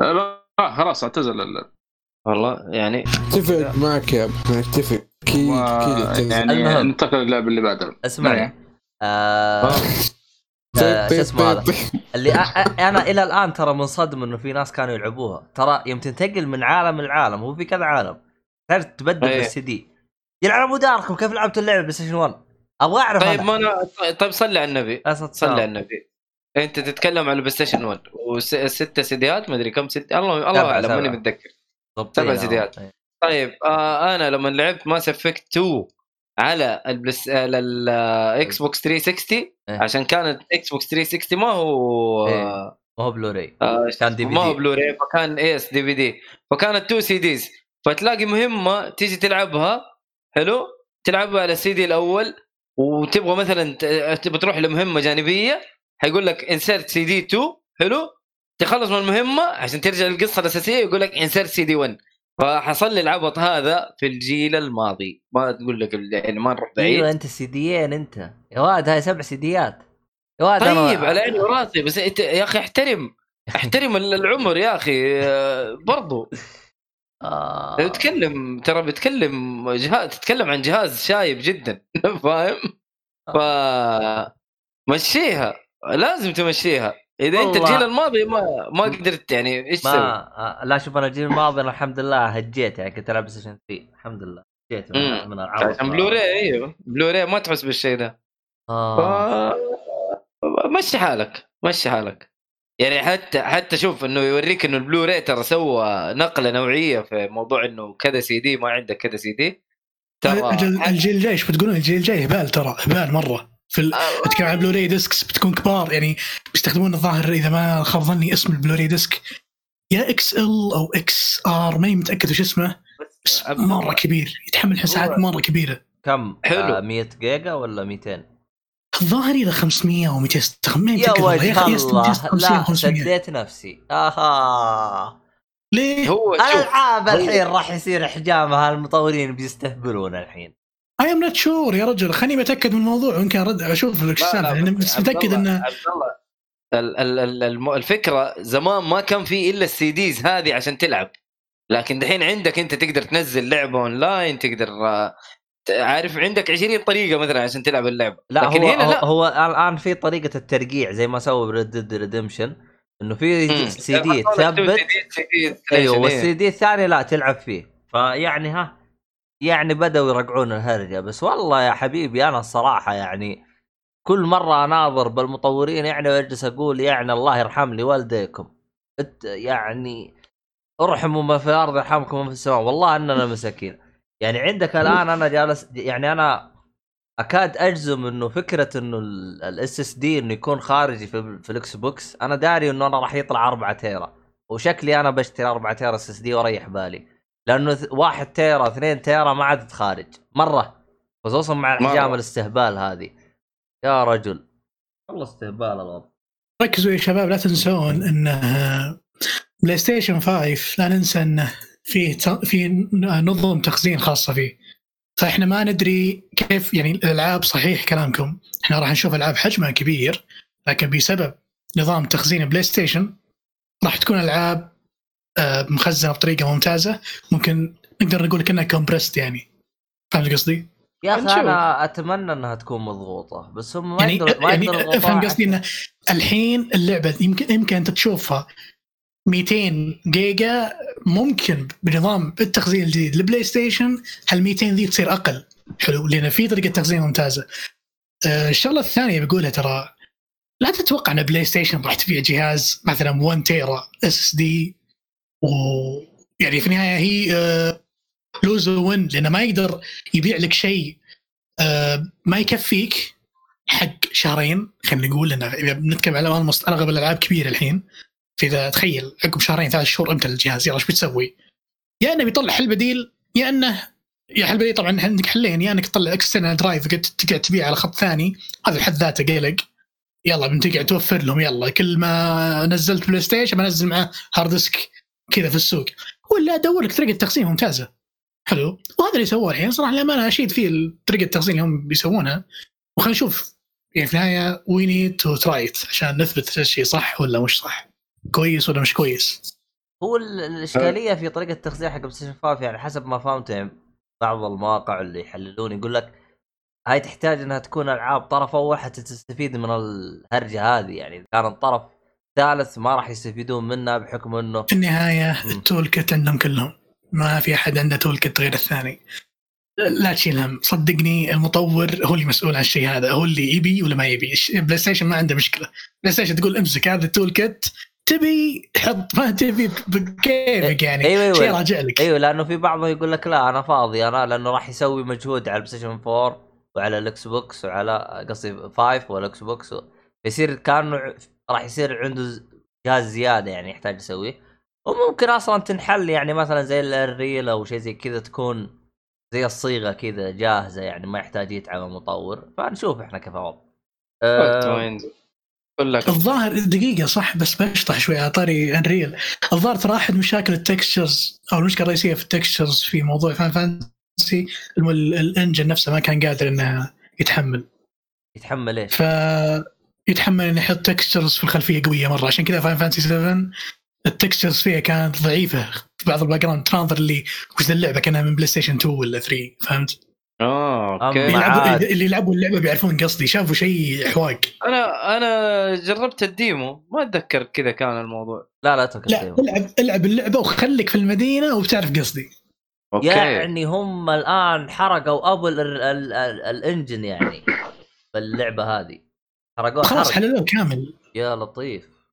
آه، لا آه، خلاص اعتزل والله يعني اتفق معك يا أبو اتفق أكيد أكيد. يعني المهم. ننتقل للعبه اللي بعدها اسمعني إيه. آه... آه. آه، شو طيب، اسمه هذا طيب. اللي أنا إلى الآن ترى منصدم إنه في ناس كانوا يلعبوها ترى يوم تنتقل من عالم لعالم هو في كذا عالم تحتاج تبدل. السي دي يلعبوا داركم كيف لعبت اللعبة بلاي ستيشن 1 أبغى أعرف طيب أنا. ما أنا طيب صلي على النبي صلي على. النبي أنت تتكلم على البلاي ستيشن 1 وست سيديات ما أدري كم ست الله الله أعلم ماني. متذكر سبع أهو. سيديات. أيه. طيب آه أنا لما لعبت ماس افكت 2 على البلس على الاكس بوكس 360 إيه. عشان كانت إكس بوكس 360 ما هو إيه. آه ما هو بلوراي آه، كان دي في ما هو دي. بلوراي فكان إس دي في دي فكانت two CDs فتلاقي مهمة تيجي تلعبها حلو تلعبها على السي دي الأول وتبغى مثلا تبغى تروح لمهمة جانبية حيقول لك insert CD 2 حلو تخلص من المهمة عشان ترجع للقصة الأساسية يقول لك insert CD 1 فحصل لي العبط هذا في الجيل الماضي. ما تقول لك يعني ما نروح بعيد. أيوه أنت سيديين أنت. يا واد هاي سبع سيديات يا واد طيب أنا... على عيني وراسي بس أنت يا أخي احترم. احترم ال- العمر يا أخي آه، برضو. آه... تتكلم ترى بتكلم جهاز تتكلم عن جهاز شايب جدا فاهم؟ ف مشيها لازم تمشيها. إذا أنت. الجيل الماضي ما ما قدرت يعني إيش تسوي؟ ما آه، لا شوف أنا الجيل الماضي أنا الحمد لله هجيت يعني كنت ألعب Station 3 الحمد لله. هجيت من, ألعاب عشان بلوراي أيوه. بلوراي ما تحس بالشيء ده. ف آه. مشي حالك مشي حالك. يعني حتى حتى شوف إنه يوريك إنه البلوراي ترى سوى نقلة نوعية في موضوع إنه كذا سي دي ما عندك كذا سي دي ترى الجيل الجاي إيش بتقولون؟ الجيل الجاي هبال ترى هبال مرة. في ال... بتكلم عن Blu-ray discs بتكون كبار يعني بيستخدمون الظاهر إذا ما خاب ظني اسم ال Blu-ray disc. يا XL أو XR ماني متأكد وش اسمه. بس. مرة كبير يتحمل مساحات مرة كبيرة. كم؟ حلو. آه 100 جيجا ولا 200 الظاهر إلى 500 أو 200 ما يا. وجه أخي الله. 250 لا 500 سديت نفسي. آها. ليه؟ هو الالعاب الحين راح يصير أحجامها المطورين بيستهبلون الحين. I'm not sure يا رجل خليني بتاكد من الموضوع ويمكن ارد أشوف لك لا، السالفة لأن بس متأكد انه الفكرة زمان ما كان في إلا ال CDs هذه عشان تلعب. لكن دحين عندك أنت تقدر تنزل لعبة أونلاين تقدر آه، عارف عندك 20 طريقة مثلا عشان تلعب اللعبة. لا لكن هو هنا هو, لا. هو الان في طريقة الترقيع زي ما سووا ب Red Dead Redemption إنه في. سي دي تثبت. أيوه. والسي دي الثاني لا تلعب فيه. فيعني ها يعني بدأوا يرقعون الهرجة. بس والله يا حبيبي أنا الصراحة يعني كل مرة أناظر بالمطورين يعني وأجلس أقول يعني الله يرحم لي والديكم يعني ارحموا من في الأرض يرحمكم من في السماء. والله أننا مساكين. يعني عندك الآن أنا جالس يعني أنا أكاد أجزم إنه فكرة إنه ال SSD إنه يكون خارجي في, في ال Xbox. أنا داري إنه أنا راح يطلع 4 تيرا. وشكلي أنا بشتري 4 تيرا SSD وأريح بالي. لأنه 1 تيرا 2 تيرا ما عاد خارج مرة. خصوصا مع مرة. أحجام الاستهبال هذه. يا رجل. والله استهبال الوضع. ركزوا يا شباب لا تنسون إن بلاي ستيشن 5 لا ننسى انه فيه ت- في نظم تخزين خاصة فيه. فاحنا ما ندري كيف يعني الألعاب صحيح كلامكم. إحنا راح نشوف ألعاب حجمها كبير لكن بسبب نظام تخزين بلاي ستيشن راح تكون ألعاب آه، مخزنة بطريقة ممتازة ممكن نقدر نقول كانها compressed يعني فهمت قصدي؟ يا أخي. أنا أتمنى إنها تكون مضغوطة بس هم ما يعني يقدروا ما يعني يقدروا افهم قصدي إنه الحين اللعبة يمكن يمكن أنت تشوفها 200 جيجا ممكن بنظام التخزين الجديد البلاي ستيشن هال 200 ذي تصير أقل حلو لأن في طريقة تخزين ممتازة. آه، الشغلة الثانية بقولها ترى لا تتوقع إن بلاي ستيشن راح تبيع جهاز مثلا 1 تيرا SSD و يعني في النهاية هي آه، lose win لأنه ما يقدر يبيع لك شيء آه، ما يكفيك حق شهرين خلينا نقول لأن إذا بنتكلم على اغلب الألعاب كبيرة الحين فإذا تخيل عقب شهرين ثلاث شهور امتلى الجهاز يلا إيش بتسوي؟ يا إنه بيطلع حل بديل يا إنه يا حل بديل طبعا عندك حلين يا إنك تطلع external drive تقعد تبيع على خط ثاني هذا بحد ذاته قلق يلا بتقعد توفر لهم يلا كل ما نزلت بلاي ستيشن بنزل معه hard disk كذا في السوق. ولا ادور لك طريقة تخزين ممتازة. حلو؟ وهذا اللي سووه الحين صراحة لما أنا اشيد فيه طريقة التخزين اللي هم بيسوونها. وخلينا نشوف. يعني في النهاية we need to try عشان نثبت الشيء صح ولا مش صح. كويس ولا مش كويس. هو ال- الإشكالية في طريقة التخزين حق بلاي ستيشن 5 يعني حسب ما فهمت يعني بعض المواقع اللي يحللون يقول لك هاي تحتاج إنها تكون ألعاب طرف اول حتى تستفيد من الهرجة هذه يعني إذا كان الطرف ثالث ما راح يستفيدون منها بحكم إنه في النهاية. ال toolkit عندهم كلهم. ما في أحد عنده toolkit غير الثاني. لا تشيل هم. صدقني المطور هو اللي مسؤول عن الشيء هذا. هو اللي يبي ولا ما يبي. بلاي ستيشن ما عنده مشكلة. بلاي ستيشن تقول امسك هذا ال toolkit تبي حط ما تبي بكيفك يعني. أيوه شيء أيوه راجع لك. أيوه لأنه في بعضهم يقول لك لا أنا فاضي أنا لأنه راح يسوي مجهود على البلاي ستيشن 4 وعلى الاكس بوكس وعلى قصدي 5 والاكس بوكس يصير كأنه راح يصير عنده جهاز زيادة يعني يحتاج يسويه. وممكن أصلا تنحل يعني مثلا زي ال Unreal أو شيء زي كذا تكون زي الصيغة كذا جاهزة يعني ما يحتاج يتعب المطور. فنشوف إحنا كيف الوضع. أه كلك الظاهر دقيقة صح بس بشطح شوي على طاري Unreal الظاهر ترى أحد مشاكل ال textures أو المشكلة الرئيسية في ال textures في موضوع Final Fantasy ال engine نفسه ما كان قادر إنه يتحمل. يتحمل إيش؟ ف يتحمل إنه يحط textures في الخلفية قوية مرة. عشان كذا Final Fantasy 7 ال textures فيها كانت ضعيفة. في بعض ال background تناظر اللي وش اللعبة كأنها من بلاي ستيشن 2 ولا 3 فهمت؟ آه أوكي. اللي. يلعبوا اللي يلعبوا اللعبة بيعرفون قصدي. شافوا شيء حواق أنا أنا جربت ال demo. ما أتذكر كذا كان الموضوع. لا لا اترك لا. العب العب اللعبة وخليك في المدينة وبتعرف قصدي. أوكي. يعني هم الآن حرقوا أبو ال- ال- ال- ال engine يعني باللعبة هذه. حرقوه خلاص حللوه كامل. يا لطيف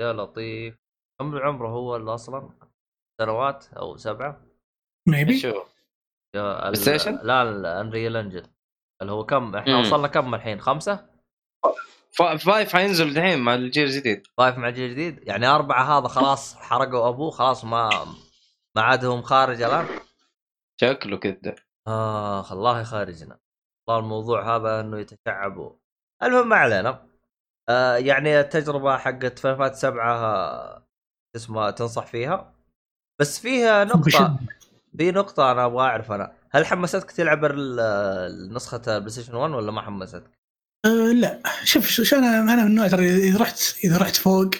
يا لطيف. كم عمره هو اللي أصلا؟ سنوات أو سبعة؟ maybe شو؟ ستيشن؟ لا ال Unreal Engine اللي هو كم؟ إحنا مم. وصلنا كم الحين؟ خمسة؟ فا- five حينزل الحين مع الجيل الجديد. five مع الجيل الجديد؟ يعني أربعة هذا خلاص حرقوا أبوه خلاص ما ما عادهم خارج الآن؟ شكله كذا. آخ الله يخرجنا والله الموضوع هذا إنه يتشعبوا. المهم ما علينا. آه يعني التجربة حقت فايفات سبعة آه، اسمها تنصح فيها. بس فيها نقطة. في نقطة أنا أبغى أعرف أنا. هل حمستك تلعب ال- نسخة البلاي ستيشن 1 ولا ما حمستك؟ أه لا. شوف شو شو أنا أنا من النوع ترى إذا رحت إذا رحت فوق من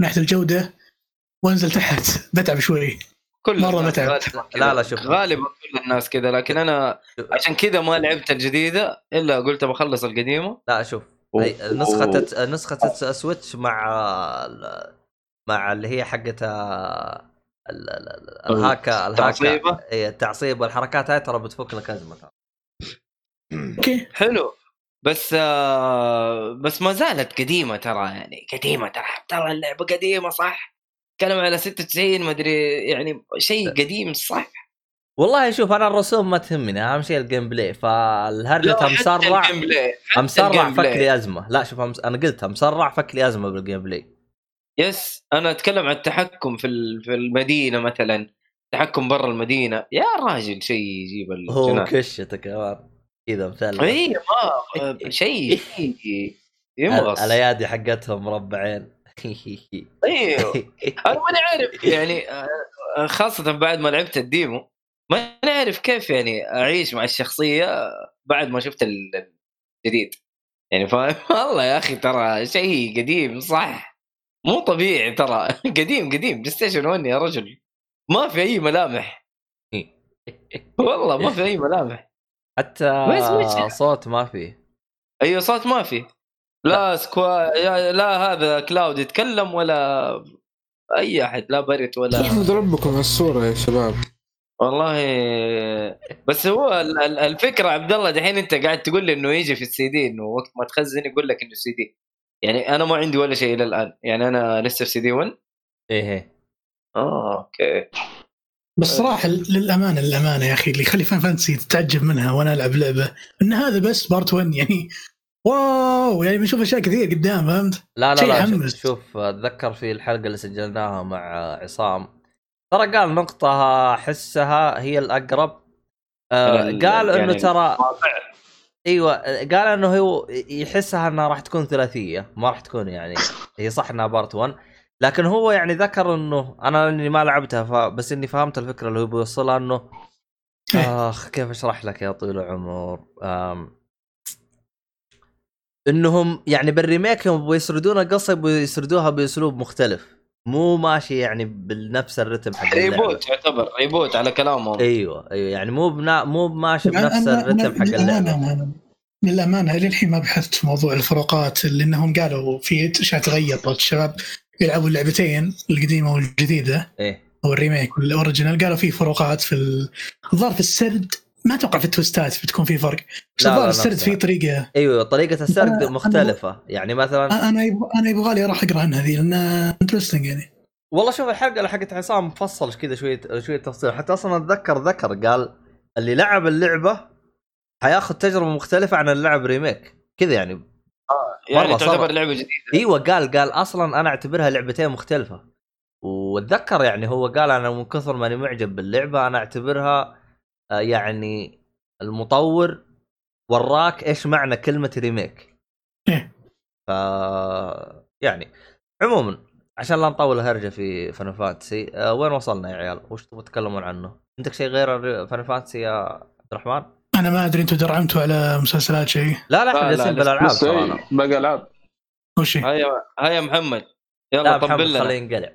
ناحية الجودة وأنزل تحت بتعب شوي. كل مرة الناس متعب. لا لا شوف. غالبا كل الناس كذا لكن أنا عشان كذا ما لعبت الجديدة إلا قلت بخلص القديمة. لا شوف. نسخة نسخة سويتش مع ال- مع اللي هي حقت ال- ال- ال- الهاكا الهاكا؟ اي التعصيب والحركات هاي ترى بتفك لك أزمة. أوكي. حلو. بس آه بس ما زالت قديمة ترى يعني. قديمة ترى. ترى اللعبة قديمة صح؟ تكلم على 96 ما أدري يعني شيء قديم صح؟ والله شوف أنا الرسوم ما تهمني أهم شيء ال gameplay فالهرجة لا، حتى مسرع مسرع فك. لي أزمة. لا شوف أمس- أنا قلتها مسرع فك لي أزمة بال gameplay. yes أنا أتكلم عن التحكم في في المدينة مثلا. تحكم برا المدينة. يا راجل شيء يجيب هو الجنان. كشته كمان. كذا مثلث اي ما شيء يمغص الأيادي حقتهم مربعين أيوه أنا ماني عارف يعني آه، خاصة بعد ما لعبت الديمو ماني عارف كيف يعني أعيش مع الشخصية بعد ما شفت ال- الجديد. يعني فاهم والله يا أخي ترى شيء قديم صح؟ مو طبيعي ترى. قديم قديم بلاي ستيشن 1 يا رجل. ما في أي ملامح. والله ما في أي ملامح. حتى صوت ما فيه أيوه صوت ما في. لا سكوا لا هذا كلاود يتكلم ولا أي أحد لا بريت ولا احمد ربكم على الصورة يا شباب. والله بس هو ال- ال- الفكرة عبد الله دحين أنت قاعد تقول لي إنه يجي في السي دي إنه وقت ما تخزن يقول لك إنه سي دي. يعني أنا ما عندي ولا شيء إلى الآن. يعني أنا لسه في سي دي 1 إيه إيه. آه okay. بس صراحة للأمانة للأمانة يا أخي اللي يخلي Final Fantasy تتعجب منها وأنا ألعب لعبة. إن هذا بس part 1 يعني wow يعني بنشوف أشياء كثير قدام فهمت؟ لا لا لا شوف. شوف أتذكر في الحلقة اللي سجلناها مع عصام ترى قال نقطة أحسها هي الأقرب آه ال- قال إنه يعني ترى أيوه قال إنه هو يحسها إنها راح تكون ثلاثية ما راح تكون يعني هي صح إنها part 1 لكن هو يعني ذكر إنه أنا إني ما لعبتها ف... بس إني فهمت الفكرة اللي هو بيوصلها إنه إيه. آخ كيف أشرح لك يا طويل العمر آم... إنهم يعني بال remake يوم يبغوا يسردون القصة يبغوا يسردوها بأسلوب مختلف. مو ماشي يعني بنفس الرتم حق. reboot يعتبر reboot على كلامهم. أيوه أيوه يعني مو بنا... مو ماشي بنفس أنا- الرتم حق اللعبة. للامانه إلى الحين ما بحثت في موضوع الفروقات لانهم قالوا في أشياء تغيرت. الشباب يلعبوا اللعبتين القديمة والجديدة إيه. أو ال remake وال original قالوا في فروقات في ال- الظاهر في السرد ما أتوقع في ال twist ات بتكون في فرق. بس لا، لا، الظاهر السرد. في طريقة. أيوه طريقة السرد أنا- مختلفة. يعني مثلا أنا أنا يبغى لي أروح أقرأ عنها ذي لانها interesting يعني. والله شوف الحلقة اللي حقت عصام مفصل كذا شوية شوية تفصيل. حتى أصلا أتذكر ذكر قال اللي لعب اللعبة حياخذ تجربة مختلفة عن اللعب remake. كذا يعني. يعني مرة تعتبر صبر. لعبة جديدة. أيوه قال قال أصلا أنا أعتبرها لعبتين مختلفة. واتذكر يعني هو قال أنا من كثر ماني معجب باللعبة أنا أعتبرها آه، يعني المطور وراك إيش معنى كلمة remake إيه. ف يعني عموما عشان لا نطول الهرجة في Final Fantasy أه وين وصلنا يا عيال؟ وش تبغوا تتكلمون عنه؟ عندك شيء غير Final Fantasy يا عبد الرحمن؟ أنا ما أدري أنتم درعمتوا على مسلسلات شيء لا لا إحنا جالسين بالألعاب ترانا إيه، باقي ألعاب وش هي؟ هيا هيا محمد يلا لا طبل لنا خليه ينقلع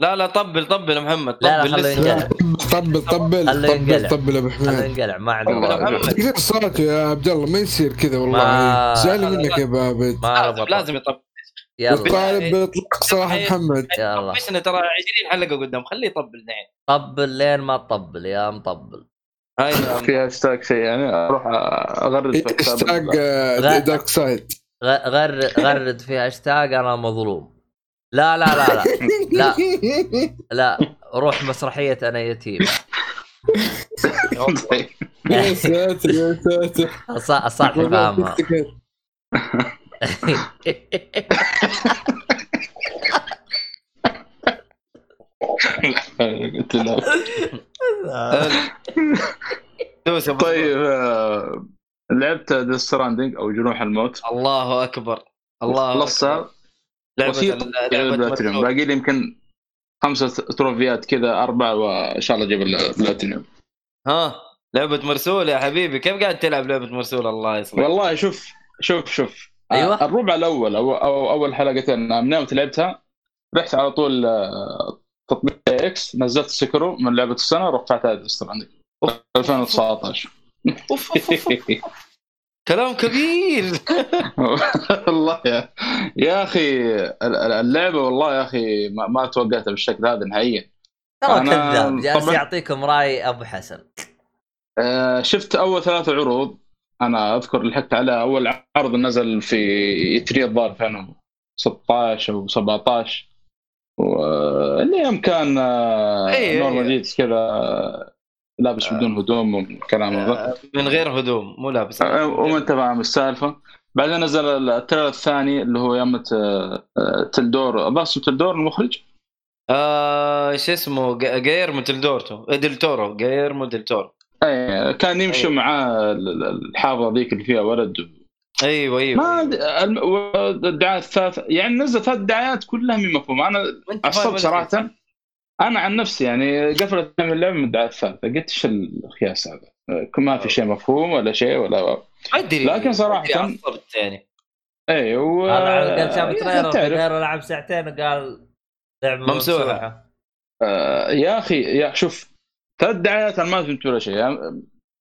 لا لا طبل طبل يا محمد طبل لا، لا، خليه لسه. ينقلع. طبل طبل خليه ينقلع. طبل طبل يا ابو خليه حميد ينقلع ما. محمد. كثير صوته يا عبد الله؟ ما يصير كذا والله. زعلان منك يا بابد ما لازم يطبل يلا. طالب باطلاق صراحة محمد. يلا. طبشنا ترى 20 حلقة قدام. خليه يطبل دحين طبل لين ما تطبل. يا مطبل في هاشتاج شيء يعني؟ أروح أغرد في حساب اشتاق آه،. dark side غ- غر غرد في هاشتاج أنا مظلوم. لا لا لا لا. لا. لا. روح مسرحية أنا يتيم. يا ساتر يا ساتر. فاهمها طيب آه، لعبت Death Stranding أو جنوح الموت. الله أكبر. الله أكبر. لعبه لعبه البلاتينيوم. باقي لي يمكن خمسة trophy ات كذا أربعة وإن شاء الله أجيب البلاتينيوم. ها لعبة مرسول يا حبيبي. كيف قاعد تلعب لعبة مرسول؟ الله يصلح والله شوف شوف شوف. أيوة. آه، الربع الأول أو, أو أول حلقتين من يوم لعبتها رحت على طول آه، تطبيق X نزلت Sekiro من لعبة السنة ورفعتها Death Stranding 2019 أوف، أوف، أوف. كلام كبير. والله يا يا أخي ال- ال- اللعبة والله يا أخي ما, ما توقعتها بالشكل هذا نهائيا. ترى أنا كذاب. جالس يعطيكم رأي أبو حسن. آه، شفت أول ثلاثة عروض. أنا أذكر لحقت على أول عرض نزل في 3 الظاهر 2016 أو 17 واللي يوم كان إيه، نورمان. جيتس كذا آه، لابس بدون هدوم والكلام هذا من غير هدوم مو لابس. آه، وما انت فاهم السالفه بعدين نزل ال trailer الثاني اللي هو يوم ديل تورو. بس ديل تورو المخرج؟ آه شو اسمه؟ جا- جايرمو ديل دورتو ديل تورو. جايرمو ديل تورو. إيه كان يمشي أيوة. معاه ال- ال- الحافظه ذيك اللي فيها ولد. أيوه أيوه ما الم- والدعايه الثالثه يعني نزل ثلاث دعايات كلها مي مفهومه أنا عصبت صراحة. أنا عن نفسي يعني قفلت من اللعبه من الدعايه الثالثه قلت إيش الخياس هذا؟ ما في شيء مفهوم ولا شيء ولا ما أدري لكن أدري عصبت يعني. اي و هذا على قال شاف تريلر غير لعب ساعتين وقال لعبه ممسوحة. ممسوحه آه، يا أخي يا شوف ثلاث دعايات أنا ما فهمت ولا شيء. يعني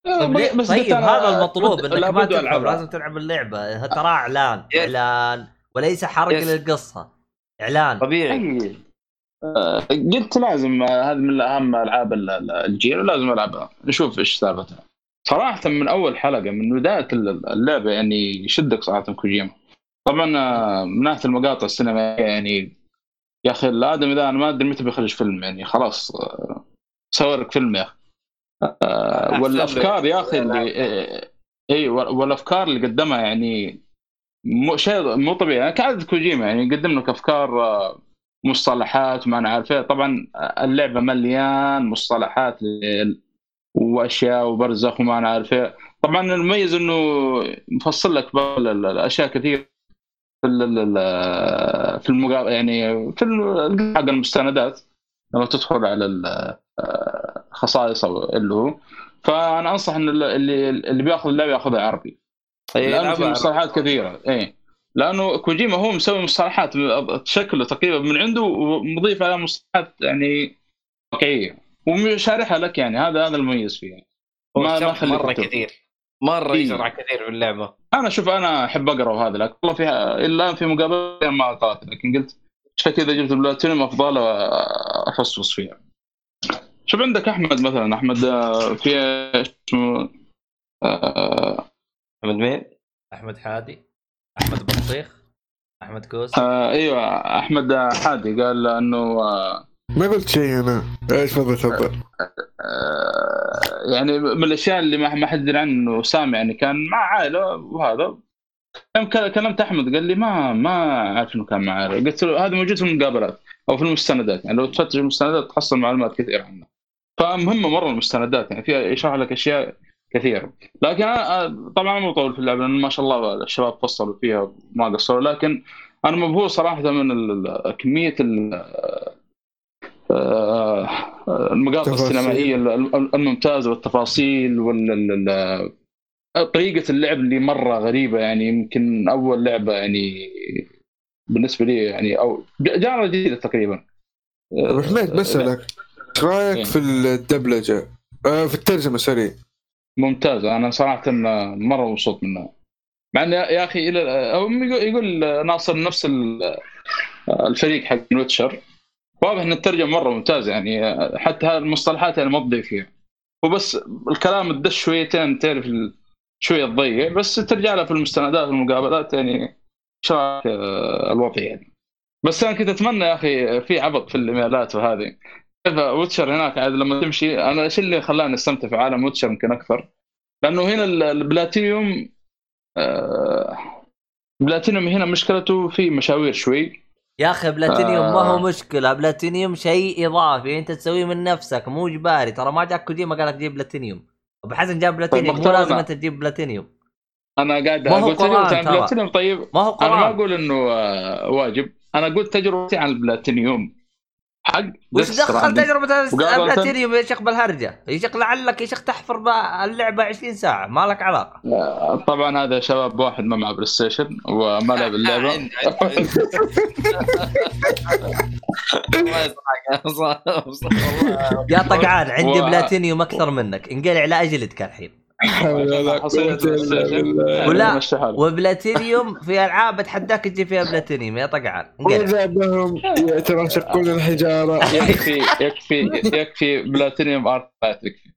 طيب, ليه- بس طيب هذا المطلوب إنك ما تلعب. لازم تلعب اللعبة. ترى إعلان. إعلان وليس حرق. للقصة. إعلان. طبيعي. أي. آه، قلت لازم آه، هذه من اهم ألعاب ال- ال- الجيل ولازم ألعبها. نشوف إيش سالفتها صراحة من أول حلقة من بداية ال- اللعبة يعني يشدك صراحة كوجيما. طبعا آه، من ناحية المقاطع السينمائية يعني يا أخي الادمي ذا أنا ما أدري متى بيخرج فيلم يعني خلاص آه، سوى لك فيلم يا أخي. آه، والأفكار يا. أخي اللي آه، إي والأفكار اللي قدمها يعني مو شيء مو طبيعي. يعني كعادة كوجيما يعني يقدم لك أفكار آه، مصطلحات وما أنا عارف إيه. طبعا اللعبة مليان مصطلحات وأشياء وبرزخ وما أنا عارف إيه. طبعا المميز إنه مفصل لك الأشياء كثير في في المقابل يعني في حق المستندات. لما تدخل على ال- الخصائص أو اللي هو. فأنا أنصح إن اللي اللي بيأخذ اللعبة يأخذها عربي. إيه، لأنه في يلعبها مصطلحات كثيرة. إيه. لأنه كوجيما هو مسوي مصطلحات شكله تقريبا من عنده ومضيف عليها مصطلحات يعني واقعيه وشارحها لك يعني هذا هذا المميز فيها هو ما مرة. كثير. مرة إيه. يشرح كثير في اللعبة. أنا شوف أنا أحب أقرأ وهذا لكن والله فيها إلا في مقابلة ما قرأت لكن قلت شكل اذا جبت البلاتينيوم أفضل افصفص فيها. شوف عندك أحمد مثلا أحمد آه، في اسمه آه، أحمد مين؟ أحمد حادي. أحمد بطيخ أحمد كوس. آه، أيوه أحمد حادي قال إنه آه، ما قلت شيء أنا. إيش تفضل تفضل؟ آه، يعني من الأشياء اللي ما ما حد يدري عنه سامع يعني كان مع عائلة وهذا. كلمت أحمد قال لي ما ما عارف إنه كان مع عائلة. قلت له هذا موجود في المقابلات أو في المستندات. يعني لو تفتش المستندات تحصل معلومات كثيرة عنه. فمهمة مرة المستندات يعني فيها يشرح لك أشياء كثيره لكن أنا طبعا مو مطول في اللعبة لأن ما شاء الله الشباب فصلوا فيها ما قصروا لكن أنا مبهور صراحة من كمية آه، المقاطع. السينمائية ال- الممتازة والتفاصيل وال طريقة اللعب اللي مرة غريبة يعني يمكن أول لعبة يعني بالنسبة لي يعني أو genre جديدة تقريبا أبو حميد بسالك إيش رأيك إيه. في الدبلجة؟ آه في الترجمة sorry ممتازه أنا صراحة مرة مبسوط منها مع إن يا أخي إلى أو يقول ناصر نفس ال- الفريق حق Witcher. واضح إن الترجمة مرة ممتازة يعني حتى المصطلحات يعني ما تضيف فيها وبس الكلام الدش شويتين تعرف شوية تضيع. بس ترجع لها في المستندات والمقابلات يعني رايك آه، الوضع يعني. بس أنا كنت أتمنى يا أخي في عبط في الإيميلات وهذه. Witcher هناك عاد لما تمشي أنا إيش اللي خلاني أستمتع في عالم Witcher يمكن أكثر؟ لأنه هنا ال- البلاتينيوم آه، بلاتينيوم هنا مشكلته في مشاوير شوي. يا أخي بلاتينيوم ما هو آه. مشكلة بلاتينيوم شيء إضافي أنت تسويه من نفسك مو إجباري. ترى ما جاك كوجيما قال لك جيب بلاتينيوم. أبو حسن جاب بلاتينيوم مو لازم. أنت تجيب بلاتينيوم. أنا قاعد ترى. بلاتينيوم طيب. ما هو أنا ما أقول إنه آه، واجب. أنا قلت تجربتي عن البلاتينيوم. حق وش دخل. تجربة. بلاتينيوم يا شيخ بالهرجة يا شيخ لعلك يا شيخ تحفر اللعبة 20 ساعة ما لك علاقة طبعا هذا شباب واحد ما معه PlayStation وما لعب اللعبة. يا طقعان عندي بلاتينيوم أكثر منك انقلع لاجلدك الحين حول ولا. وبلاتينيوم في ألعاب اتحداك تجي فيها بلاتينيوم يا طقعان وإذا بهم يتراشقون الحجارة. يكفي يكفي يكفي بلاتينيوم ارت يكفي.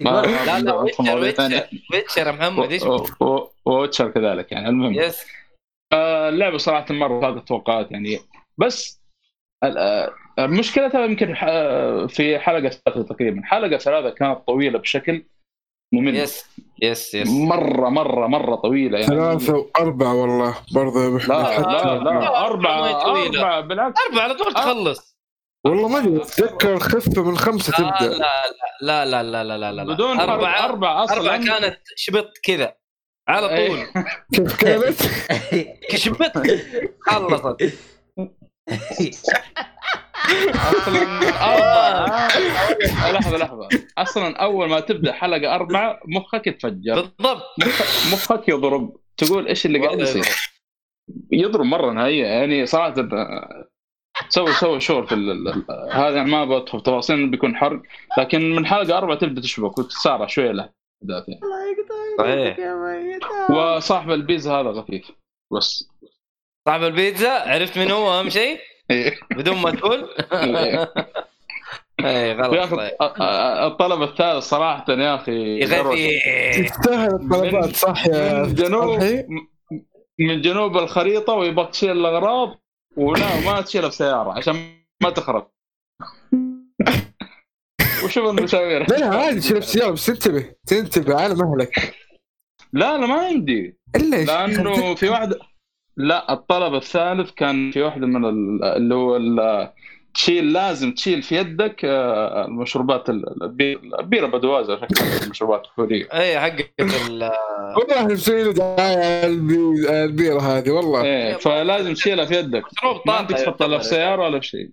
لا لا ويتشر ويتشر. ويتشر محمد إيش و- و- وويتشر كذلك يعني المهم. yes آه، اللعبة صراحة مرة فاقت التوقعات يعني. بس ال- آه، مشكلتها يمكن ح- آه، في حلقة ثلاثة تقريبا. حلقة ثلاثة كانت طويلة بشكل ممل. yes yes yes. مرة مرة مرة طويلة يعني. ثلاثة وأربعة والله برضه لا لا لا لا، أربعة ما طويلة. أربعة بالعكس. أربعة على طول تخلص. والله ما أدري أتذكر خفة من خمسة لا تبدأ. لا لا لا لا لا لا لا. بدون أربعة أربعة أصلا. أربعة كانت شبط كذا على طول. كيف كانت؟ كشبط. خلصت. أصلا أربعة. لحظة لحظة أصلا أول ما تبدأ حلقة أربعة مخك يتفجر. بالضبط. مخ- مخك يضرب. تقول إيش اللي قاعد يصير. يضرب. مرة نهائية. يعني صراحة آه، سوي سوي شغل في هذا يعني ما بدخل في تفاصيل بيكون حرق. لكن من حلقة أربعة تبدأ تشبك وتتسارع شوية له يعني. صحيح. وصاحب البيتزا هذا خفيف. بس. صاحب البيتزا عرفت من هو أهم شيء؟ إيه. بدون ما تقول. اي يا غلط أخي طيب. الطلب الثالث صراحة يا أخي أخي تستاهل الطلبات صح يا من جنوب من جنوب الخريطة ويبغى تشيل الأغراض ولا ما تشيلها بسيارة عشان ما تخرب. وشوف المشاوير لا لا عادي شيل بسيارة بس انتبه تنتبه على مهلك. لا لا ما عندي. إلا لأنه في واحدة لا الطلب الثالث كان في واحدة من ال- اللي هو ال- تشيل لازم تشيل في يدك آه، المشروبات ال- البي- البيره بدوازه شكلها المشروبات الكورية. اي ال والله مسويين له دعايه البيرة هذه والله. إيه فلازم تشيلها في يدك. مشروب ما انت تحطها لا في سيارة ولا في شيء.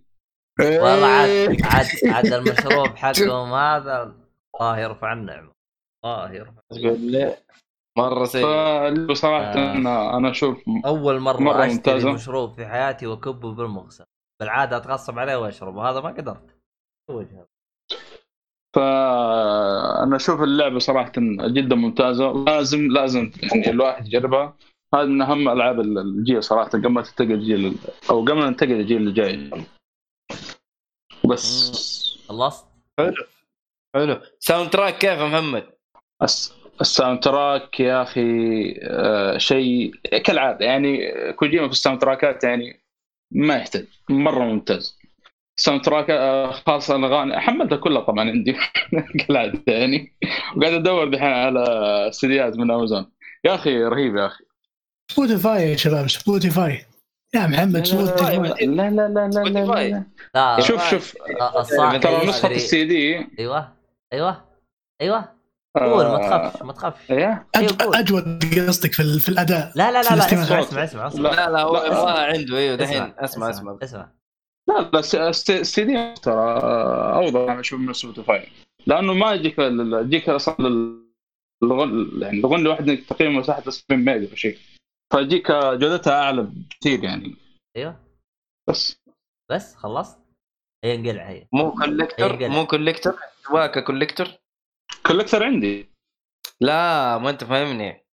والله عاد إيه. عاد عاد المشروب حقهم هذا الله يرفع النعمة. الله يرفع مرة سيء فبصراحه آه. أنا أشوف أول مرة مرة أشتري. مشروب في حياتي وأكبه بالمغسل بالعادة أتغصب عليه وأشرب وهذا ما قدرت. وجهه. فأنا أشوف اللعبة صراحة جدا ممتازة. لازم لازم يعني الواحد يجربها. هذا من أهم ألعاب الجيل صراحة قبل ما تنتقل الجيل أو قبل ما ننتقل الجيل الجاي. بس خلصت؟ حلو. soundtrack كيف يا محمد؟ الس- ال soundtrack يا أخي آه، شيء كالعادة. يعني كوجيما في ال soundtrack ات يعني ما يحتاج مرة ممتاز. track آه، خاصه الاغاني حملتها كلها طبعا عندي. كالعاده يعني. وقاعد أدور دحين على سيديات من امازون يا أخي رهيب يا أخي. سبوتيفاي يا شباب سبوتيفاي يا محمد سبوتيفاي لا لا لا لا لا, لا, لا. لا شوف شوف. ترى نسخة السي دي. أيوه أيوه أيوه. قول ما تخافش ما تخافش. إيه؟ قول. أجود قصدك في, ال- في الأداء. لا لا لا لا. اسمع اسمع اسمع اسمع. لا. لا لا هو. عنده أيوه دحين. اسمع اسمع اسمع. لا لا السي دي ترى أوضح أنا أشوف من سبوتيفاي لأنه ما يجيك ال- يجيك أصلا ال- الغن يعني الغنى الواحد تقريبا مساحه 70 ميجا أو شيء. فيجيك جودتها أعلى بكثير يعني. أيوه. بس. بس خلصت. هي انقلع هي. مو collector إيه، قل. مو collector تبغاك collector collector عندي. لا ما انت فاهمني.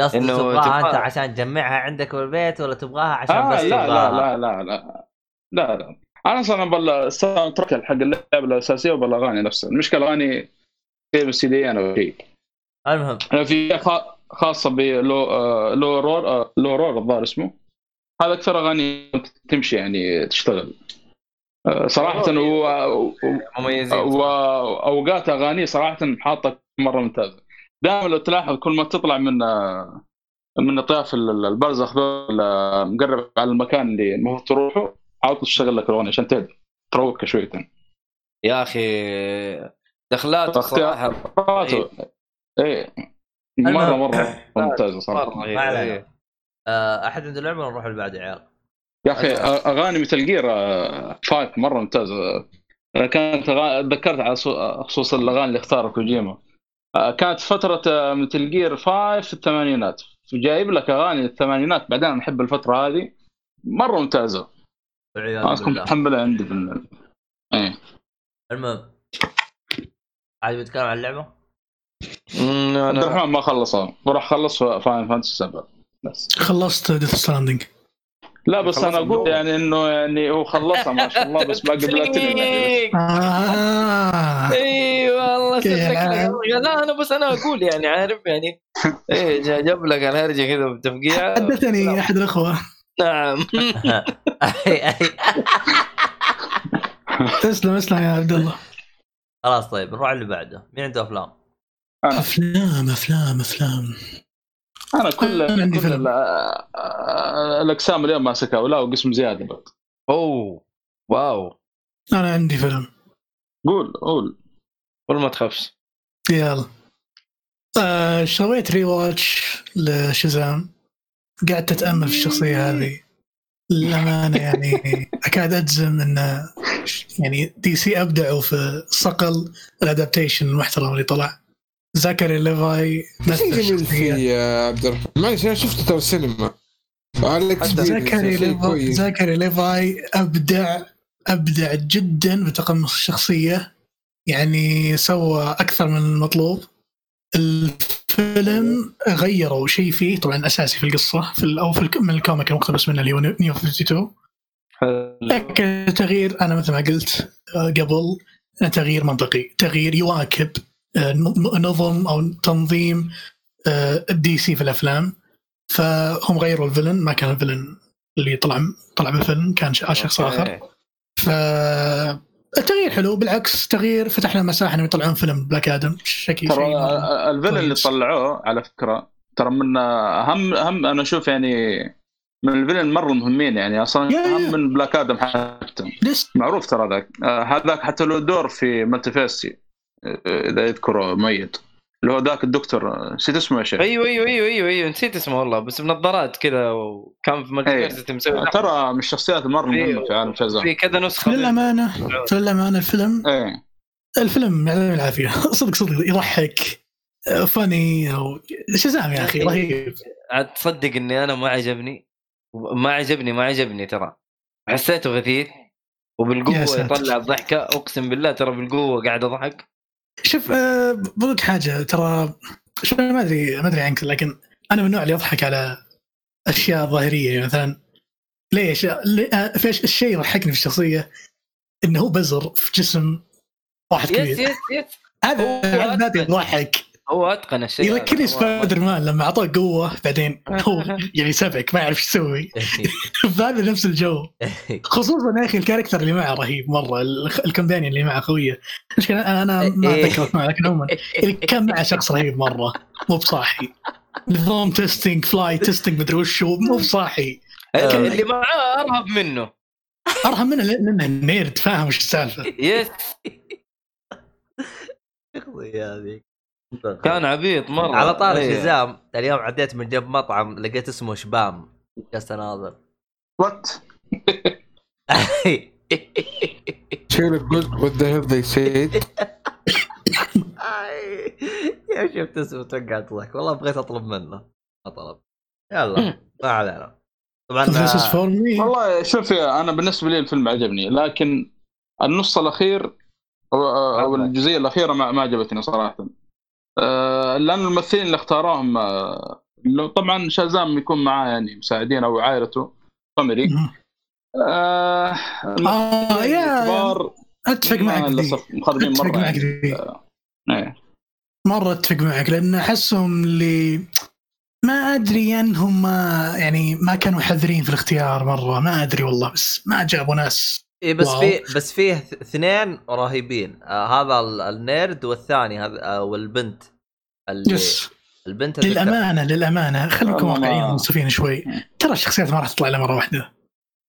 قصدي إنه تبغاها أنت عشان تجمعها عندك في البيت ولا تبغاها عشان آه بس لا لا تبغاها؟ لا لا لا. لا لا. أنا أصلا بل الساوند تراك حق اللعبة الأساسية وبالاغاني نفسها. المشكلة الاغاني في السي دي أنا أو شيء المهم. أنا في خا- خاصة بلو آه، لو رور آه، لو رور الظاهر اسمه. هذا أكثر أغاني تمشي يعني تشتغل. صراحة هو مميزين. وأوقات اغاني صراحة حاطة مرة ممتازة. دائما لو تلاحظ كل ما تطلع من من اطياف ال- البرزخ مقرب على المكان اللي المفروض تروحه حاول تشتغل لك الأغنية عشان تهدى تروقك شويتين يا أخي دخلات صراحة اختياراته إيه مرة مرة ممتازة صراحة. ما علينا. إيه. آه، أحد عنده لعبة نروح اللي بعد يا عيال. يا أخي أغاني ميتل جير فايف مرة ممتازه أنا كانت تذكرت على صو- خصوص الأغاني اللي اختارها كوجيما. كانت فترة ميتل جير 5 في الثمانينات. جايب لك أغاني الثمانينات بعدين أنا أحب الفترة هذه. مرة ممتازة. والعياذ أنا كنت بالله. محملها عندي في إيه. المهم. عاد بيتكلم عن اللعبة؟ عبد أنا الرحمن ما خلصها. بروح خلص فاينل فانتسي 7 بس. خلصت ديث ستراندينج لا بس أنا أقول. يعني إنه يعني هو خلصها ما شاء الله بس باقي بلاتينيوم. آه. اي والله؟ لا أنا بس أنا أقول يعني عارف يعني إيه جا- جاب لك الهرجة كذا بتفقيع حدثني أحد الأخوة نعم. تسلم اسلم يا عبد الله خلاص طيب نروح اللي بعده مين عنده أفلام؟ أفلام أفلام أفلام أنا كل أنا عندي كل فيلم. ال- آه، الاقسام اليوم ماسكها ولا قسم زيادة بعد oh wow. أنا عندي فيلم. قول قول. قول ما تخافش. يلا. آه سويت rewatch لشزام. قعدت أتأمل في الشخصية هذه. للأمانة يعني أكاد أجزم إن يعني دي سي أبدعوا في صقل ال adaptation المحترم اللي طلع. زكري ليفاي شيء جميل يا عبد الرحمن؟ معلش أنا شفته ترى السينما. زكري شيء ليفاي زكري ليفاي ابدع أبدع جدا بتقمص الشخصية. يعني سوى أكثر من المطلوب. الفيلم غيروا شيء فيه طبعا أساسي في القصة في أو في الك- من ال comic المقتبس منه اللي هو نيو 52 لكن تغيير أنا مثل ما قلت آه، قبل تغيير منطقي تغيير يواكب نظم أو تنظيم آه، الدي سي في الأفلام. فهم غيروا ال villain ما كان ال villain اللي طلع طلع بالفيلم كان ش- شخص آخر. ف التغيير حلو بالعكس تغيير فتح لنا مساحة انهم يطلعون فيلم بلاك آدم شكل ترى ال villain اللي. طلعوه على فكرة ترى من أهم أهم أنا أشوف يعني من ال villain مرة المهمين يعني أصلا يا- يا. أهم من بلاك آدم حتى. معروف ترى ذاك آه، هذاك حتى له دور في مالتيفيرسيتي إذا يذكره ميت. اللي هو ذاك الدكتور نسيت اسمه يا شيخ. أيوه أيوه أيوه أيوه أيوه نسيت اسمه والله بس بنظارات كذا وكان في مالتيفيرسيتي مسوي آه، ترى من الشخصيات المره المهمه في عالم شازام. في كذا نسخه للامانه للامانه الفيلم إيه. الفيلم يعطيهم العافية. صدق صدق يضحك funny أو شزام يا أخي رهيب. عاد تصدق إني أنا ما عجبني؟ ما عجبني ما عجبني ترى. حسيته غثيث وبالقوة. يطلع الضحكة أقسم بالله ترى بالقوة قاعد أضحك. شوف آه، بقول لك حاجة ترى شوف أنا ما أدري ما أدري عنك لكن أنا من النوع اللي يضحك على أشياء ظاهرية يعني مثلا ليش؟ آه، في الشيء يضحكني في الشخصية إنه هو بزر في جسم واحد يس كبير. يس يس هذا هو هذا ذاته يضحك هو أتقن الشيء. يذكرني سبايدر مان لما اعطوه قوة بعدين هو يعني سبك ما يعرف إيش يسوي. فهذا نفس الجو. خصوصا يا أخي ال character اللي معه رهيب مرة ال companion اللي معه خوية. المشكلة أنا أنا ما إيه. أتذكر اسمه لكن عموما. اللي كان معه شخص رهيب مرة. مو بصاحي. نظام testing fly testing مدري وش هو. مو بصاحي. اللي اللي معاه أرهب منه. ارحم منه لأنه nerd فاهم وش السالفة. yes شخصية هذيك كان عبيط مرة. على طار إيه. الحزام اليوم عديت من جنب مطعم لقيت اسمه شبام. جلست اناظر وات شيء good what the hell they said. يوم شفت اسمه توقعت ضحك والله بغيت أطلب منه. ما طلب. يلا ما علينا. طبعا والله شوف يا أنا بالنسبة لي الفيلم عجبني لكن النص الأخير أو, أو الجزئية الأخيرة ما, ما عجبتني صراحة. لأن الممثلين اللي اختاراهم آه، لو طبعا شازام يكون معاه يعني مساعدين أو عائلته كوميدي آه آه يا أتفق معك. للأسف مخربين أتفق مره معك يعني. ذي. إيه. مرة أتفق معك لأن أحسهم اللي ما أدري انهم ما يعني ما كانوا حذرين في الاختيار مرة ما أدري والله بس ما جابوا ناس إيه بس wow. في بس فيه اثنين رهيبين. آه هذا ال- ال nerd والثاني هذا آه والبنت. اللي yes. البنت اللي للأمانة للأمانة. خليكم واقعيين ومنصفين شوي. ترى الشخصيات ما راح تطلع إلا مرة واحدة.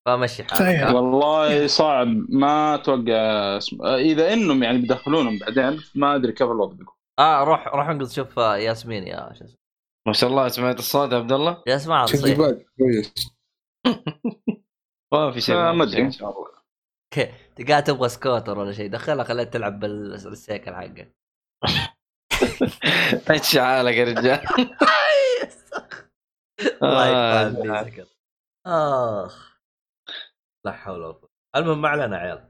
فمشي حالك. آه. والله صعب. ما أتوقع اسم... إذا إنهم يعني بيدخلونهم بعدين ما أدري كيف الوضع بيكون. آه روح روح انقذ شوف آه، ياسمين يا شو اسمه. ما شاء الله سمعت الصوت يا عبد الله؟ يا اسمع كويس. ما في شيء آه، ما أدري. إن شاء الله. قاعد تبغى سكوتر ولا شيء دخلها خليها تلعب بالسيكل حقه إيش حالك يا رجال. الله آه، يقطع. آخ. لا حول ولا قوة. المهم ما علينا عيال.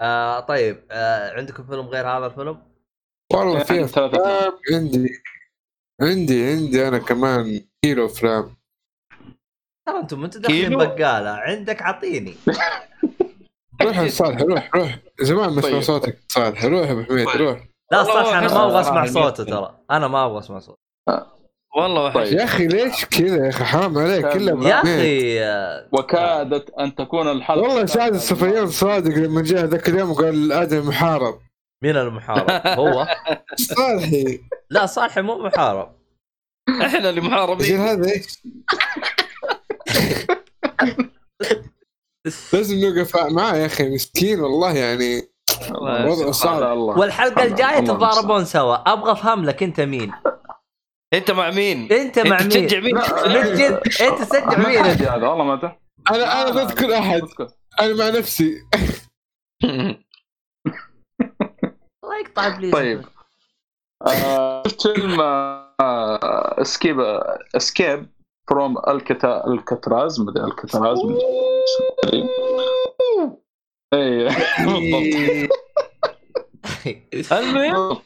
آه طيب آه عندكم فيلم غير هذا الفيلم؟ والله في. أفلام. عندي عندي عندي أنا كمان كيلو أفلام. ترى أنتم أنتم داخلين؟ بقالة. عندك عطيني. روح يا صالح روح روح. زمان ما اسمع طيب. صوتك. صالح روح يا أبو حميد روح. لا صح أنا ما أبغى أسمع صوته. ترى. أنا ما أبغى أسمع صوته. والله طيب. وحش يا أخي ليش كذا؟ يا أخي حرام عليك. كلها أبو يا. أخي وكادت أن تكون الحلقة والله سعد الصفيان صادق لما جاء ذاك اليوم وقال آدم محارب. مين المحارب؟ هو؟ صالحي لا صالح مو محارب. إحنا اللي زين محاربين هذا إيش؟ لازم نوقف معاه يا أخي مسكين والله يعني. وضعه صعب. والحلقة الجاية تتضاربون سوا. أبغى أفهم لك أنت مين؟ أنت مع مين؟ أنت مع أنت مين تشجع مين؟ من جد أنت تشجع ما مين؟ انت هذا والله ما أنا أنا ضد كل أحد. أنا مع نفسي. الله يقطع إبليس. طيب. آه، شفت فيلم آه، escape escape. from الكتا الكتراز مدري الكتراز مدري. اي بالضبط المهم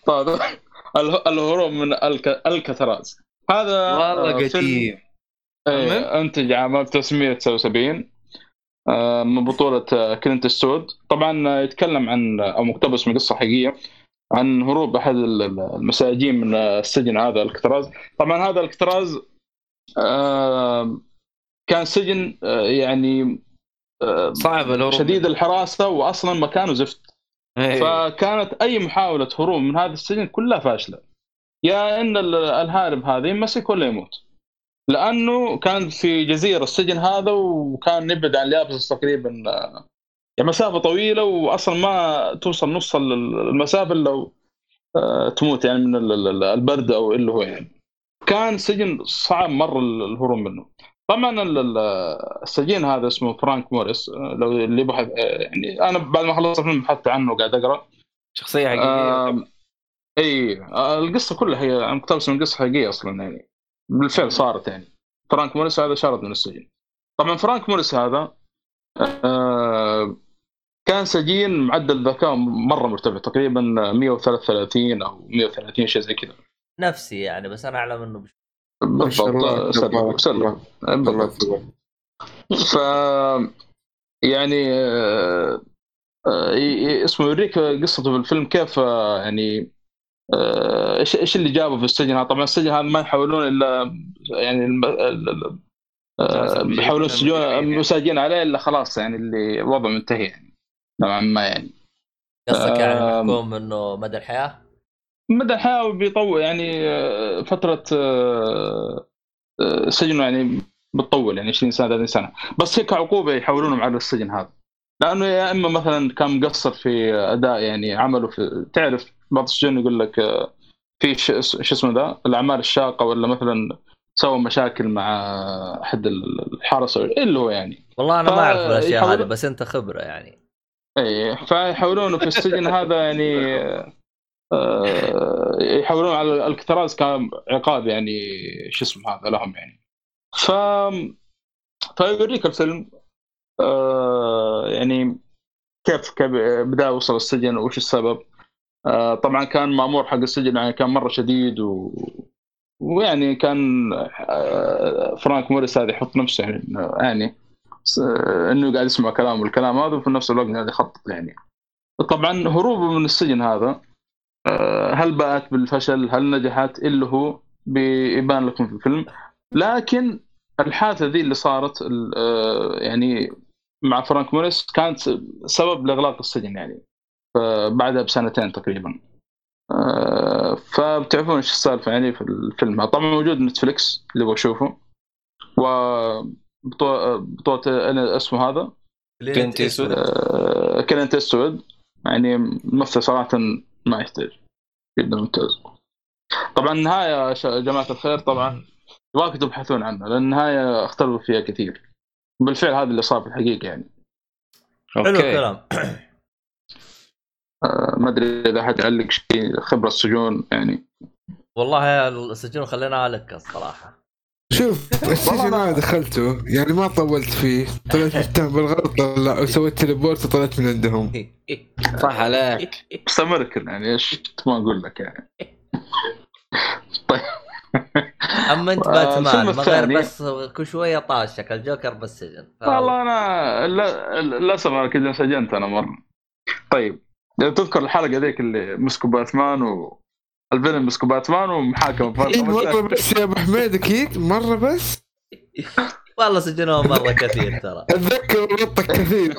الهروب من الك... الكتراز هذا والله قديم؟ انتج عام 1979 آه، من بطولة آه، كلينت ايستوود طبعا يتكلم عن أو مقتبس من قصة حقيقية عن هروب أحد ال- ال- المساجين من آه، السجن هذا الكتراز طبعا هذا الكتراز كان سجن آه، يعني صعب الهروب شديد الحراسة واصلا مكانه زفت. إيه. فكانت أي محاولة هروب من هذا السجن كلها فاشلة. يا إن ال- الهارب هذا يمسك ولا يموت. لأنه كان في جزيرة السجن هذا وكان يبعد عن اليابس تقريبا آه، يعني مسافة طويلة واصلا ما توصل نص ال- ال- المسافة إلا آه، تموت يعني من ال- ال- البرد أو اللي هو يعني. كان سجن صعب مره ال- الهروب منه. طبعا ال- ال- السجين هذا اسمه فرانك موريس آه، لو اللي بحث آه، يعني أنا بعد ما خلصت الفيلم بحثت عنه وقاعد أقرأ. شخصية حقيقية آم، إي آه، القصة كلها هي مقتبسه من قصه حقيقية أصلا يعني بالفعل صارت يعني. فرانك موريس هذا شرد من السجن. طبعا فرانك موريس هذا آه، كان سجين معدل ذكاء مرة مرتفع تقريبا 133 أو 130 شيء زي كذا. نفسي يعني بس أنا أعلم إنه بش... بالضبط. سلم تبارك سلم بالضبط. ف يعني آه، آه، اسمه يوريك قصته في الفيلم كيف آه، يعني آه، إيش إيش اللي جابه في السجن؟ هذا طبعا السجن هذا ما يحاولون إلا يعني الم- ال- ال- آه، يحاولون السجون المساجين عليه إلا خلاص يعني اللي وضعه منتهي يعني. نوعا ما يعني. قصدك يعني. محكوم إنه مدى الحياة؟ مدى الحياة بيطول يعني آه، فترة آه، آه، سجنه يعني بتطول يعني 20 سنة 30 سنة. بس هيك عقوبة يحولونهم على السجن هذا. لأنه يا إما مثلا كان مقصر في أداء يعني عمله في تعرف بعض السجون يقول لك في شو اسمه ذا؟ الأعمال الشاقة ولا مثلا سوى مشاكل مع أحد الحرس اللي هو يعني. والله أنا ما أعرف الأشياء هذه بس أنت خبرة يعني. اي فيحولونه في السجن هذا يعني يحولون على الكتراز كعقاب يعني شو اسمه هذا لهم يعني. ف فيوريك الفيلم آه، يعني كيف بدأ وصل السجن وش السبب. آه، طبعا كان مأمور حق السجن يعني كان مرة شديد و... ويعني كان آه، فرانك موريس هذا يحط نفسه يعني يعني إنه قاعد يسمع كلام والكلام هذا وفي نفس الوقت قاعد يخطط يعني. طبعا هروبه من السجن هذا آه، هل باءت بالفشل؟ هل نجحت؟ اللي هو بيبان لكم في الفيلم. لكن الحادثة ذي اللي صارت ال- آه، يعني مع فرانك موريس كانت سبب لإغلاق السجن يعني ف- بعدها بسنتين تقريبا. آه، فبتعرفون إيش السالفة يعني في الفيلم. طبعا موجود نتفلكس اللي يبغى يشوفه و بطولة اسمه هذا. كلينت. آه، كلينت ايستوود يعني ممثل صراحة ما يحتاج. جدا ممتاز. طبعا النهاية يا شا- جماعة الخير طبعا يبغاكم تبحثون عنها لأن النهاية اختلفوا فيها كثير. بالفعل هذا اللي صار في الحقيقة يعني. حلو okay. الكلام. آه، ما أدري إذا حد يعلق شيء خبرة السجون يعني. والله السجون خليناها لك الصراحة. شوف السجن ما دخلته يعني ما طولت فيه. طلعت متهم بالغلط لا وسويت teleport وطلعت من عندهم. صح عليك. استمر كذا يعني إيش ما أقول لك يعني. أما أنت آه، باتمان ما غير بس كل شوية طاشك الجوكر بالسجن والله أنا لا- للاسف أنا كذا انسجنت أنا مرة. طيب تذكر الحلقة ذيك اللي مسكوا باتمان و الفيلم مسكوا باتمان ومحاكمة إيه مره بس يا أبو حميد أكيد مرة بس. والله سجنوه مرة كثير ترى. أتذكر غلطك كثير.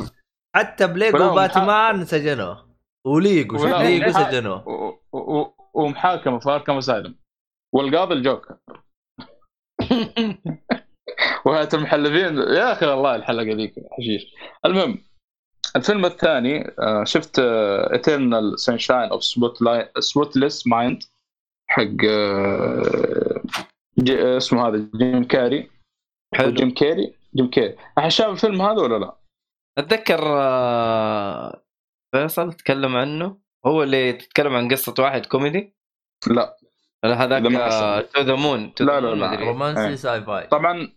حتى بليجو باتمان سجنوه وليجو ليجو سجنوه ومحاكمة في Arkham Asylum والقاضي الجوكر. وهيئه المحلفين. يا أخي والله الحلقة ذيك حشيش. المهم الفيلم الثاني آه، شفت Eternal Sunshine of Spotless Mind حق آه، آه، اسمه هذا جيم كاري حلو. جيم كاري جيم كاري احد شاف الفيلم هذا ولا لا؟ أتذكر فيصل تكلم عنه. هو اللي تتكلم عن قصة واحد كوميدي؟ لا. لا هذاك. To the Moon لا، لا، لا. رومانسي إيه. sci-fi. طبعا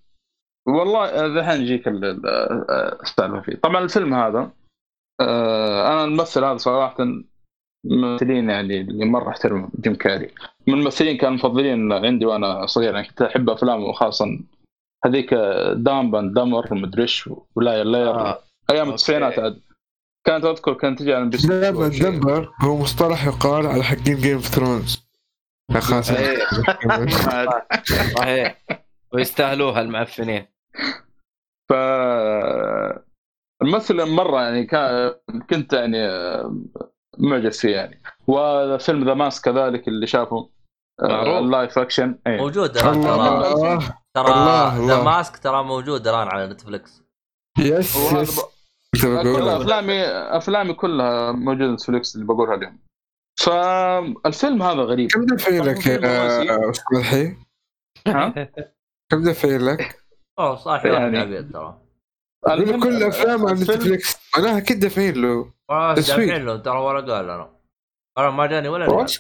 والله آه، ذحين يجيك ال- ال- آه، السالفه فيه طبعا الفيلم هذا آه، أنا الممثل هذا صراحة الممثلين يعني اللي مرة احترمهم جيم كاري من الممثلين كانوا مفضلين عندي وأنا صغير يعني كنت أحب أفلامه خاصه هذيك Dumb and Dumber مدري إيش و Liar Liar آه. أيام. التسعينات عاد كانت أذكر كانت تجي على MBC دائما أو شيء. dumber هو مصطلح يقال على حقين Game of Thrones خلاص إيه. صحيح ويستاهلوها المعفنين ف الممثل مرة يعني كان كنت يعني معجب فيه يعني وفيلم The Mask كذلك اللي شافه معروف. ال live action إيه موجود الآن ترى الله ترى The. Mask ترى موجود الآن على نتفلكس yes yes كل افلامي أفلامي كلها موجودة نتفلكس اللي بقولها اليوم فالفيلم هذا غريب كم دافعين لك يا أستاذ الحي؟ ها؟ كم دافعين لك؟ أوه صح يعني. ترى كل أفلام على نتفلكس معناها أكيد دافعين له تسويق. دافعين له ترى ولا قال أنا أنا ما جاني ولا. بس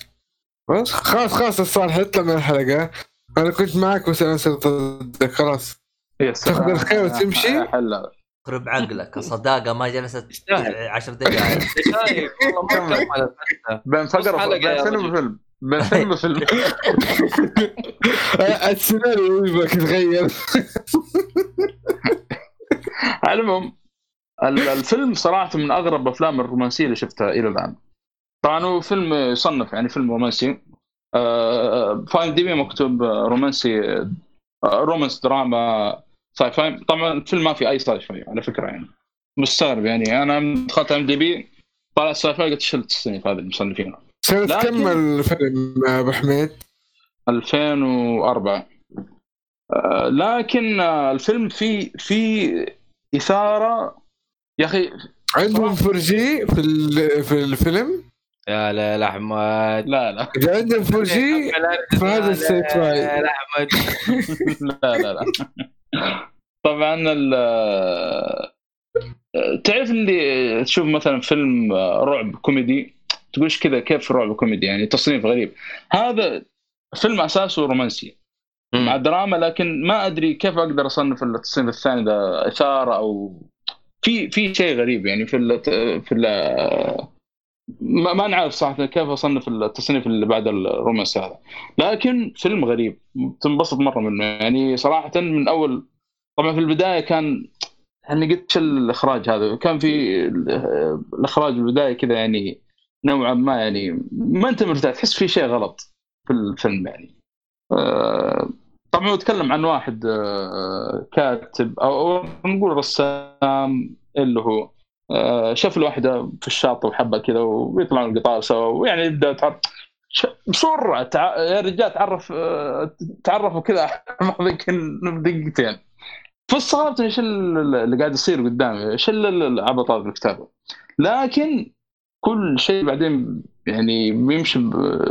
بس خلاص خلاص الصالح اطلع من الحلقة أنا كنت معك بس أنا صرت ضدك خلاص. تاخذ الخير وتمشي؟ خرب عقلك الصداقه ما جلست يستاهل. 10 دقائق شايف والله ما. بين فقره حلقة يا فيلم فيلم السيناريو يبغاك يتغير على العموم ال- الفيلم صراحة من أغرب الافلام الرومانسية اللي شفتها إلى الآن. طبعا هو فيلم يصنف يعني فيلم رومانسي. آه، في IMDb مكتوب رومانسي آه، romance drama sci-fi طبعا الفيلم ما في أي sci-fi على فكرة يعني مستغرب يعني أنا دخلت IMDb طلع ال sci-fi قلت شلت التصنيف هذا المصنفين. سنة لكن- كم الفيلم يا أبو حميد؟ 2004 آه، لكن آه، الفيلم فيه فيه إثارة يا أخي عندهم فرجي في ال- في الفيلم؟ يا لا لا أحمد. لا لا. إذا عندهم فرجي في هذا السيت لا لا أحمد. لا لا لا. طبعا ال تعرف اللي تشوف مثلا فيلم رعب كوميدي؟ تقول إيش كذا كيف رعب كوميدي يعني تصنيف غريب. هذا فيلم اساسه رومانسي مع دراما لكن ما أدري كيف أقدر أصنف التصنيف الثاني ده إثارة أو في في شيء غريب يعني في ال في ال ما, ما نعرف صراحة كيف أصنف التصنيف اللي بعد الرومانس هذا. لكن فيلم غريب تنبسط مرة منه. يعني صراحة من أول طبعا في البداية كان يعني قلت الإخراج هذا؟ كان في ال- الإخراج البداية كذا يعني نوعا ما يعني ما أنت مرتاح تحس في شيء غلط في الفيلم يعني. آه، طبعا هو يتكلم عن واحد آه، كاتب أو نقول رسام اللي هو آه، شاف الواحدة في الشاطئ وحبها كذا ويطلعون القطار سوا ويعني يبدأ بسرعة. يا رجال تعرف تعرفوا كذا يمكن بدقيقتين فاستغربت إيش ال- اللي قاعد يصير قدامي إيش ال- العبط هذا الكتابه لكن كل شيء بعدين يعني بيمشي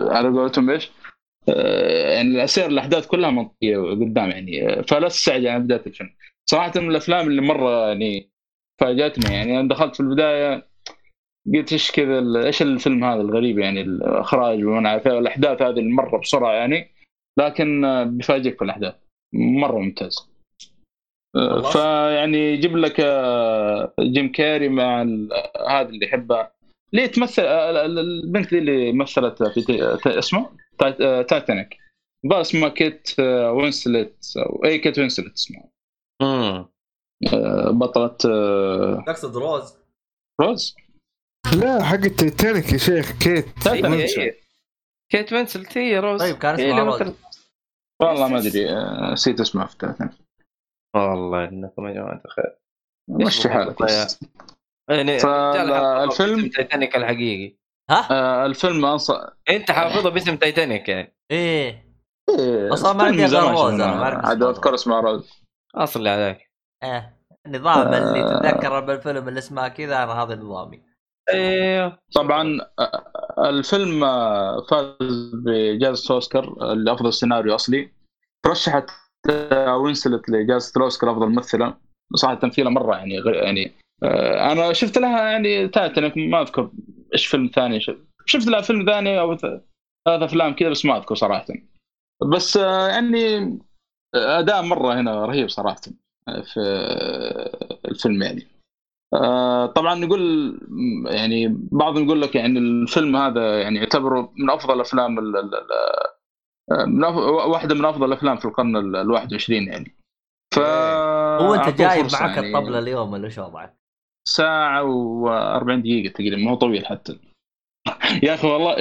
على قولتهم إيش؟ آه، يعني سير الأحداث كلها منطقية قدام يعني. آه، فلا تستعجل على بداية الفيلم صراحة من الأفلام اللي مرة يعني فاجأتني يعني. أنا دخلت في البداية قلت إيش كذا إيش الفيلم هذا الغريب يعني الإخراج وما عارف الأحداث هذه مرة بسرعة يعني. لكن آه، بيفاجئك في الأحداث. مرة ممتاز. فيعني يجيب لك جيم كاري مع هذا اللي يحبه. ليه تمثل آه، ال- ال- البنت دي اللي مثلت في تي- ت- اسمه؟ آه، تايتانيك. بقى اسمها كيت آه، وينسلت أو اي كيت وينسلت اسمها. امم بطلة تقصد روز. روز. لا حق التيتانيك يا شيخ كيت تايتانيك. هي- هي. كيت وينسلت هي روز. طيب كان اسمها روز. والله ما أدري نسيت اسمها في تايتانيك. والله إنكم يا جماعة الخير. مشي حالك. يعني الفيلم- تايتانيك الحقيقي. ها؟ آه، الفيلم انصح أنت حافظه باسم تايتانيك يعني. إيه. إيه، أصلاً ما عندي اسمه. أذكر اسمه روز اصلي عليك إيه النظام اللي آه. تتذكر بالفيلم اللي اسمه كذا أنا هذا نظامي. أيوه. طبعا آه، الفيلم آه، فاز بجائزة أوسكار لأفضل سيناريو أصلي. ترشحت آه، وينسلت لجائزة الاوسكار أفضل ممثلة. صراحة تمثيلها مرة يعني غير يعني آه، أنا شفت لها يعني تايتانيك ما أذكر إيش فيلم ثاني شفت, شفت لها فيلم ثاني أو ثلاث أفلام كذا بس ما أذكر صراحة بس آه، يعني أداء مرة هنا رهيب صراحة آه، في آه، الفيلم يعني آه، طبعا نقول يعني بعضهم يقول لك يعني الفيلم هذا يعني يعتبره من أفضل أفلام من أف... واحدة من أفضل الافلام في القرن ال 21 يعني ف هو أنت جايب معك يعني. الطبلة اليوم ولا شو وضعك؟ ساعة و40 دقيقة تقريبا ما هو طويل حتى. يا أخي والله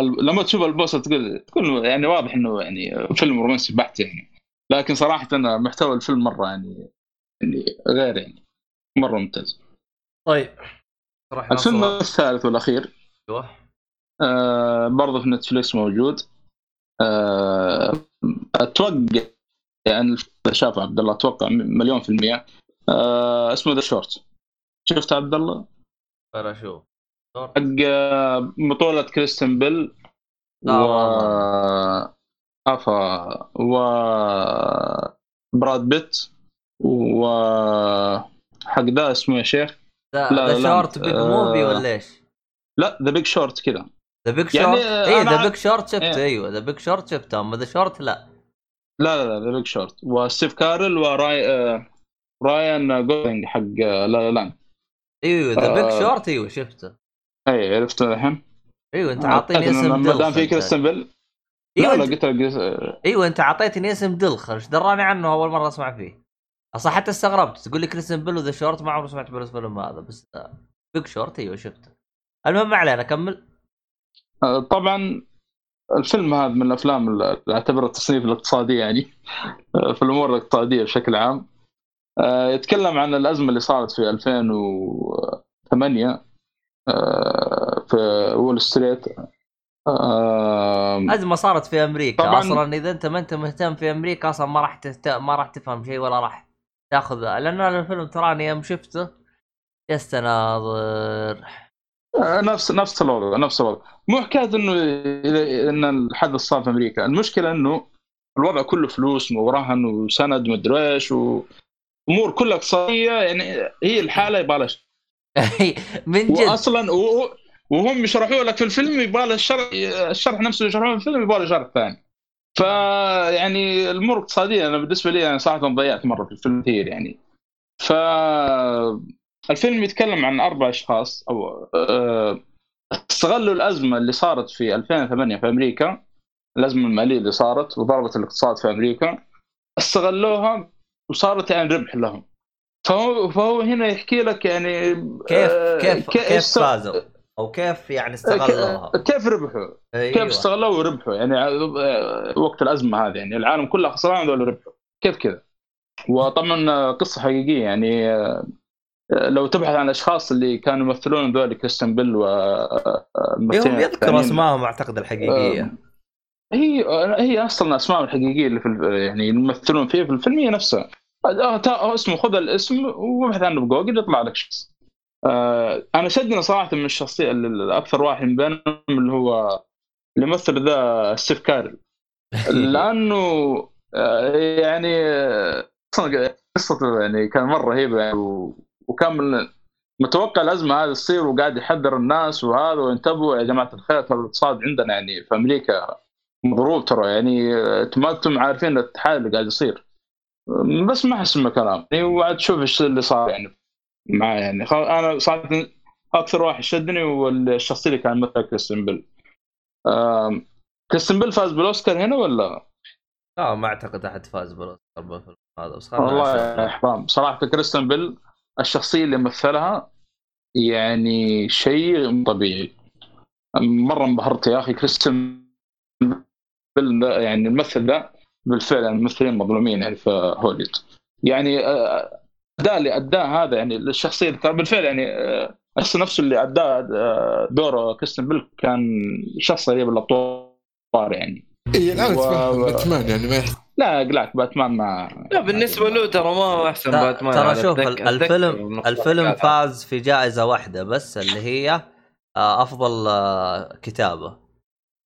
ال- لما تشوف ال poster تقول تكون يعني واضح إنه يعني فيلم رومانسي بحت يعني. لكن صراحة أنا محتوى الفيلم مرة يعني يعني غير يعني مرة ممتاز. طيب. راح الفيلم الثالث والأخير. أيوه. آه برضه في نتفليكس موجود. آه أتوقع يعني شاف عبد الله أتوقع مليون في المية. آه اسمه ذا شورت شفت عبد الله؟ أنا أشوف. حق آه، بطولة كريستن بيل لا و. افا و براد بيت و حق ذا اسمه يا شيخ. ذا لا، ذا لا، شورت بيج موفي ولا إيش؟ لا The Big Short كذا The Big Short اي The Big Short شفته. إيه. أيوه The Big Short شفته. أما The Short لا. لا لا لا The Big Short وستيف كارل وراي آه، رايان جولينج حق آه، لا لا لا. إيوه The Big آه. شورت إيوه شفته. اي عرفت الحين. إيوه أنت آه، عاطيني اسم ما دام دلخ في. كريستن بيل إيوه انت قلت لك آه، إيوه أنت عطيتني اسم دلخ إيش دراني عنه أول مرة أسمع فيه؟ أصلا حتى استغربت. تقول لي كريستن بيل و The Short ما عمري سمعت بالفيلم هذا بس Big Short إيوه شفته. المهم ما علينا كمل. آه، طبعا الفيلم هذا من الأفلام اللي أعتبرها التصنيف الاقتصادي يعني آه، في الأمور الاقتصادية بشكل عام. آه، يتكلم عن الأزمة اللي صارت في 2008 آه، في وول ستريت. آه، أزمة صارت في أمريكا. طبعاً- أصلا إذا أنت ما أنت مهتم في أمريكا أصلا ما راح تهت... ما راح تفهم شيء ولا راح تاخذ. لأن أنا الفيلم تراني يوم شفته جلست اناظر آه، نفس نفس الوضع نفس الوضع. مو حكاية إنه إن الحدث صار في أمريكا. المشكلة إنه الوضع كله فلوس ورهن وسند مدري إيش وامور كلها اقتصادية يعني هي الحالة يبغى لها من جد. واصلا و- وهم يشرحوه لك في الفيلم يبغى له الشرح الشرح نفسه يشرحوه في الفيلم يبغى له شرح ثاني فيعني الأمور الاقتصاديه أنا بالنسبة لي أنا صراحة ضيعت مرة في الفيلم كثير يعني. ف الفيلم يتكلم عن أربع أشخاص أو آه، استغلوا الأزمة اللي صارت في 2008 في أمريكا الأزمة المالية اللي صارت وضربت الاقتصاد في أمريكا استغلوها وصارت يعني ربح لهم فهو فهو هنا يحكي لك يعني كيف آه، كيف كيف فازوا أو كيف يعني استغلوها كيف ربحوا؟ كيف أيوة. استغلوا وربحوا يعني آه، وقت الأزمة هذه يعني العالم كله خسران هذول ربحوا كيف كذا؟ وطبعا آه، قصة حقيقية يعني آه، لو تبحث عن الأشخاص اللي كانوا يمثلون ذول كريستن بيل و آه، الممثلين هم الثانيين. أسمائهم أعتقد الحقيقية آه، هي هي أصلا الأسماء الحقيقية اللي في ال- يعني يمثلون فيه في الفيلم هي نفسها. آه، اسمه خذ الاسم وابحث عنه بجوجل يطلع لك شخص. آه، أنا شدني صراحة من الشخصية ال- الأكثر واحد من بينهم اللي هو اللي يمثل ذا ستيف كارل لأنه آه، يعني أصلا قصته يعني كان مرة رهيبة يعني وكان من متوقع الأزمة هذه تصير وقاعد يحذر الناس وهذا وانتبهوا يا جماعة الخير الاقتصاد عندنا يعني في أمريكا مضروب ترى يعني ما أنتم عارفين الاتحاد اللي قاعد يصير. بس ما أحس من كلام. يعني وعاد تشوف إيش اللي صار يعني معاه يعني خل... أنا صراحة أكثر واحد شدني هو الشخصيه اللي كان مثل كريستن بيل. كريستن بيل فاز بالأوسكار هنا ولا؟ لا ما أعتقد أحد فاز بالأوسكار هذا بس والله احترام صراحة كريستن بيل الشخصية اللي مثلها يعني شيء طبيعي. مرة انبهرت يا أخي كريستن ده يعني الممثل ده بالفعل يعني الممثلين مظلومين يعني في هوليوود يعني آه، أداء اللي أداه هذا يعني الشخصية ترى بالفعل يعني آه، الشخص نفسه اللي أداه آه، دوره كريستن بيل كان شخص غريب الأطوار يعني. اي الان و- باتمان يعني ما لا اقلعك باتمان ما لا بالنسبة له ترى ما هو أحسن باتمان ترى شوف الفيلم الفيلم. فاز في جائزة واحدة بس اللي هي أفضل كتابة.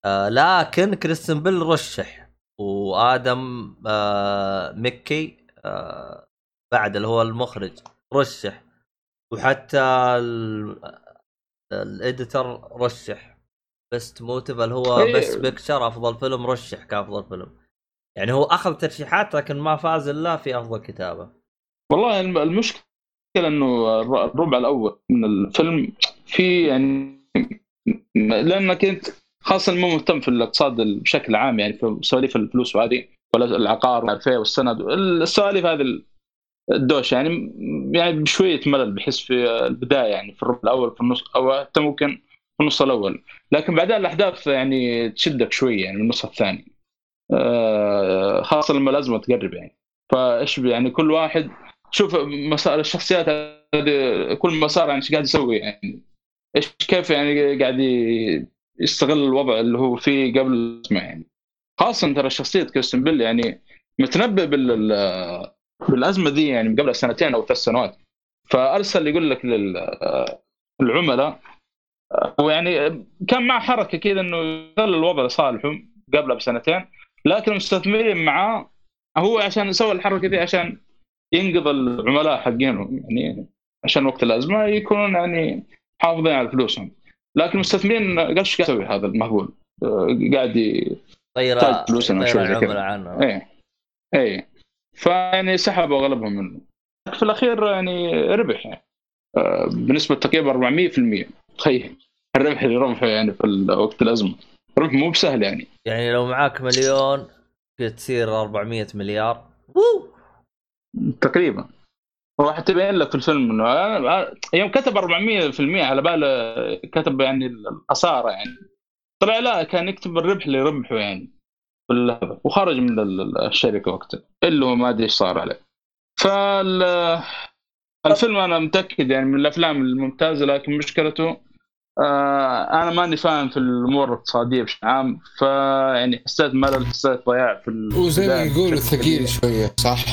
آه، لكن كريستن بيل رشح وآدم آه، مكي آه، بعد اللي هو المخرج رشح. وحتى ال- ال editor رشح. best motion اللي هو إيه. best picture أفضل فيلم رشح كأفضل فيلم. يعني هو أخذ ترشيحات لكن ما فاز إلا في أفضل كتابة. والله الم- المشكلة إنه الر- الربع الأول من الفيلم في يعني لأنك أنت خاصة مو مهتم في الاقتصاد بشكل عام يعني في سواليف الفلوس وهذه ولا العقار والعرفيه والسند السواليف هذه الدوش يعني يعني بشوية ملل بحس في البداية يعني في الربع الأول في النص أو حتى ممكن في النص الأول. لكن بعدين الأحداث يعني تشدك شوية يعني من النص الثاني. آه، خاصة لما الازمه تقرب يعني. فإيش يعني كل واحد شوف مسار الشخصيات هذه كل مسار يعني إيش قاعد يسوي يعني. إيش كيف يعني قاعد يستغل الوضع اللي هو فيه قبل الازمه يعني. خاصة ترى شخصية كريستن بيل يعني متنبئ بال بالأزمة دي يعني قبل سنتين أو ثلاث سنوات. فأرسل يقول لك للعملاء هو يعني كان معه حركة كذا إنه يخلي الوضع لصالحهم قبلها بسنتين لكن المستثمرين معاه هو عشان سوى الحركة دي عشان ينقذ العملاء حقينهم يعني عشان وقت الأزمة يكونون يعني محافظين على فلوسهم. لكن المستثمرين قال إيش قاعد يسوي هذا المهبول. آه، قاعد ي... طير طيب فلوسنا شوي زي كذا. إيه. إيه. فيعني سحبوا أغلبهم منه. في الأخير يعني ربح. يعني بنسبة تقريبا 400% تخيل. الربح اللي ربحه يعني في وقت الأزمة. ربح مو بسهل يعني. يعني لو معاك مليون تصير 400 مليار. تقريبا. هو حتى يبين لك في الفيلم إنه أنا- يوم كتب 400% على باله كتب يعني الخسارة يعني. طلع لا كان يكتب الربح اللي ربحه يعني. وخرج من ال- ال- الشركة وقتها. اللي هو ما أدري إيش صار عليه. فال الفيلم أنا متأكد يعني من الأفلام الممتازة لكن مشكلته آه أنا ماني فاهم في الأمور الاقتصادية بشكل عام. فيعني حسيت ملل حسيت ضياع في وزي ما يقولوا ثقيل. شوية صح؟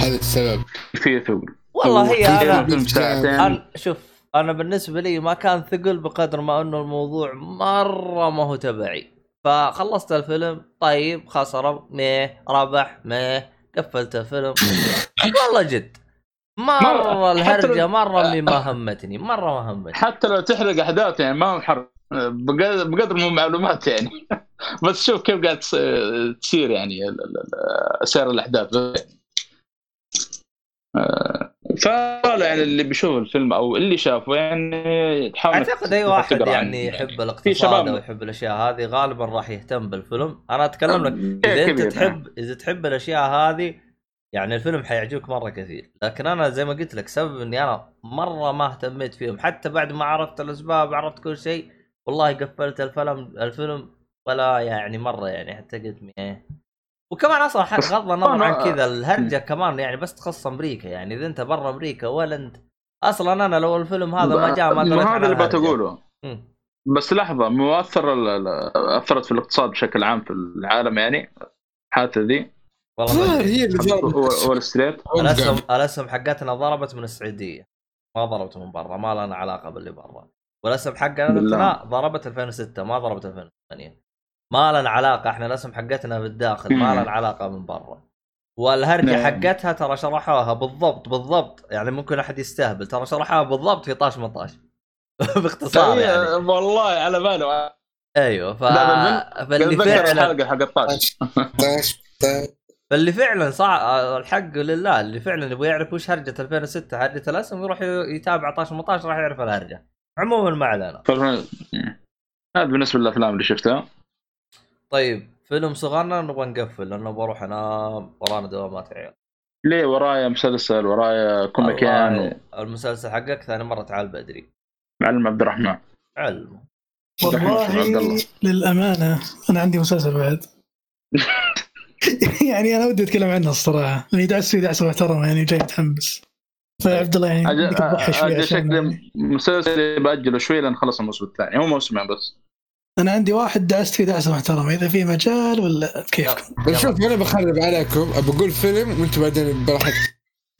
هذا السبب. في ثقل والله هي أنا أنا شوف أنا بالنسبة لي ما كان ثقل بقدر ما أنه الموضوع مرة ما هو تبعي. فخلصت الفيلم طيب خسر مية ربح مية قفلت الفيلم. والله جد. مرة الهرجة مرة مي ما همتني مرة ما همتني. حتى لو تحرق أحداث يعني ما هو حرق بقدر من معلومات يعني. بس شوف كيف قاعد تص- تصير يعني ال- ال- ال- سير الأحداث. آه، فلا يعني اللي بيشوف الفيلم أو اللي شافه يعني تحاول أعتقد أي واحد يعني يحب الاقتصاد أو يحب الأشياء هذه غالبا راح يهتم بالفيلم. أنا أتكلم لك إذا أنت تحب إذا تحب الأشياء هذه يعني الفيلم حيعجبك مرة كثير. لكن أنا زي ما قلت لك سبب إني أنا مرة ما اهتميت فيهم. حتى بعد ما عرفت الأسباب عرفت كل شيء والله قفلت الفيلم الفيلم ولا يعني مرة يعني حتى قلت إيه وكمان أصلا غض النظر عن كذا الهرجة كمان يعني بس تخص أمريكا يعني. إذا أنت برا أمريكا ولا انت أصلا أنا لو الفيلم هذا ما جاء ما هذا اللي الهرجة. بتقوله. بس لحظة ال- ال- أثرت في الاقتصاد بشكل عام في العالم يعني الحادثه ذي. والله. هي اللي ضربت وول ستريت. الاسهم الأسهم حقتنا ضربت من السعودية. ما ضربت من برا ما لنا علاقة باللي برا. والأسهم حقتنا بالله. ضربت 2006 ما ضربت 2008 ما لنا علاقه إحنا الاسهم حقتنا في الداخل ما. لنا علاقه من برا. والهرجة نعم. حقتها ترى شرحوها بالضبط بالضبط. يعني ممكن أحد يستهبل ترى شرحوها بالضبط في طاش مطاش. باختصار يعني. والله على باله. أيوه ف... فاللي فعلا الحلقة حق الطاش. فاللي فعلا صع... الحق لله اللي فعلا يبغى يعرف وش هرجة 2006 هرجة الاسهم يروح يتابع طاش مطاش راح يعرف الهرجة. عموما ما علينا. هذا بالنسبة للأفلام اللي شفتها. طيب فيلم صغرنا نبغى نقفل لأنه بروح انام ورانا دوامات عيال. ليه؟ ورايا مسلسل ورايا كوميكان والله المسلسل حقك ثاني مرة تعال بدري. معلم عبد الرحمن. علم. عبد والله الله. للأمانة أنا عندي مسلسل بعد. يعني أنا ودي أتكلم عنه الصراحة لأني دعس فيه دعسه محترمه يعني جاي متحمس. فعبد الله يعني أجل, شوي عشان شكلي مسلسل باجله شوي لأن خلص الموسم الثاني هو موسمين بس. أنا عندي واحد دعست فيه دعسه محترمه إذا في مجال ولا كيفكم شوف أنا بخرب عليكم. بقول فيلم وأنتم بعدين براحتكم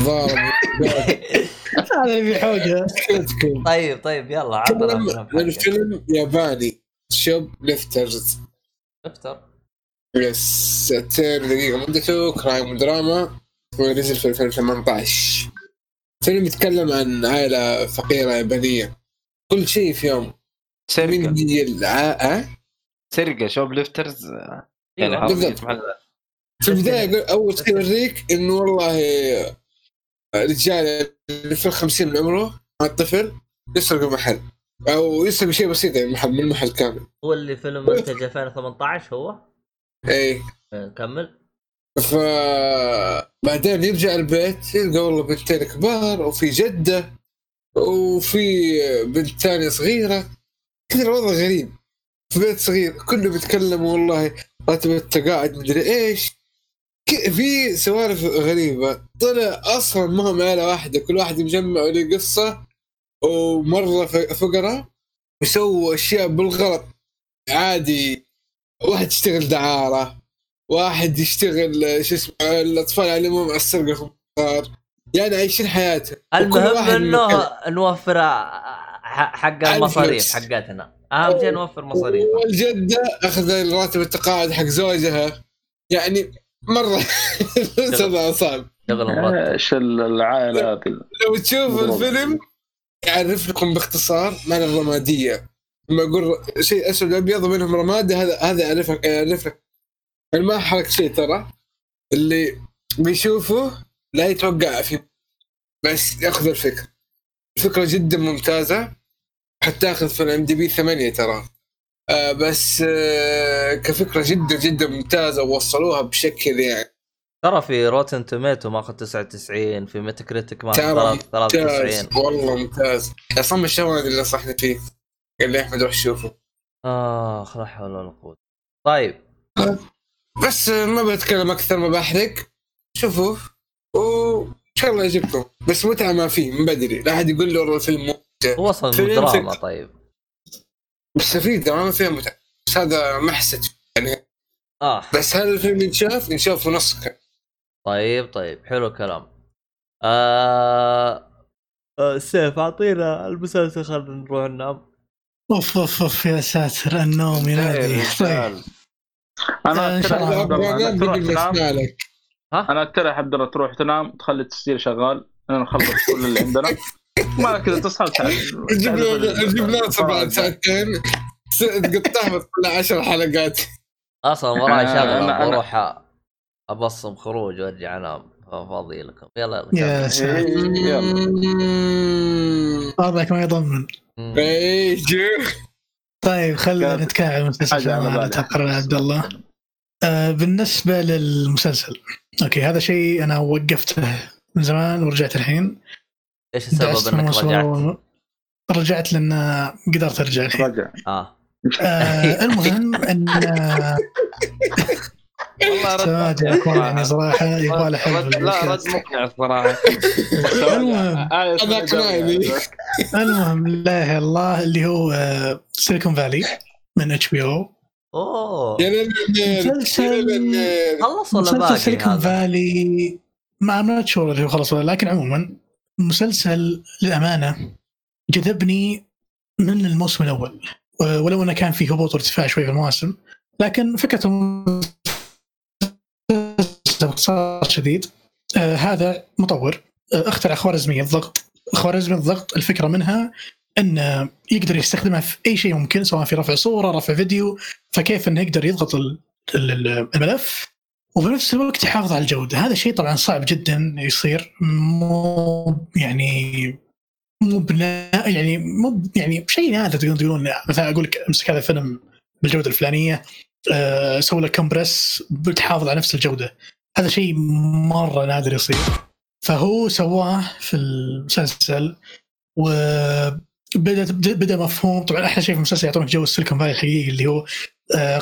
ضارب هذا اللي طيب طيب يلا عطنا الفيلم ياباني. Shoplifters. افتر يس ساعتين دقيقة مدته crime ودراما ونزل في 2018 فيلم يتكلم عن عائلة فقيرة يابانية. كل شيء في يوم. سرقة. من هي العائلة سرقة Shoplifters. يعني أيوة. حرامية بالضبط. في البداية يقول أول شيء يوريك إنه والله رجال اللي في الخمسين من عمره مع الطفل يسرقوا محل. أو يسرقوا شيء بسيط يعني محل من محل كامل. هو اللي فيلم منتج 2018 هو؟ اي آه، كمل. ف بعدين يرجع البيت يلقى والله بنتين كبار وفي جدة وفي بنت ثانية صغيرة. كذا الوضع غريب. في بيت صغير كله بيتكلم والله. راتب التقاعد مدري إيش. في سوالف غريبة. طلع أصلا ما هم عيلة واحدة. كل واحد مجمع له قصة. ومرة ف- فقراء يسووا أشياء بالغلط. عادي. واحد يشتغل دعارة. واحد يشتغل شو اسمه الأطفال يعلموهم على السرقة في المطار يعني عايشين حياتهم. المهم إنه. نوفر حق المصاريف. حقتنا اهم شيء نوفر مصاريف والجدة أخذ راتب التقاعد حق زوجها. يعني مرة سبع صعب شغل مرتب إيش العائله هذه لو تشوف. الفيلم يعرف لكم باختصار معنى الرمادية. لما أقول شيء أسود أبيض ومنهم رمادي هذا هذا يعرفك يعرف لك يعني ما حرك شيء ترى. اللي بيشوفه لا يتوقع فيه. بس يأخذ الفكرة. الفكرة جدا ممتازة. حتى تاخذ في ال IMDb 8 ترى. آه بس آه كفكرة جدا جدا ممتازة ووصلوها بشكل يعني. ترى في Rotten Tomatoes ماخذ 99 في Metacritic ماخذ ترى 93 ممتاز والله ممتاز. أصلا الشغله اللي نصحني فيه قال لي أحمد روح شوفه. آخ لا حول ولا قوة. طيب. بس ما بتكلم أكثر ما بحرق. شوفوه وإن شاء الله يعجبكم. بس متعة ما فيه من بدري. لا أحد يقول لي والله الفيلم هو أصلا فيلم. دراما طيب. بس في دراما فيها متعه بس هذا ما حسيت. يعني. آه. بس هذا الفيلم ينشاف ينشاف في نص كم. طيب طيب حلو الكلام. آه... آه سيف أعطينا المسلسل خلينا نروح ننام أوف أوف أوف يا ساتر النوم ينادي طيب أنا لك أنا اترى عبد الله تروح تنام تخلي التسجيل شغال أنا نخلص كل اللي عندنا. ما كذا تصحى أجيب له أجيب تعال- ساعتين. تقطعها بتطلع 10 حلقات. أصلا وراي آه، شغلة بروح أبصم خروج وارجع أنام. فاضي لكم يلا يلا. يا كمل. ساتر إيه، يلا. وضعك ما يضمن. طيب خلينا نتكلم عن المسلسل على. تقرر عبد الله. آه بالنسبة للمسلسل. أوكي هذا شيء أنا وقفته من زمان ورجعت الحين. إيش السبب إنك رجعت؟ رجعت لأن قدرت أرجع. الحين رجع؟ آه. آه المهم إن آه، والله رد يعني صراحة يبغى له حل رد- في لا رد. مقنع الصراحه المهم إيه هذا أقنعني. المهم لا إله إلا الله اللي هو آه Silicon Valley من HBO أوه. مسلسل خلص ولا مسلسل باقي سيليكون هذا؟ Valley ما ما sure اللي هو خلص ولا لكن عموما مسلسل للأمانة جذبني من الموسم الأول. و- ولو إنه كان فيه هبوط وارتفاع شوي في المواسم لكن فكرة المسلسل باختصار شديد آه هذا مطور آه اخترع خوارزمية الضغط. خوارزمية الضغط الفكرة منها انه يقدر يستخدمها في أي شيء ممكن سواء في رفع صورة رفع فيديو فكيف إنه يقدر يضغط ال- ال- الملف. وبنفس الوقت يحافظ على الجودة. هذا شيء طبعا صعب جدا يصير. مو يعني مو بناء يعني مو يعني شيء نادر تقدرون تقولون. مثلا أقول لك أمسك هذا الفيلم بالجودة الفلانية آه، سوي له compress بتحافظ على نفس الجودة. هذا شيء مرة نادر يصير. فهو سواه في المسلسل وبدا بدأ مفهوم. طبعا أحلى شيء في المسلسل يعطونك جو ال Silicon Valley الحقيقي اللي هو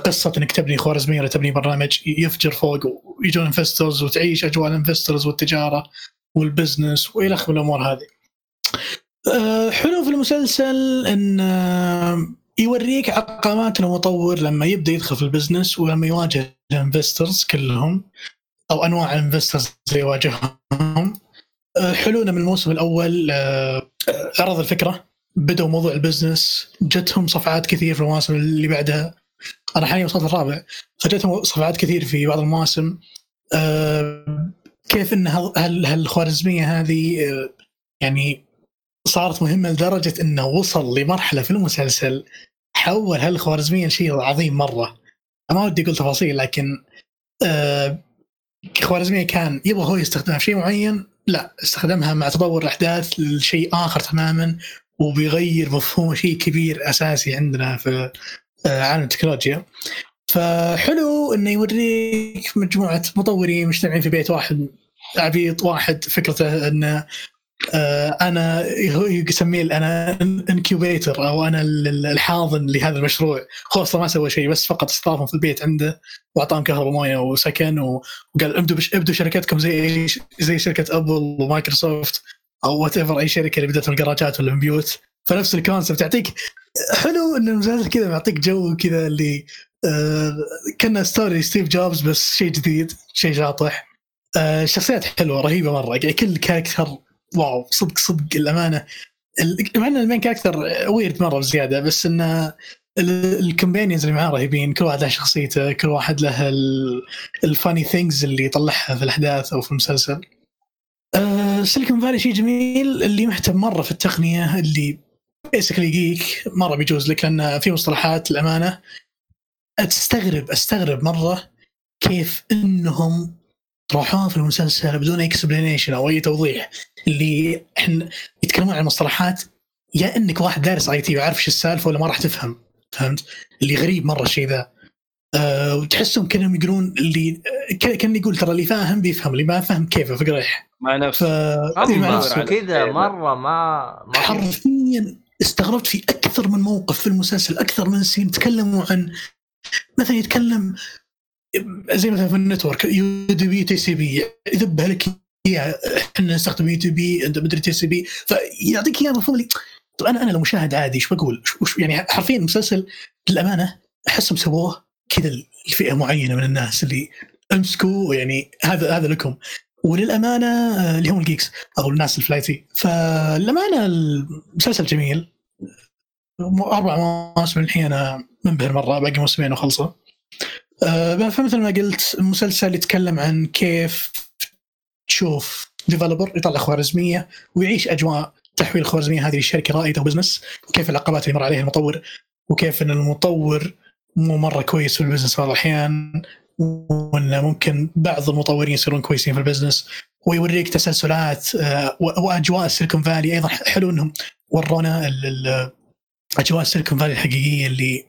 قصة إنك تبني خوارزمية ولا تبني برنامج يفجر فوق ويجون investors وتعيش أجواء ال investors والتجارة وال business وإلى اخره من الأمور هذه. آه، حلو في المسلسل إن آه، يوريك عقبات المطور لما يبدأ يدخل في ال business ولما يواجه ال investors كلهم أو أنواع ال investors اللي يواجههم آه، حلونا من الموسم الأول آه، آه، عرض الفكرة بدأوا موضوع ال business جتهم صفعات كثير في المواسم اللي بعدها أنا حاليا وصلت الرابع. فجتهم صفعات كثير في بعض المواسم. آه، كيف إن هال- هال- هالخوارزمية هذه آه، يعني صارت مهمة لدرجة إنه وصل لمرحلة في المسلسل حول هالخوارزمية لشيء عظيم مرة. ما ودي أقول تفاصيل لكن آه خوارزميه كان يبغى هو يستخدمها في شيء معين لا استخدمها مع تطور الأحداث لشيء آخر تماما وبيغير مفهوم شيء كبير أساسي عندنا في عالم التكنولوجيا. فحلو إنه يوريك مجموعة مطورين مجتمعين في بيت واحد عبيط واحد فكرته انه آه، أنا يسميه أنا incubator أو أنا ال- الحاضن لهذا المشروع. هو أصلا ما سوى شيء بس فقط استضافهم في البيت عنده وأعطاهم كهرباء وموية وسكن وقال ابدوا ابدوا شركتكم زي زي شركة Apple و Microsoft أو whatever أي شركة اللي بدأت من الجراجات ولا من بيوت. فنفس ال concept يعطيك حلو إن المسلسل كذا معطيك جو كذا اللي آه كنا story ستيف جوبز بس شيء جديد شيء شاطح. آه الشخصيات حلوة رهيبة مرة. يعني كل character واو صدق صدق الأمانة. ال- مع إن ال main character weird مرة بزيادة بس انه ال companions اللي معاه رهيبين. كل واحد له شخصيته كل واحد له ال funny things اللي يطلعها في الأحداث أو في المسلسل. Silicon Valley شيء جميل. اللي مهتم مرة في التقنية اللي basically geek مرة بيجوز لك لأن في مصطلحات الامانه تستغرب أستغرب مرة كيف إنهم راحون في المسلسل بدون explanation أو أي توضيح. اللي إحنا يتكلمون عن مصطلحات يا إنك واحد دارس IT وعارف إيش السالفة ولا ما راح تفهم. فهمت؟ اللي غريب مرة الشيء ذا. أه وتحسهم كأنهم يقولون اللي ك- كأن يقول ترى اللي فاهم بيفهم اللي ما فهم كيفه فقريح مع ف نفسه إيه، مع اما نفسه. كذا مرة ما ما في- حرفيا استغربت في أكثر من موقف في المسلسل أكثر من scene تكلموا عن مثلا يتكلم زي مثلا في ال network UDP TCP يذبها لك اياها إحنا نستخدم يو دي بي أنت مدري تي سي بي فيعطيك اياها مفهوم اللي طب أنا أنا لو مشاهد عادي إيش بقول؟ يعني حرفيا المسلسل للأمانة احسهم سووه كذا لفئة معينة من الناس اللي أمسكوا يعني هذا هذا لكم وللأمانة آه، اللي هم ال geeks أو الناس الفلايتي. فللأمانة المسلسل جميل. أربع مواسم الحين أنا منبهر مرة باقي موسمين وخلصه آه، فمثل ما قلت المسلسل يتكلم عن كيف تشوف developer يطلع خوارزمية ويعيش أجواء تحويل الخوارزمية هذه لشركة رائدة و business وكيف العقبات اللي مر عليها المطور وكيف إن المطور مو مرة كويس في ال business بعض الأحيان. وانه ممكن بعض المطورين يصيرون كويسين في ال business ويوريك تسلسلات آه، وأجواء ال Silicon Valley أيضا حلو إنهم ورونا أجواء ال Silicon Valley الحقيقية اللي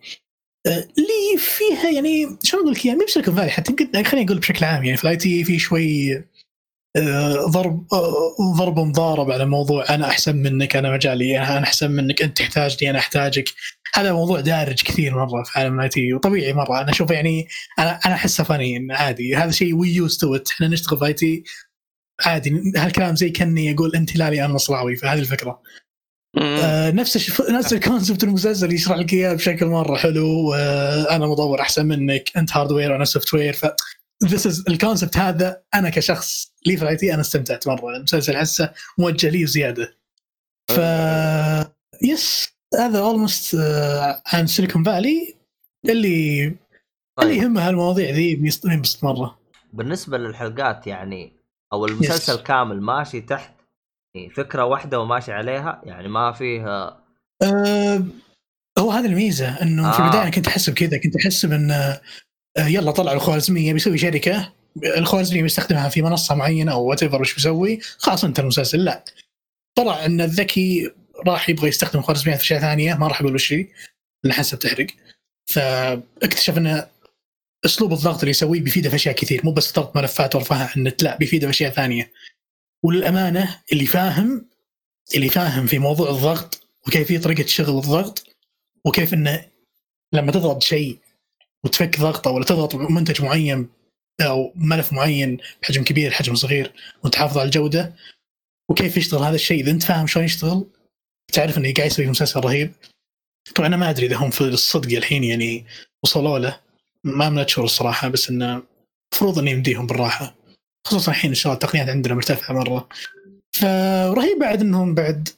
آه، اللي فيها يعني شلون أقول لك يعني مو ب Silicon Valley حتى خليني أقول بشكل عام يعني في ال IT في شوي آه، ضرب ضرب مضارب على موضوع أنا أحسن منك أنا مجالي أنا أحسن منك أنت تحتاجني أنا أحتاجك. هذا موضوع دارج كثير مرة في عالم ال IT وطبيعي مرة. أنا اشوفه يعني أنا أنا أحسه فني إنه عادي. هذا شيء we used to إحنا نشتغل في IT عادي. هالكلام زي كأني أقول أنت لالي أنا مصراوي فهذه الفكرة. آه نفس الش... نفس ال concept المسلسل يشرح لك إياه بشكل مرة حلو. آه أنا مطور أحسن منك. أنت hardware وأنا software ف this is ال concept هذا أنا كشخص لي في ال IT أنا استمتعت مرة. المسلسل احسه موجه لي وزياده ف yes هذا almost عن سيليكون فالي اللي اللي طيب. يهمه هالمواضيع ذي بيست- بينبسط مره بالنسبة للحلقات يعني أو المسلسل كامل ماشي تحت يعني فكرة واحدة وماشي عليها يعني ما فيه أه هو هذا الميزة إنه في آه. البداية أنا كنت أحسب كذا كنت أحسب إن آه، يلا طلع الخوارزمية بيسوي شركة الخوارزمية بيستخدمها في منصة معينة أو whatever وش بيسوي؟ خلاص أنت المسلسل لا. طلع إن الذكي راح يبغى يستخدم خوارزميات في أشياء ثانية ما راح أقول وش هي لأن حسب تحرق فاكتشف إن أسلوب الضغط اللي يسويه بيفيده في أشياء كثير مو بس ضغط ملفات ورفعها على النت لا بيفيده في أشياء ثانية. وللأمانة اللي فاهم اللي فاهم في موضوع الضغط وكيفية طريقة شغل الضغط وكيف إنه لما تضغط شيء وتفك ضغطة ولا تضغط منتج معين أو ملف معين بحجم كبير حجم صغير وتحافظ على الجودة وكيف يشتغل هذا الشيء؟ إذا أنت فاهم شلون يشتغل تعرف انه قاعد يسوي مسلسل رهيب؟ طبعا أنا ما أدري إذا هم في الصدق الحين يعني وصلوا له. ما من اشهر الصراحة بس إنه المفروض إنه يمديهم بالراحة. خصوصا الحين إن شاء الله التقنيات عندنا مرتفعة مرة. فرهيب بعد إنهم بعد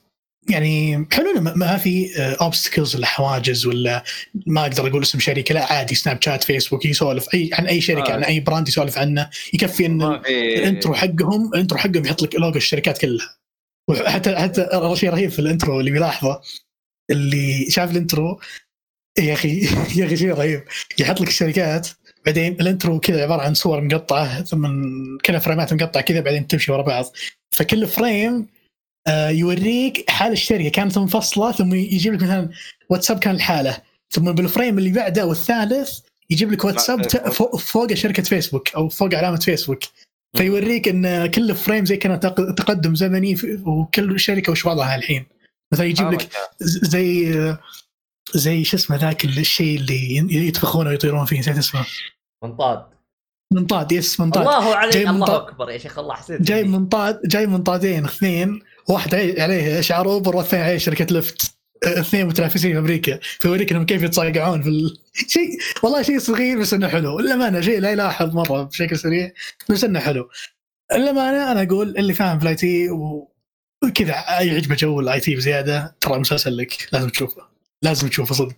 يعني حلو ما- في obstacles ولا حواجز ولا ما أقدر أقول اسم شركة لا عادي سناب شات فيسبوك يسولف اي عن أي شركة آه. عن أي براند يسولف عنه. يكفي إن ال intro حقهم ال intro حقهم يحط لك لوجو الشركات كلها. وحتى حتى شيء رهيب في ال intro اللي بيلاحظه اللي شاف ال intro يا أخي يا أخي شيء رهيب. يحط لك الشركات بعدين ال intro كذا عبارة عن صور مقطعة ثم كذا frame ات مقطعة كذا بعدين تمشي ورا بعض. فكل frame آه، يوريك حال الشركة. كانت منفصله ثم يجيب لك مثلا واتساب كان الحاله ثم بال frame اللي بعده والثالث يجيب لك واتساب. فوق, فوق شركة فيسبوك أو فوق علامة فيسبوك. فيوريك إن كل frame زي كان تق- تقدم زمني وكل شركة وش وضعها الحين. مثلا يجيب لك ز- زي زي شو اسمه ذاك الشيء اللي يطبخونه ويطيرون فيه نسيت اسمه. منطاد. منطاد yes منطاد. الله عليك جاي الله منطاد. أكبر يا شيخ الله حسيت جاي منطاد جاي منطادين اثنين واحد عليه- شعار اوبر والثاني عليه شركة لفت اثنين متنافسين في أمريكا فيوريك إنهم كيف يتصاقعون في ال... شيء والله شيء صغير بس إنه حلو. للامانه شيء لا يلاحظ مرة بشكل سريع بس إنه حلو. للامانه أنا أقول اللي فاهم في ال IT و- وكذا يعجبه جو ال IT بزيادة ترى المسلسل لك لازم تشوفه. لازم تشوفه صدق.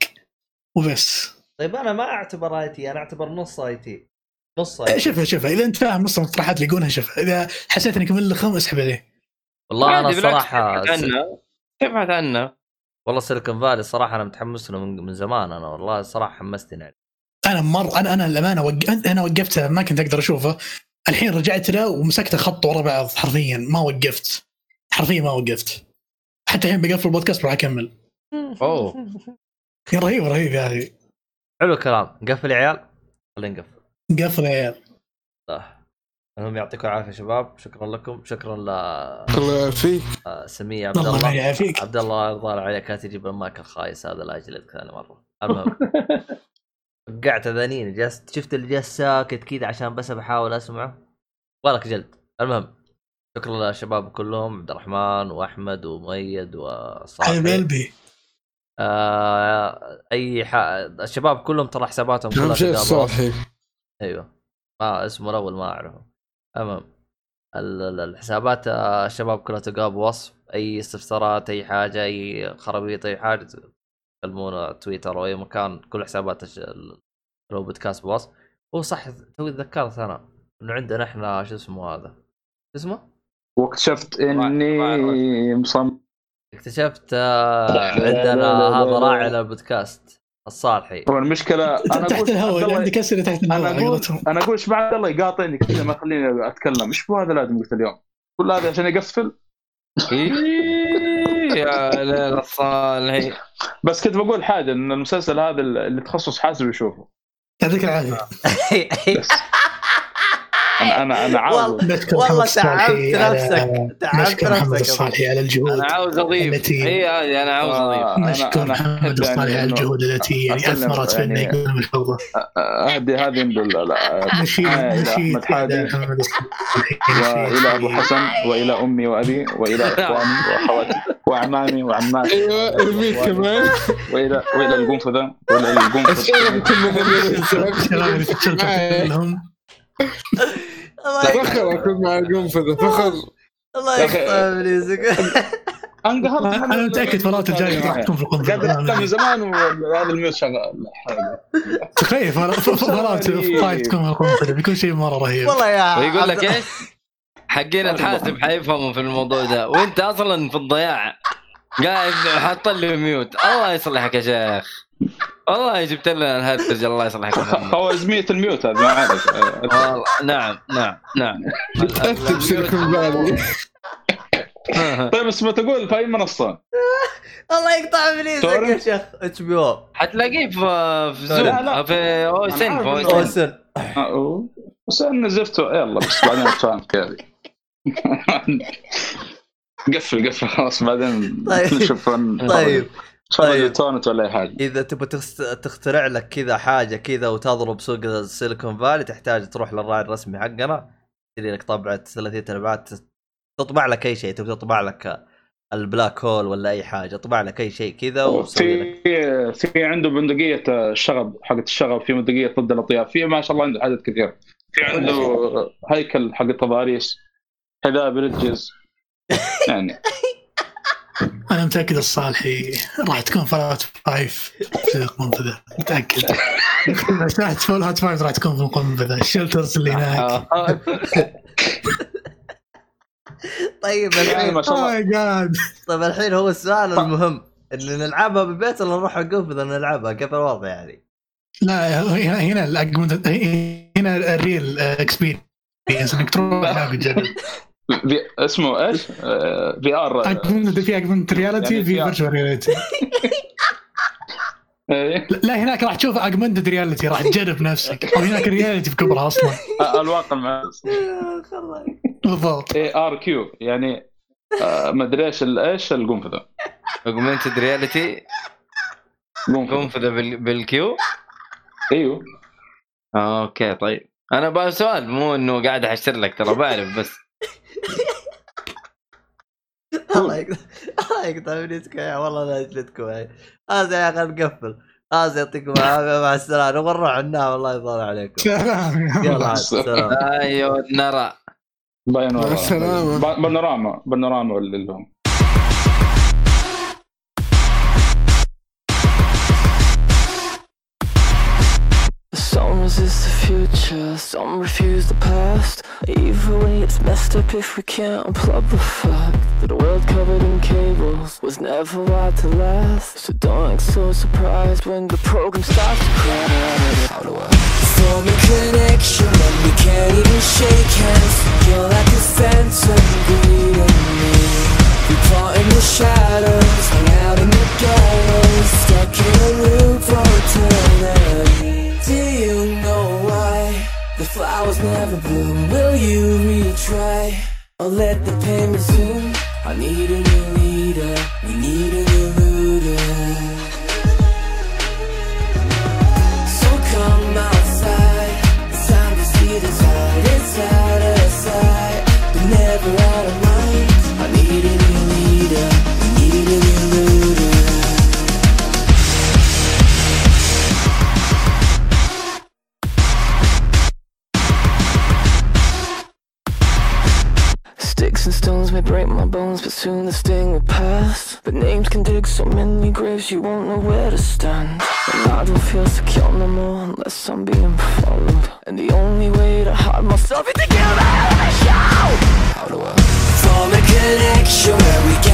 وبس. طيب أنا ما أعتبر IT أنا أعتبر نص IT نص IT شوفها شوفها إذا أنت فاهم نص المقترحات اللي يقولها شوفها إذا حسيت إنك ملخم اسحب عليه. والله أنا الصراحه تبحث عنه. تبحث عنه. والله سيليكون فالي الصراحه أنا متحمس له من, من زمان أنا والله الصراحه حمستني عليه. أنا مر أنا أنا الامانه وق... أنا وقفته ما كنت أقدر أشوفه. الحين رجعت له ومسكته خط ورا بعض حرفيا ما وقفت. حرفيا ما وقفت. حتى الحين بقفل البودكاست بروح أكمل. أوه. رهيب رهيب يا أخي. حلو الكلام. نقفل يا عيال. خلينا نقفل. قفل يا عيال. آه. المهم يعطيكم العافية شباب. شكرا لكم. شكرا الله يعافيك لسمية عبد الله الله يعافيك. عبد الله يرضى عليك. كانت تجيب المايك الخايس هذا لا اجلدك ثاني مرة. المهم وقعت اذانين جلست شفت اللي جالس ساكت كذا عشان بس بحاول أسمعه. ولك جلد المهم شكرا للشباب كلهم. عبد الرحمن وأحمد ومؤيد حبيب وصالح قلبي آه أي ح... الشباب كلهم ترى حساباتهم كلها صاحي. أيوه. ما اسمه الأول ما أعرفه. ال- الحسابات آه، الشباب كلها تلقاها بوصف أي استفسارات أي حاجة أي خرابيط أي حاجة تكلمونا تويتر أو أي مكان كل حسابات الش- ال- لو بودكاست بوصف. هو صح توي تذكرت أنا إنه عندنا إحنا شو اسمه هذا؟ شو اسمه؟ واكتشفت إني مصمم. اكتشفت آه، عندنا هذا. راعي للبودكاست. الصالحي. هو المشكلة أنا تحت أقول الهواء اللي عندك أسئلة تحت أنا الهواء أقول قولتهم. أنا أقول إيش بعد الله يقاطعني كذا ما يخليني أتكلم. إيش بو هذا الآدمي قلت اليوم؟ كل هذا عشان يقفل إيه، يا ليل الصالحي. بس كنت بقول حاجة إن المسلسل هذا اللي تخصص حاسب يشوفه. يعطيك العافية. أنا أنا أنا عاوز والله تعبت على- نفسك تعبت نفسك الصالحي على الجهود. أنا عاوز أضيف. التي- هي هذه أنا عاوز أضيف. آه، أنا- نشكر محمد أحب الصالحي يعني على الجهود التي يعني اثمرت في انه يعني- يكون بالفوضى اهدي هذه بال نشيد آه، إلى نشيد أحمد حادي. وإلى أبو حسن وإلى أمي وأبي وإلى إخواني وأخواتي وأعمامي وعماتي. أيوه الميت كمان. والى وإلى القنفذة وإلى القنفذ الشغل كل من الشباب اللي تشرفوا كلهم فخر أكون مع القنفذه فخر. الله يقطع ابليسك انقهرت أنا متأكد فلات الجاي راح تكون في قاعد أتكلم من القنفذه زمان وهذا الميوت شغال. تخيل فلات فايت تكون في القنفذه بيكون شيء مرة رهيب. والله يا ويقول لك إيش؟ حقين الحاسب حيفهموا في الموضوع ده. وأنت أصلا في الضياع قاعد حاط لي ميوت. الله يصلحك يا شيخ. والله جبت لنا الهرج الله يصلحك. خوازميه الميوت هذه ما عادت والله نعم نعم نعم. طيب بس ما تقول في اي منصه الله يقطع ابليسك يا؟ شيخ إتش بي أو. حتلاقيه في في زوم لا، لا. في أو اس ان في أو اس ان أوسن. آه، بس أنا نزفته يلا بس بعدين فهمت هذه قفل قفل خلاص بعدين طيب. نشوف طيب. طيب. تونت ولا أي حاجة. إذا تبغى تخترع لك كذا حاجة كذا وتضرب سوق السيليكون فالي تحتاج تروح للراعي الرسمي حقنا. تشتري لك طبعة ثلاثية أرباعات. تطبع لك أي شيء تبغى تطبع لك ال black hole ولا أي حاجة طبع لك أي شيء كذا في في عنده بندقية الشغب حقت الشغب في بندقية ضد الأطياف. في ما شاء الله عنده عدد كثير. في عنده هيكل حق التضاريس حذاء bridges. يعني. أنا متأكد الصالحي راح تكون فلات فايف في القنفذه متأكد. مساحه فلات فايف راح تكون في القنفذه ال shelters اللي هناك. طيب يعني الحين ما شاء الله. my God طيب الحين هو السؤال المهم. ان نلعبها بالبيت ولا نروح القنفذ نلعبها كيف الوضع يعني؟ لا هنا هنا ال real experience إنك تروح هناك تجرب في اسمه إيش؟ VR في augmented reality يعني في. virtual reality إيه. لا هناك راح تشوف augmented reality راح تجرب نفسك. وهناك ال reality بكبرها أصلا. الواقع مع بالضبط. اي ار كيو يعني آه، ما أدري إيش إيش القنفذة. اوجمنتد رياليتي قنفذة. قنفذة بال- بالكيو إيوه. آه، أوكي طيب. أنا بقى سؤال مو إنه قاعد أحشر لك ترى بعرف بس الله يقطع الله يقطع ابليسكم يا والله لا اجلدكم يا هذا يا أخي نقفل هذا يعطيكم العافية مع السلامة. نبغى نروح ننام الله يطول عليكم. سلام يلا سلام أيوه نرى. مع السلامة. با- بانوراما بانوراما ولا اللي Some resist the future, some refuse the past. Even when it's messed up, if we can't unplug the fact that a world covered in cables was never wired to last. So don't act so surprised when the program starts to crash. How do I form a or let the pain resume? I need a new leader, we need a soon the sting will pass. But names can dig so many graves, you won't know where to stand. And I don't feel secure no more unless I'm being followed. And the only way to hide myself is to give out a show. How do I form a connection where we can't